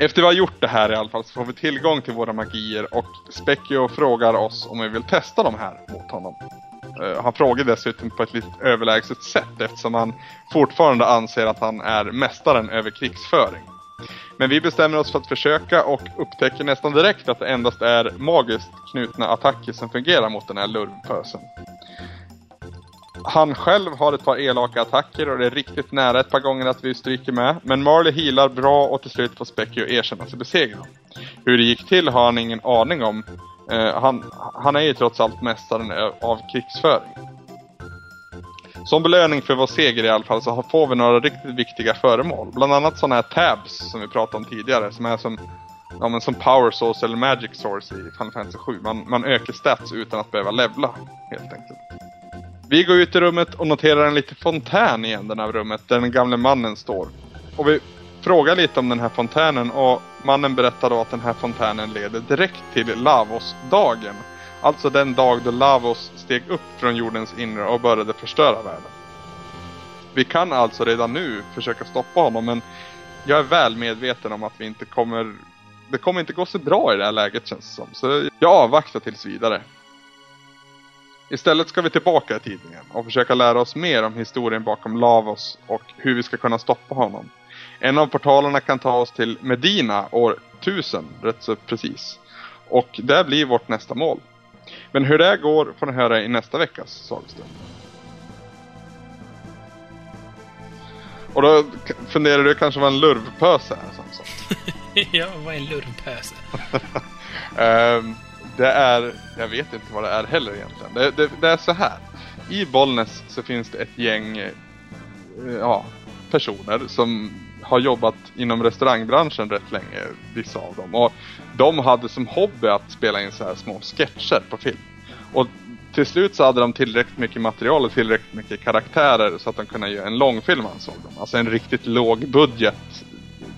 Efter vi har gjort det här i alla fall så får vi tillgång till våra magier och Specchio frågar oss om vi vill testa de här mot honom. Uh, han frågar dessutom på ett lite överlägset sätt eftersom han fortfarande anser att han är mästaren över krigsföring. Men vi bestämmer oss för att försöka och upptäcker nästan direkt att det endast är magiskt knutna attacker som fungerar mot den här lurvpösen. Han själv har ett par elaka attacker och det är riktigt nära ett par gånger att vi stryker med. Men Marley healar bra och till slut får Specky erkänna sig besegrad. Hur det gick till har han ingen aning om. Eh, han, han är ju trots allt mästaren av krigsföring. Som belöning för vår seger i alla fall så får vi några riktigt viktiga föremål. Bland annat sådana här tabs som vi pratade om tidigare. Som är som, ja, men som power source eller magic source i Final Fantasy 7. Man, man ökar stats utan att behöva levla helt enkelt. Vi går ut i rummet och noterar en liten fontän i änden av rummet där den gamle mannen står. Och vi frågar lite om den här fontänen och mannen berättar då att den här fontänen leder direkt till Lavos-dagen. Alltså den dag då Lavos steg upp från jordens inre och började förstöra världen. Vi kan alltså redan nu försöka stoppa honom men jag är väl medveten om att vi inte kommer... Det kommer inte gå så bra i det här läget känns det som. Så jag avvaktar tills vidare. Istället ska vi tillbaka i tidningen och försöka lära oss mer om historien bakom Lavos och hur vi ska kunna stoppa honom. En av portalerna kan ta oss till Medina år 1000, rätt så precis. Och det blir vårt nästa mål. Men hur det går får ni höra i nästa veckas sagostund. Och då funderar du kanske vad en lurvpöse är? Som sagt. ja, vad är en lurvpöse? um, det är, jag vet inte vad det är heller egentligen. Det, det, det är så här. I Bollnäs så finns det ett gäng eh, ja, personer som har jobbat inom restaurangbranschen rätt länge, vissa av dem. Och de hade som hobby att spela in så här små sketcher på film. Och till slut så hade de tillräckligt mycket material och tillräckligt mycket karaktärer så att de kunde göra en långfilm ansåg de. Alltså en riktigt låg budget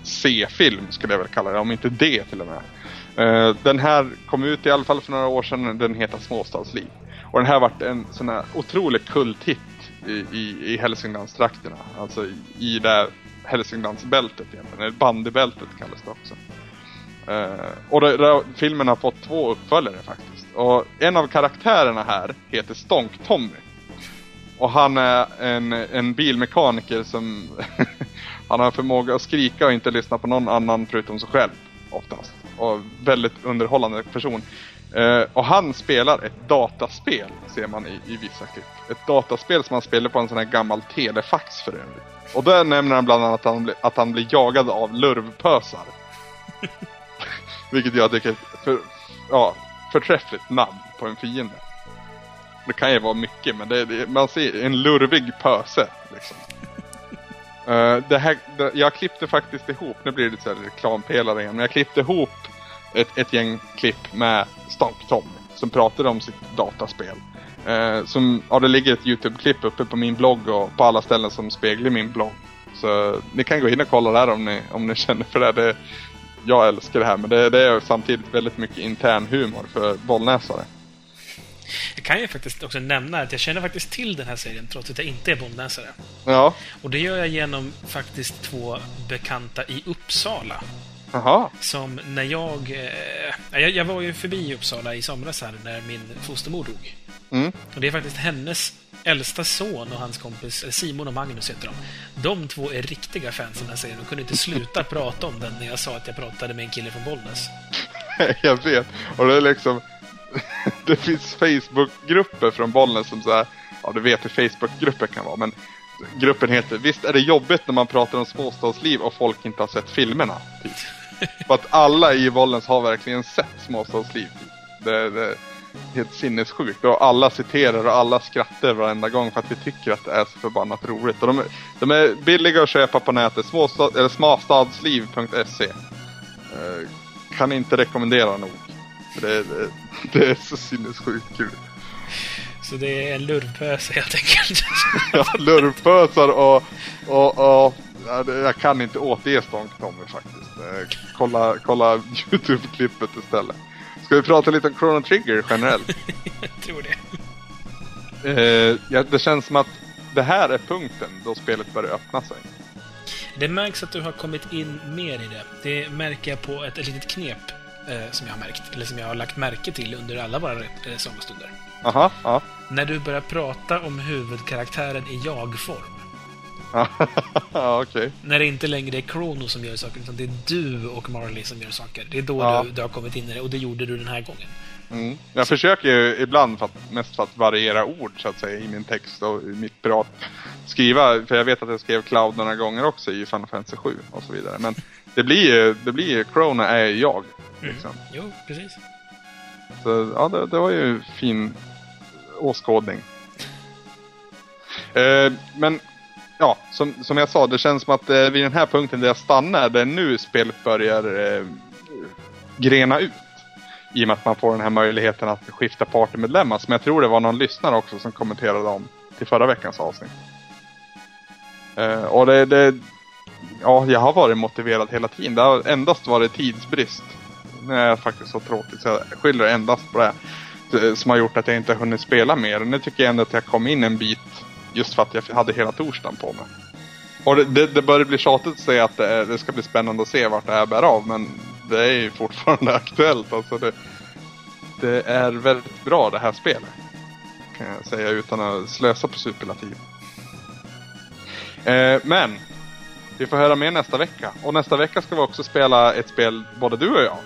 C-film skulle jag väl kalla det, om inte D till och med. Eh, den här kom ut i alla fall för några år sedan, den heter Småstadsliv. Och den här varit en sån här otrolig kulthit i, i, i Hälsinglandstrakterna. Alltså i, i det Hälsinglandsbältet egentligen, eller bandybältet kallas det också. Uh, och det, det, filmen har fått två uppföljare faktiskt. Och en av karaktärerna här heter Stonk-Tommy. Och han är en, en bilmekaniker som han har förmåga att skrika och inte lyssna på någon annan förutom sig själv oftast. Och väldigt underhållande person. Uh, och han spelar ett dataspel, ser man i, i vissa klipp. Ett dataspel som han spelar på en sån här gammal telefax för övrigt. Och där nämner han bland annat att han, blir, att han blir jagad av lurvpösar. Vilket jag tycker är för, ja, förträffligt namn på en fiende. Det kan ju vara mycket, men det, det, man ser en lurvig pöse. Liksom uh, det här, det, jag klippte faktiskt ihop, nu blir det lite reklampelare igen, men jag klippte ihop ett, ett gäng klipp med Stonk Tom som pratade om sitt dataspel. Uh, som, ja, det ligger ett Youtube-klipp uppe på min blogg och på alla ställen som speglar min blogg. Så ni kan gå in och kolla där om ni, om ni känner för det. det jag älskar det här men det, det är samtidigt väldigt mycket intern humor för bollnäsare. Jag kan ju faktiskt också nämna att jag känner faktiskt till den här serien trots att jag inte är bollnäsare. Ja. Och det gör jag genom faktiskt två bekanta i Uppsala. Jaha. Som när jag, eh, jag... Jag var ju förbi Uppsala i somras här när min fostermor dog. Mm. Och det är faktiskt hennes äldsta son och hans kompis Simon och Magnus heter de. De två är riktiga fans av den här serien och kunde inte sluta prata om den när jag sa att jag pratade med en kille från Bollnäs. jag vet. Och det är liksom... det finns Facebookgrupper från Bollnäs som så här... Ja, du vet hur Facebookgrupper kan vara, men gruppen heter Visst är det jobbigt när man pratar om småstadsliv och folk inte har sett filmerna? Typ. För att alla i Bollnäs har verkligen sett småstadsliv. Det, det, helt sinnessjukt. Och alla citerar och alla skrattar varenda gång för att vi tycker att det är så förbannat roligt. Och de, är, de är billiga att köpa på nätet. Småstad, eller småstadsliv.se eh, kan inte rekommendera nog. Det, det, det är så sinnessjukt kul. Så det är en lurvpöse helt enkelt. Ja, lurvpösar och, och, och jag kan inte återge Stonk Tommy faktiskt. Eh, kolla, kolla Youtube-klippet istället. Ska vi prata lite om Chrono Trigger generellt? Jag tror det. Eh, ja, det känns som att det här är punkten då spelet börjar öppna sig. Det märks att du har kommit in mer i det. Det märker jag på ett, ett litet knep eh, som jag har märkt, eller som jag har lagt märke till under alla våra eh, sagostunder. Aha, ja. När du börjar prata om huvudkaraktären i jag-form. ja, okej. När det inte längre är Chrono som gör saker, utan det är du och Marley som gör saker. Det är då Ja. du, du har kommit in i det, och det gjorde du den här gången. Mm. Jag försöker ju ibland för att, mest för att variera ord så att säga i min text och i mitt prat. Skriva, för jag vet att jag skrev Cloud några gånger också i Final Fantasy 7 och så vidare. Men det blir ju, det blir ju, Krona är ju jag. Liksom. Jo, precis. Så ja, det, det var ju fin åskådning. Eh, men ja, som, som jag sa, det känns som att eh, vid den här punkten där jag stannar, det är nu spelet börjar eh, grena ut. I och med att man får den här möjligheten att skifta partymedlemmar. Som jag tror det var någon lyssnare också som kommenterade om till förra veckans avsnitt. Eh, och det, det, ja, jag har varit motiverad hela tiden. Det har endast varit tidsbrist. Nu är jag faktiskt så tråkigt så jag skyller endast på det. Eh, som har gjort att jag inte har hunnit spela mer. Nu tycker jag ändå att jag kom in en bit just för att jag hade hela torsdagen på mig. Och det, det, det börjar bli tjatigt att säga att det, det ska bli spännande att se vart det här bär av. Men det är ju fortfarande aktuellt. Alltså det, det är väldigt bra det här spelet. Kan jag säga utan att slösa på superlativ. Eh, men vi får höra mer nästa vecka. Och nästa vecka ska vi också spela ett spel, både du och jag.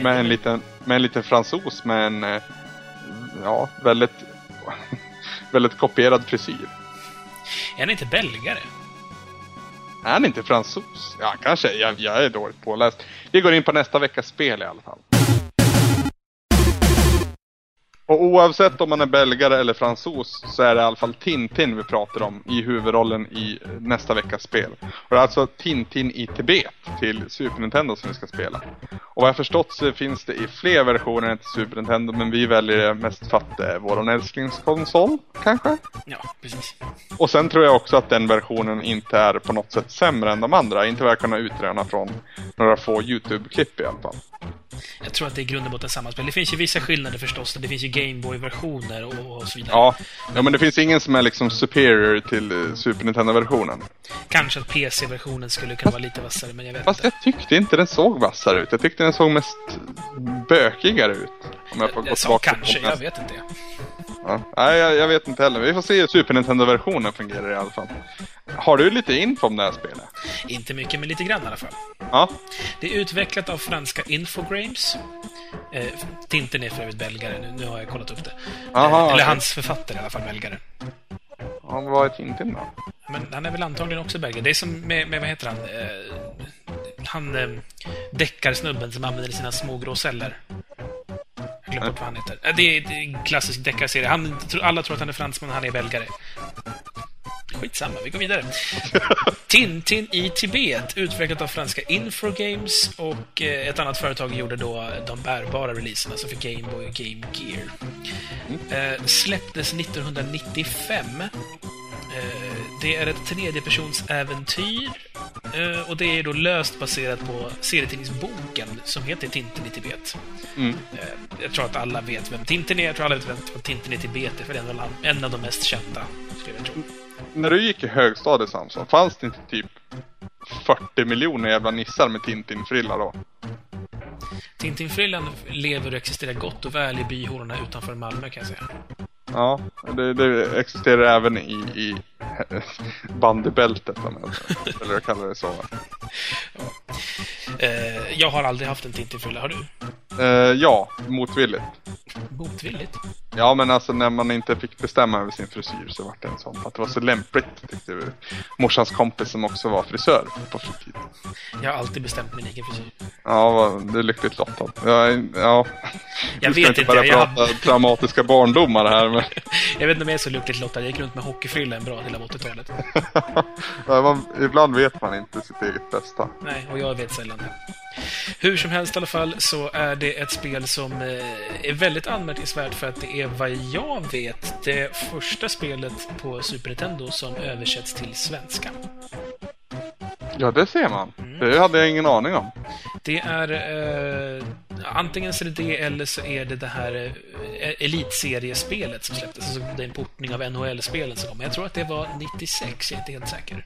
Med en liten, med en liten fransos med en, eh, ja, väldigt, väldigt kopierad frisyr. Är han inte belgare? Är han inte fransos? Ja, kanske. Jag, jag är dåligt påläst. Vi går in på nästa veckas spel i alla fall. Och oavsett om man är belgare eller fransos så är det i alla fall Tintin vi pratar om i huvudrollen i eh, nästa veckas spel. Och det är alltså Tintin i Tibet till Super Nintendo som vi ska spela. Och vad jag förstått så finns det i fler versioner än till Super Nintendo men vi väljer det mest för att det är våran älsklingskonsol, kanske? Ja, precis. Och sen tror jag också att den versionen inte är på något sätt sämre än de andra. Inte vad jag kunnat utröna från några få YouTube-klipp i alla fall. Jag tror att det är i grund och botten samma spel. Det finns ju vissa skillnader förstås. Det finns ju Gameboy-versioner och, och så vidare. Ja. ja, men det finns ingen som är liksom superior till eh, Super Nintendo-versionen. Kanske att PC-versionen skulle kunna vara lite vassare, men jag vet Fast inte. jag tyckte inte den såg vassare ut. Jag tyckte den såg mest bökigare ut. Om jag får gå Jag tillbaka kanske, jag vet inte. Ja. Nej, jag, jag vet inte heller. Vi får se hur Super Nintendo-versionen fungerar i alla fall. Har du lite info om det här spelet? Inte mycket, men lite grann i alla fall. Ja. Det är utvecklat av franska Infogrames. Eh, Tintin är för övrigt belgare, nu, nu har jag kollat upp det. Aha, eh, eller hans författare i alla fall belgare. ja vad är Tintin då? Men han är väl antagligen också belgare. Det är som med, med vad heter han? Eh, han eh, deckarsnubben som använder sina små grå glömde bort vad han heter. Eh, det, är, en klassisk deckarserie. Han, alla tror att han är fransman, han är belgare. Skitsamma, vi går vidare. Tintin i Tibet, utvecklat av franska Infogames och eh, ett annat företag gjorde då de bärbara releaserna, alltså för Game Boy och Game Gear. Eh, släpptes 1995. Det är ett tredjepersonsäventyr eh, och det är då löst baserat på serietidningsboken som heter Tintin i Tibet. Mm. Eh, jag tror att alla vet vem Tintin är, jag tror alla vet vem Tintin i Tibet är, för det är en av- en av de mest kända, skulle jag tro. När du gick i högstadiet Samson, fanns det inte typ 40 miljoner jävla nissar med Tintin-frilla då? Tintinfrillan lever och existerar gott och väl i byhålorna utanför Malmö, kan jag säga. Ja, det, det existerar även i, i bandybältet om jag eller jag kallar det så. va? Eh, jag har aldrig haft en Tintinfrilla, har du? Eh, ja, motvilligt. Motvilligt? Ja, men alltså när man inte fick bestämma över sin frisyr så var det en sån. För att det var så lämpligt tyckte vi. Morsans kompis som också var frisör på fritiden. Jag har alltid bestämt min egen frisyr. Ja, det är lyckligt lottad. Ja, ja. Jag Vi ska vet inte inte, börja jag- prata traumatiska barndomar här, men Jag vet inte om jag är så lyckligt lottad. Jag gick runt med hockeyfrilla en bra del av 80-talet. ja, man, ibland vet man inte sitt eget bästa. Nej, och jag vet sällan det. Hur som helst i alla fall så är det ett spel som eh, är väldigt anmärkningsvärt för att det är vad jag vet det första spelet på Super Nintendo som översätts till svenska. Ja, det ser man. Mm. Det hade jag ingen aning om. Det är eh, antingen så är det det eller så är det det här eh, elitseriespelet som släpptes. Alltså det är en portning av NHL-spelen som kom. Jag tror att det var 96, jag är inte helt säker.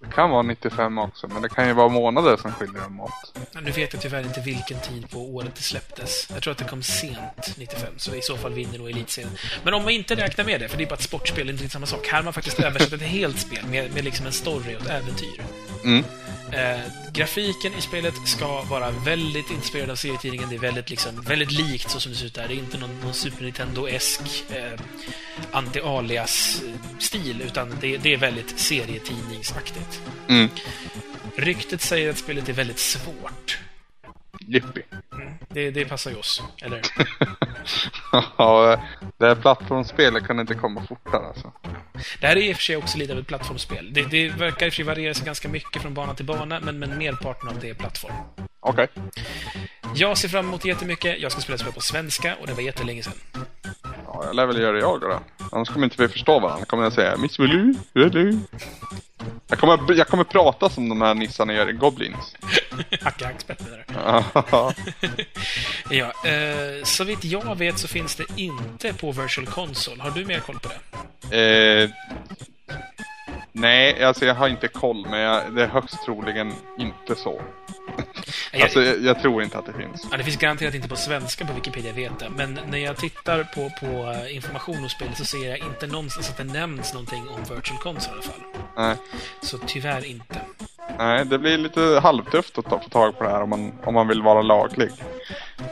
Det kan vara 95 också, men det kan ju vara månader som skiljer dem åt. Nu vet jag tyvärr inte vilken tid på året det släpptes. Jag tror att det kom sent 95, så i så fall vinner nog Elitserien. Men om man inte räknar med det, för det är bara ett sportspel, det är inte riktigt samma sak. Här har man faktiskt översatt ett helt spel med, med liksom en story och ett äventyr. Mm. Eh, grafiken i spelet ska vara väldigt inspirerad av serietidningen. Det är väldigt, liksom, väldigt likt så som det ser ut där. Det är inte någon, någon Super Nintendo-esk eh, anti-alias-stil, utan det, det är väldigt serietidningsaktigt. Mm. Ryktet säger att spelet är väldigt svårt. Jippi. Det, det passar ju oss, eller? ja, det här plattformsspelet kan inte komma fortare alltså. Det här är i och för sig också lite av ett plattformsspel. Det, det verkar i och för sig variera sig ganska mycket från bana till bana, men, men merparten av det är plattform. Okej. Jag ser fram emot det jättemycket. Jag ska spela spel på svenska och det var jättelänge sedan. Ja, jag lär väl göra det jag då. Annars kommer inte vi förstå varandra. Kommer jag säga Miss Willy, Willy. Jag kommer, jag kommer prata som de här nissarna gör i Goblins. Hacka hackspettar där. Ja. Ja, eh, så vitt jag vet så finns det inte på Virtual Console. Har du mer koll på det? eh, nej, alltså jag har inte koll, men jag, det är högst troligen inte så. Jag, Alltså, jag, jag tror inte att det finns. ja, det finns garanterat inte på svenska på Wikipedia, jag vet det. Men när jag tittar på, på eh, information om spelet så ser jag inte någonstans att det nämns någonting om Virtual Console i alla fall. Nej, Så tyvärr inte. Nej det blir lite halvtufft att ta, få tag på det här om man, om man vill vara laglig.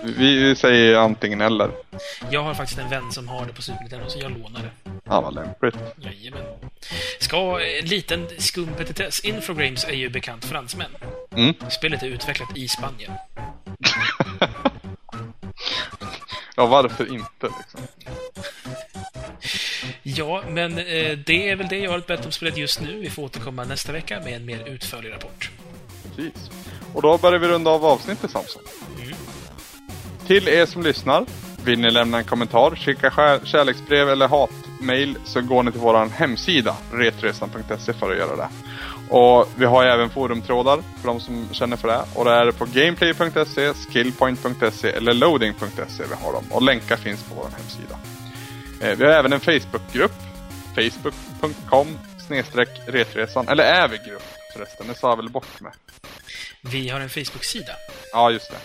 Vi, säger antingen eller. Jag har faktiskt en vän som har det på Super Nintendo, så jag lånar det. Ja, vad lämpligt. Jajamän. Ska en liten skum petitess. Infogrames är ju bekant fransmän. Mm. Spelet är utvecklat i Spanien. Ja, varför inte liksom? Ja, men eh, det är väl det jag har berätta om spelet just nu. Vi får återkomma nästa vecka med en mer utförlig rapport. Precis. Och då börjar vi runda av avsnittet Samson. Mm. Till er som lyssnar, vill ni lämna en kommentar, skicka kär- kärleksbrev eller hatmail så går ni till vår hemsida, retresan.se för att göra det. Och vi har ju även forumtrådar för de som känner för det. Och det är på gameplay.se, skillpoint.se eller loading.se vi har dem. Och länkar finns på vår hemsida. Eh, Vi har även en Facebookgrupp, facebook.com snedstreck retresan. Eller är vi grupp förresten? Det sa jag väl bort med. Vi har en Facebook-sida. Ja, just det.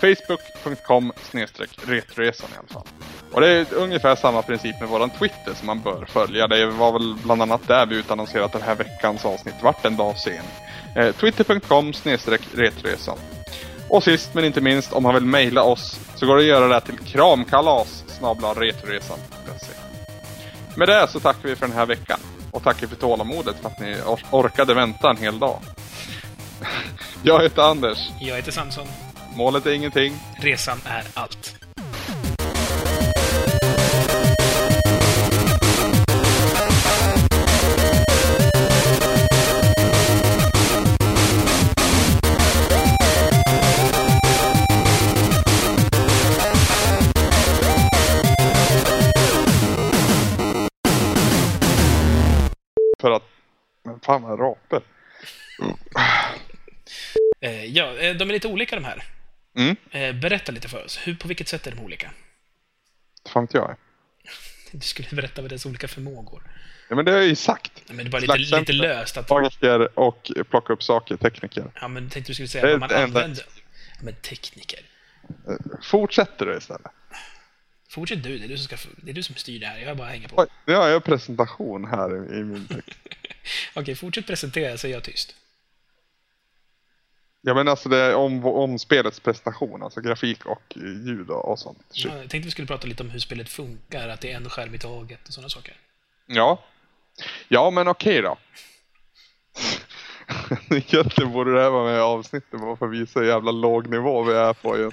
Facebook.com snedstreck retresan i alla fall. Och det är ungefär samma princip med våran Twitter som man bör följa. Det var väl bland annat där vi utannonserade att den här veckans avsnitt vart en dag sen. Eh, Twitter.com snedstreck retresan. Och sist men inte minst, om man vill mejla oss så går det att göra det till kramkalas snabla retresan.se. Med det så tackar vi för den här veckan. Och tackar för tålamodet för att ni or- orkade vänta en hel dag. Jag heter Anders. Jag heter Samson. Målet är ingenting. Resan är allt. För att... Men fan vad rapor. Eh, ja, eh, de är lite olika de här. Mm, Eh, berätta lite för oss. Hur, på vilket sätt är de olika? fan inte jag. Du skulle berätta vad deras olika förmågor. Ja men det har jag ju sagt. Nej, Men det är bara lite, lite löst att... Magiker och plocka upp saker, tekniker. Ja, men tänkte du skulle Det säga är vad man det använder. Ja, men tekniker. Fortsätter du istället? Fortsätt du, det är du som, ska, det är du som styr det här. Jag bara hänger på. Oj, nu har jag presentation här i, i min text. Okej, fortsätt presentera så är jag tyst. Ja men alltså det är om, om spelets prestation, alltså grafik och ljud och, och sånt. Ja, jag tänkte vi skulle prata lite om hur spelet funkar, att det är en skärm i taget och sådana saker. Ja. Ja men okej då. Egentligen borde det här vara med i avsnittet bara för att visa hur jävla låg nivå vi är på ju.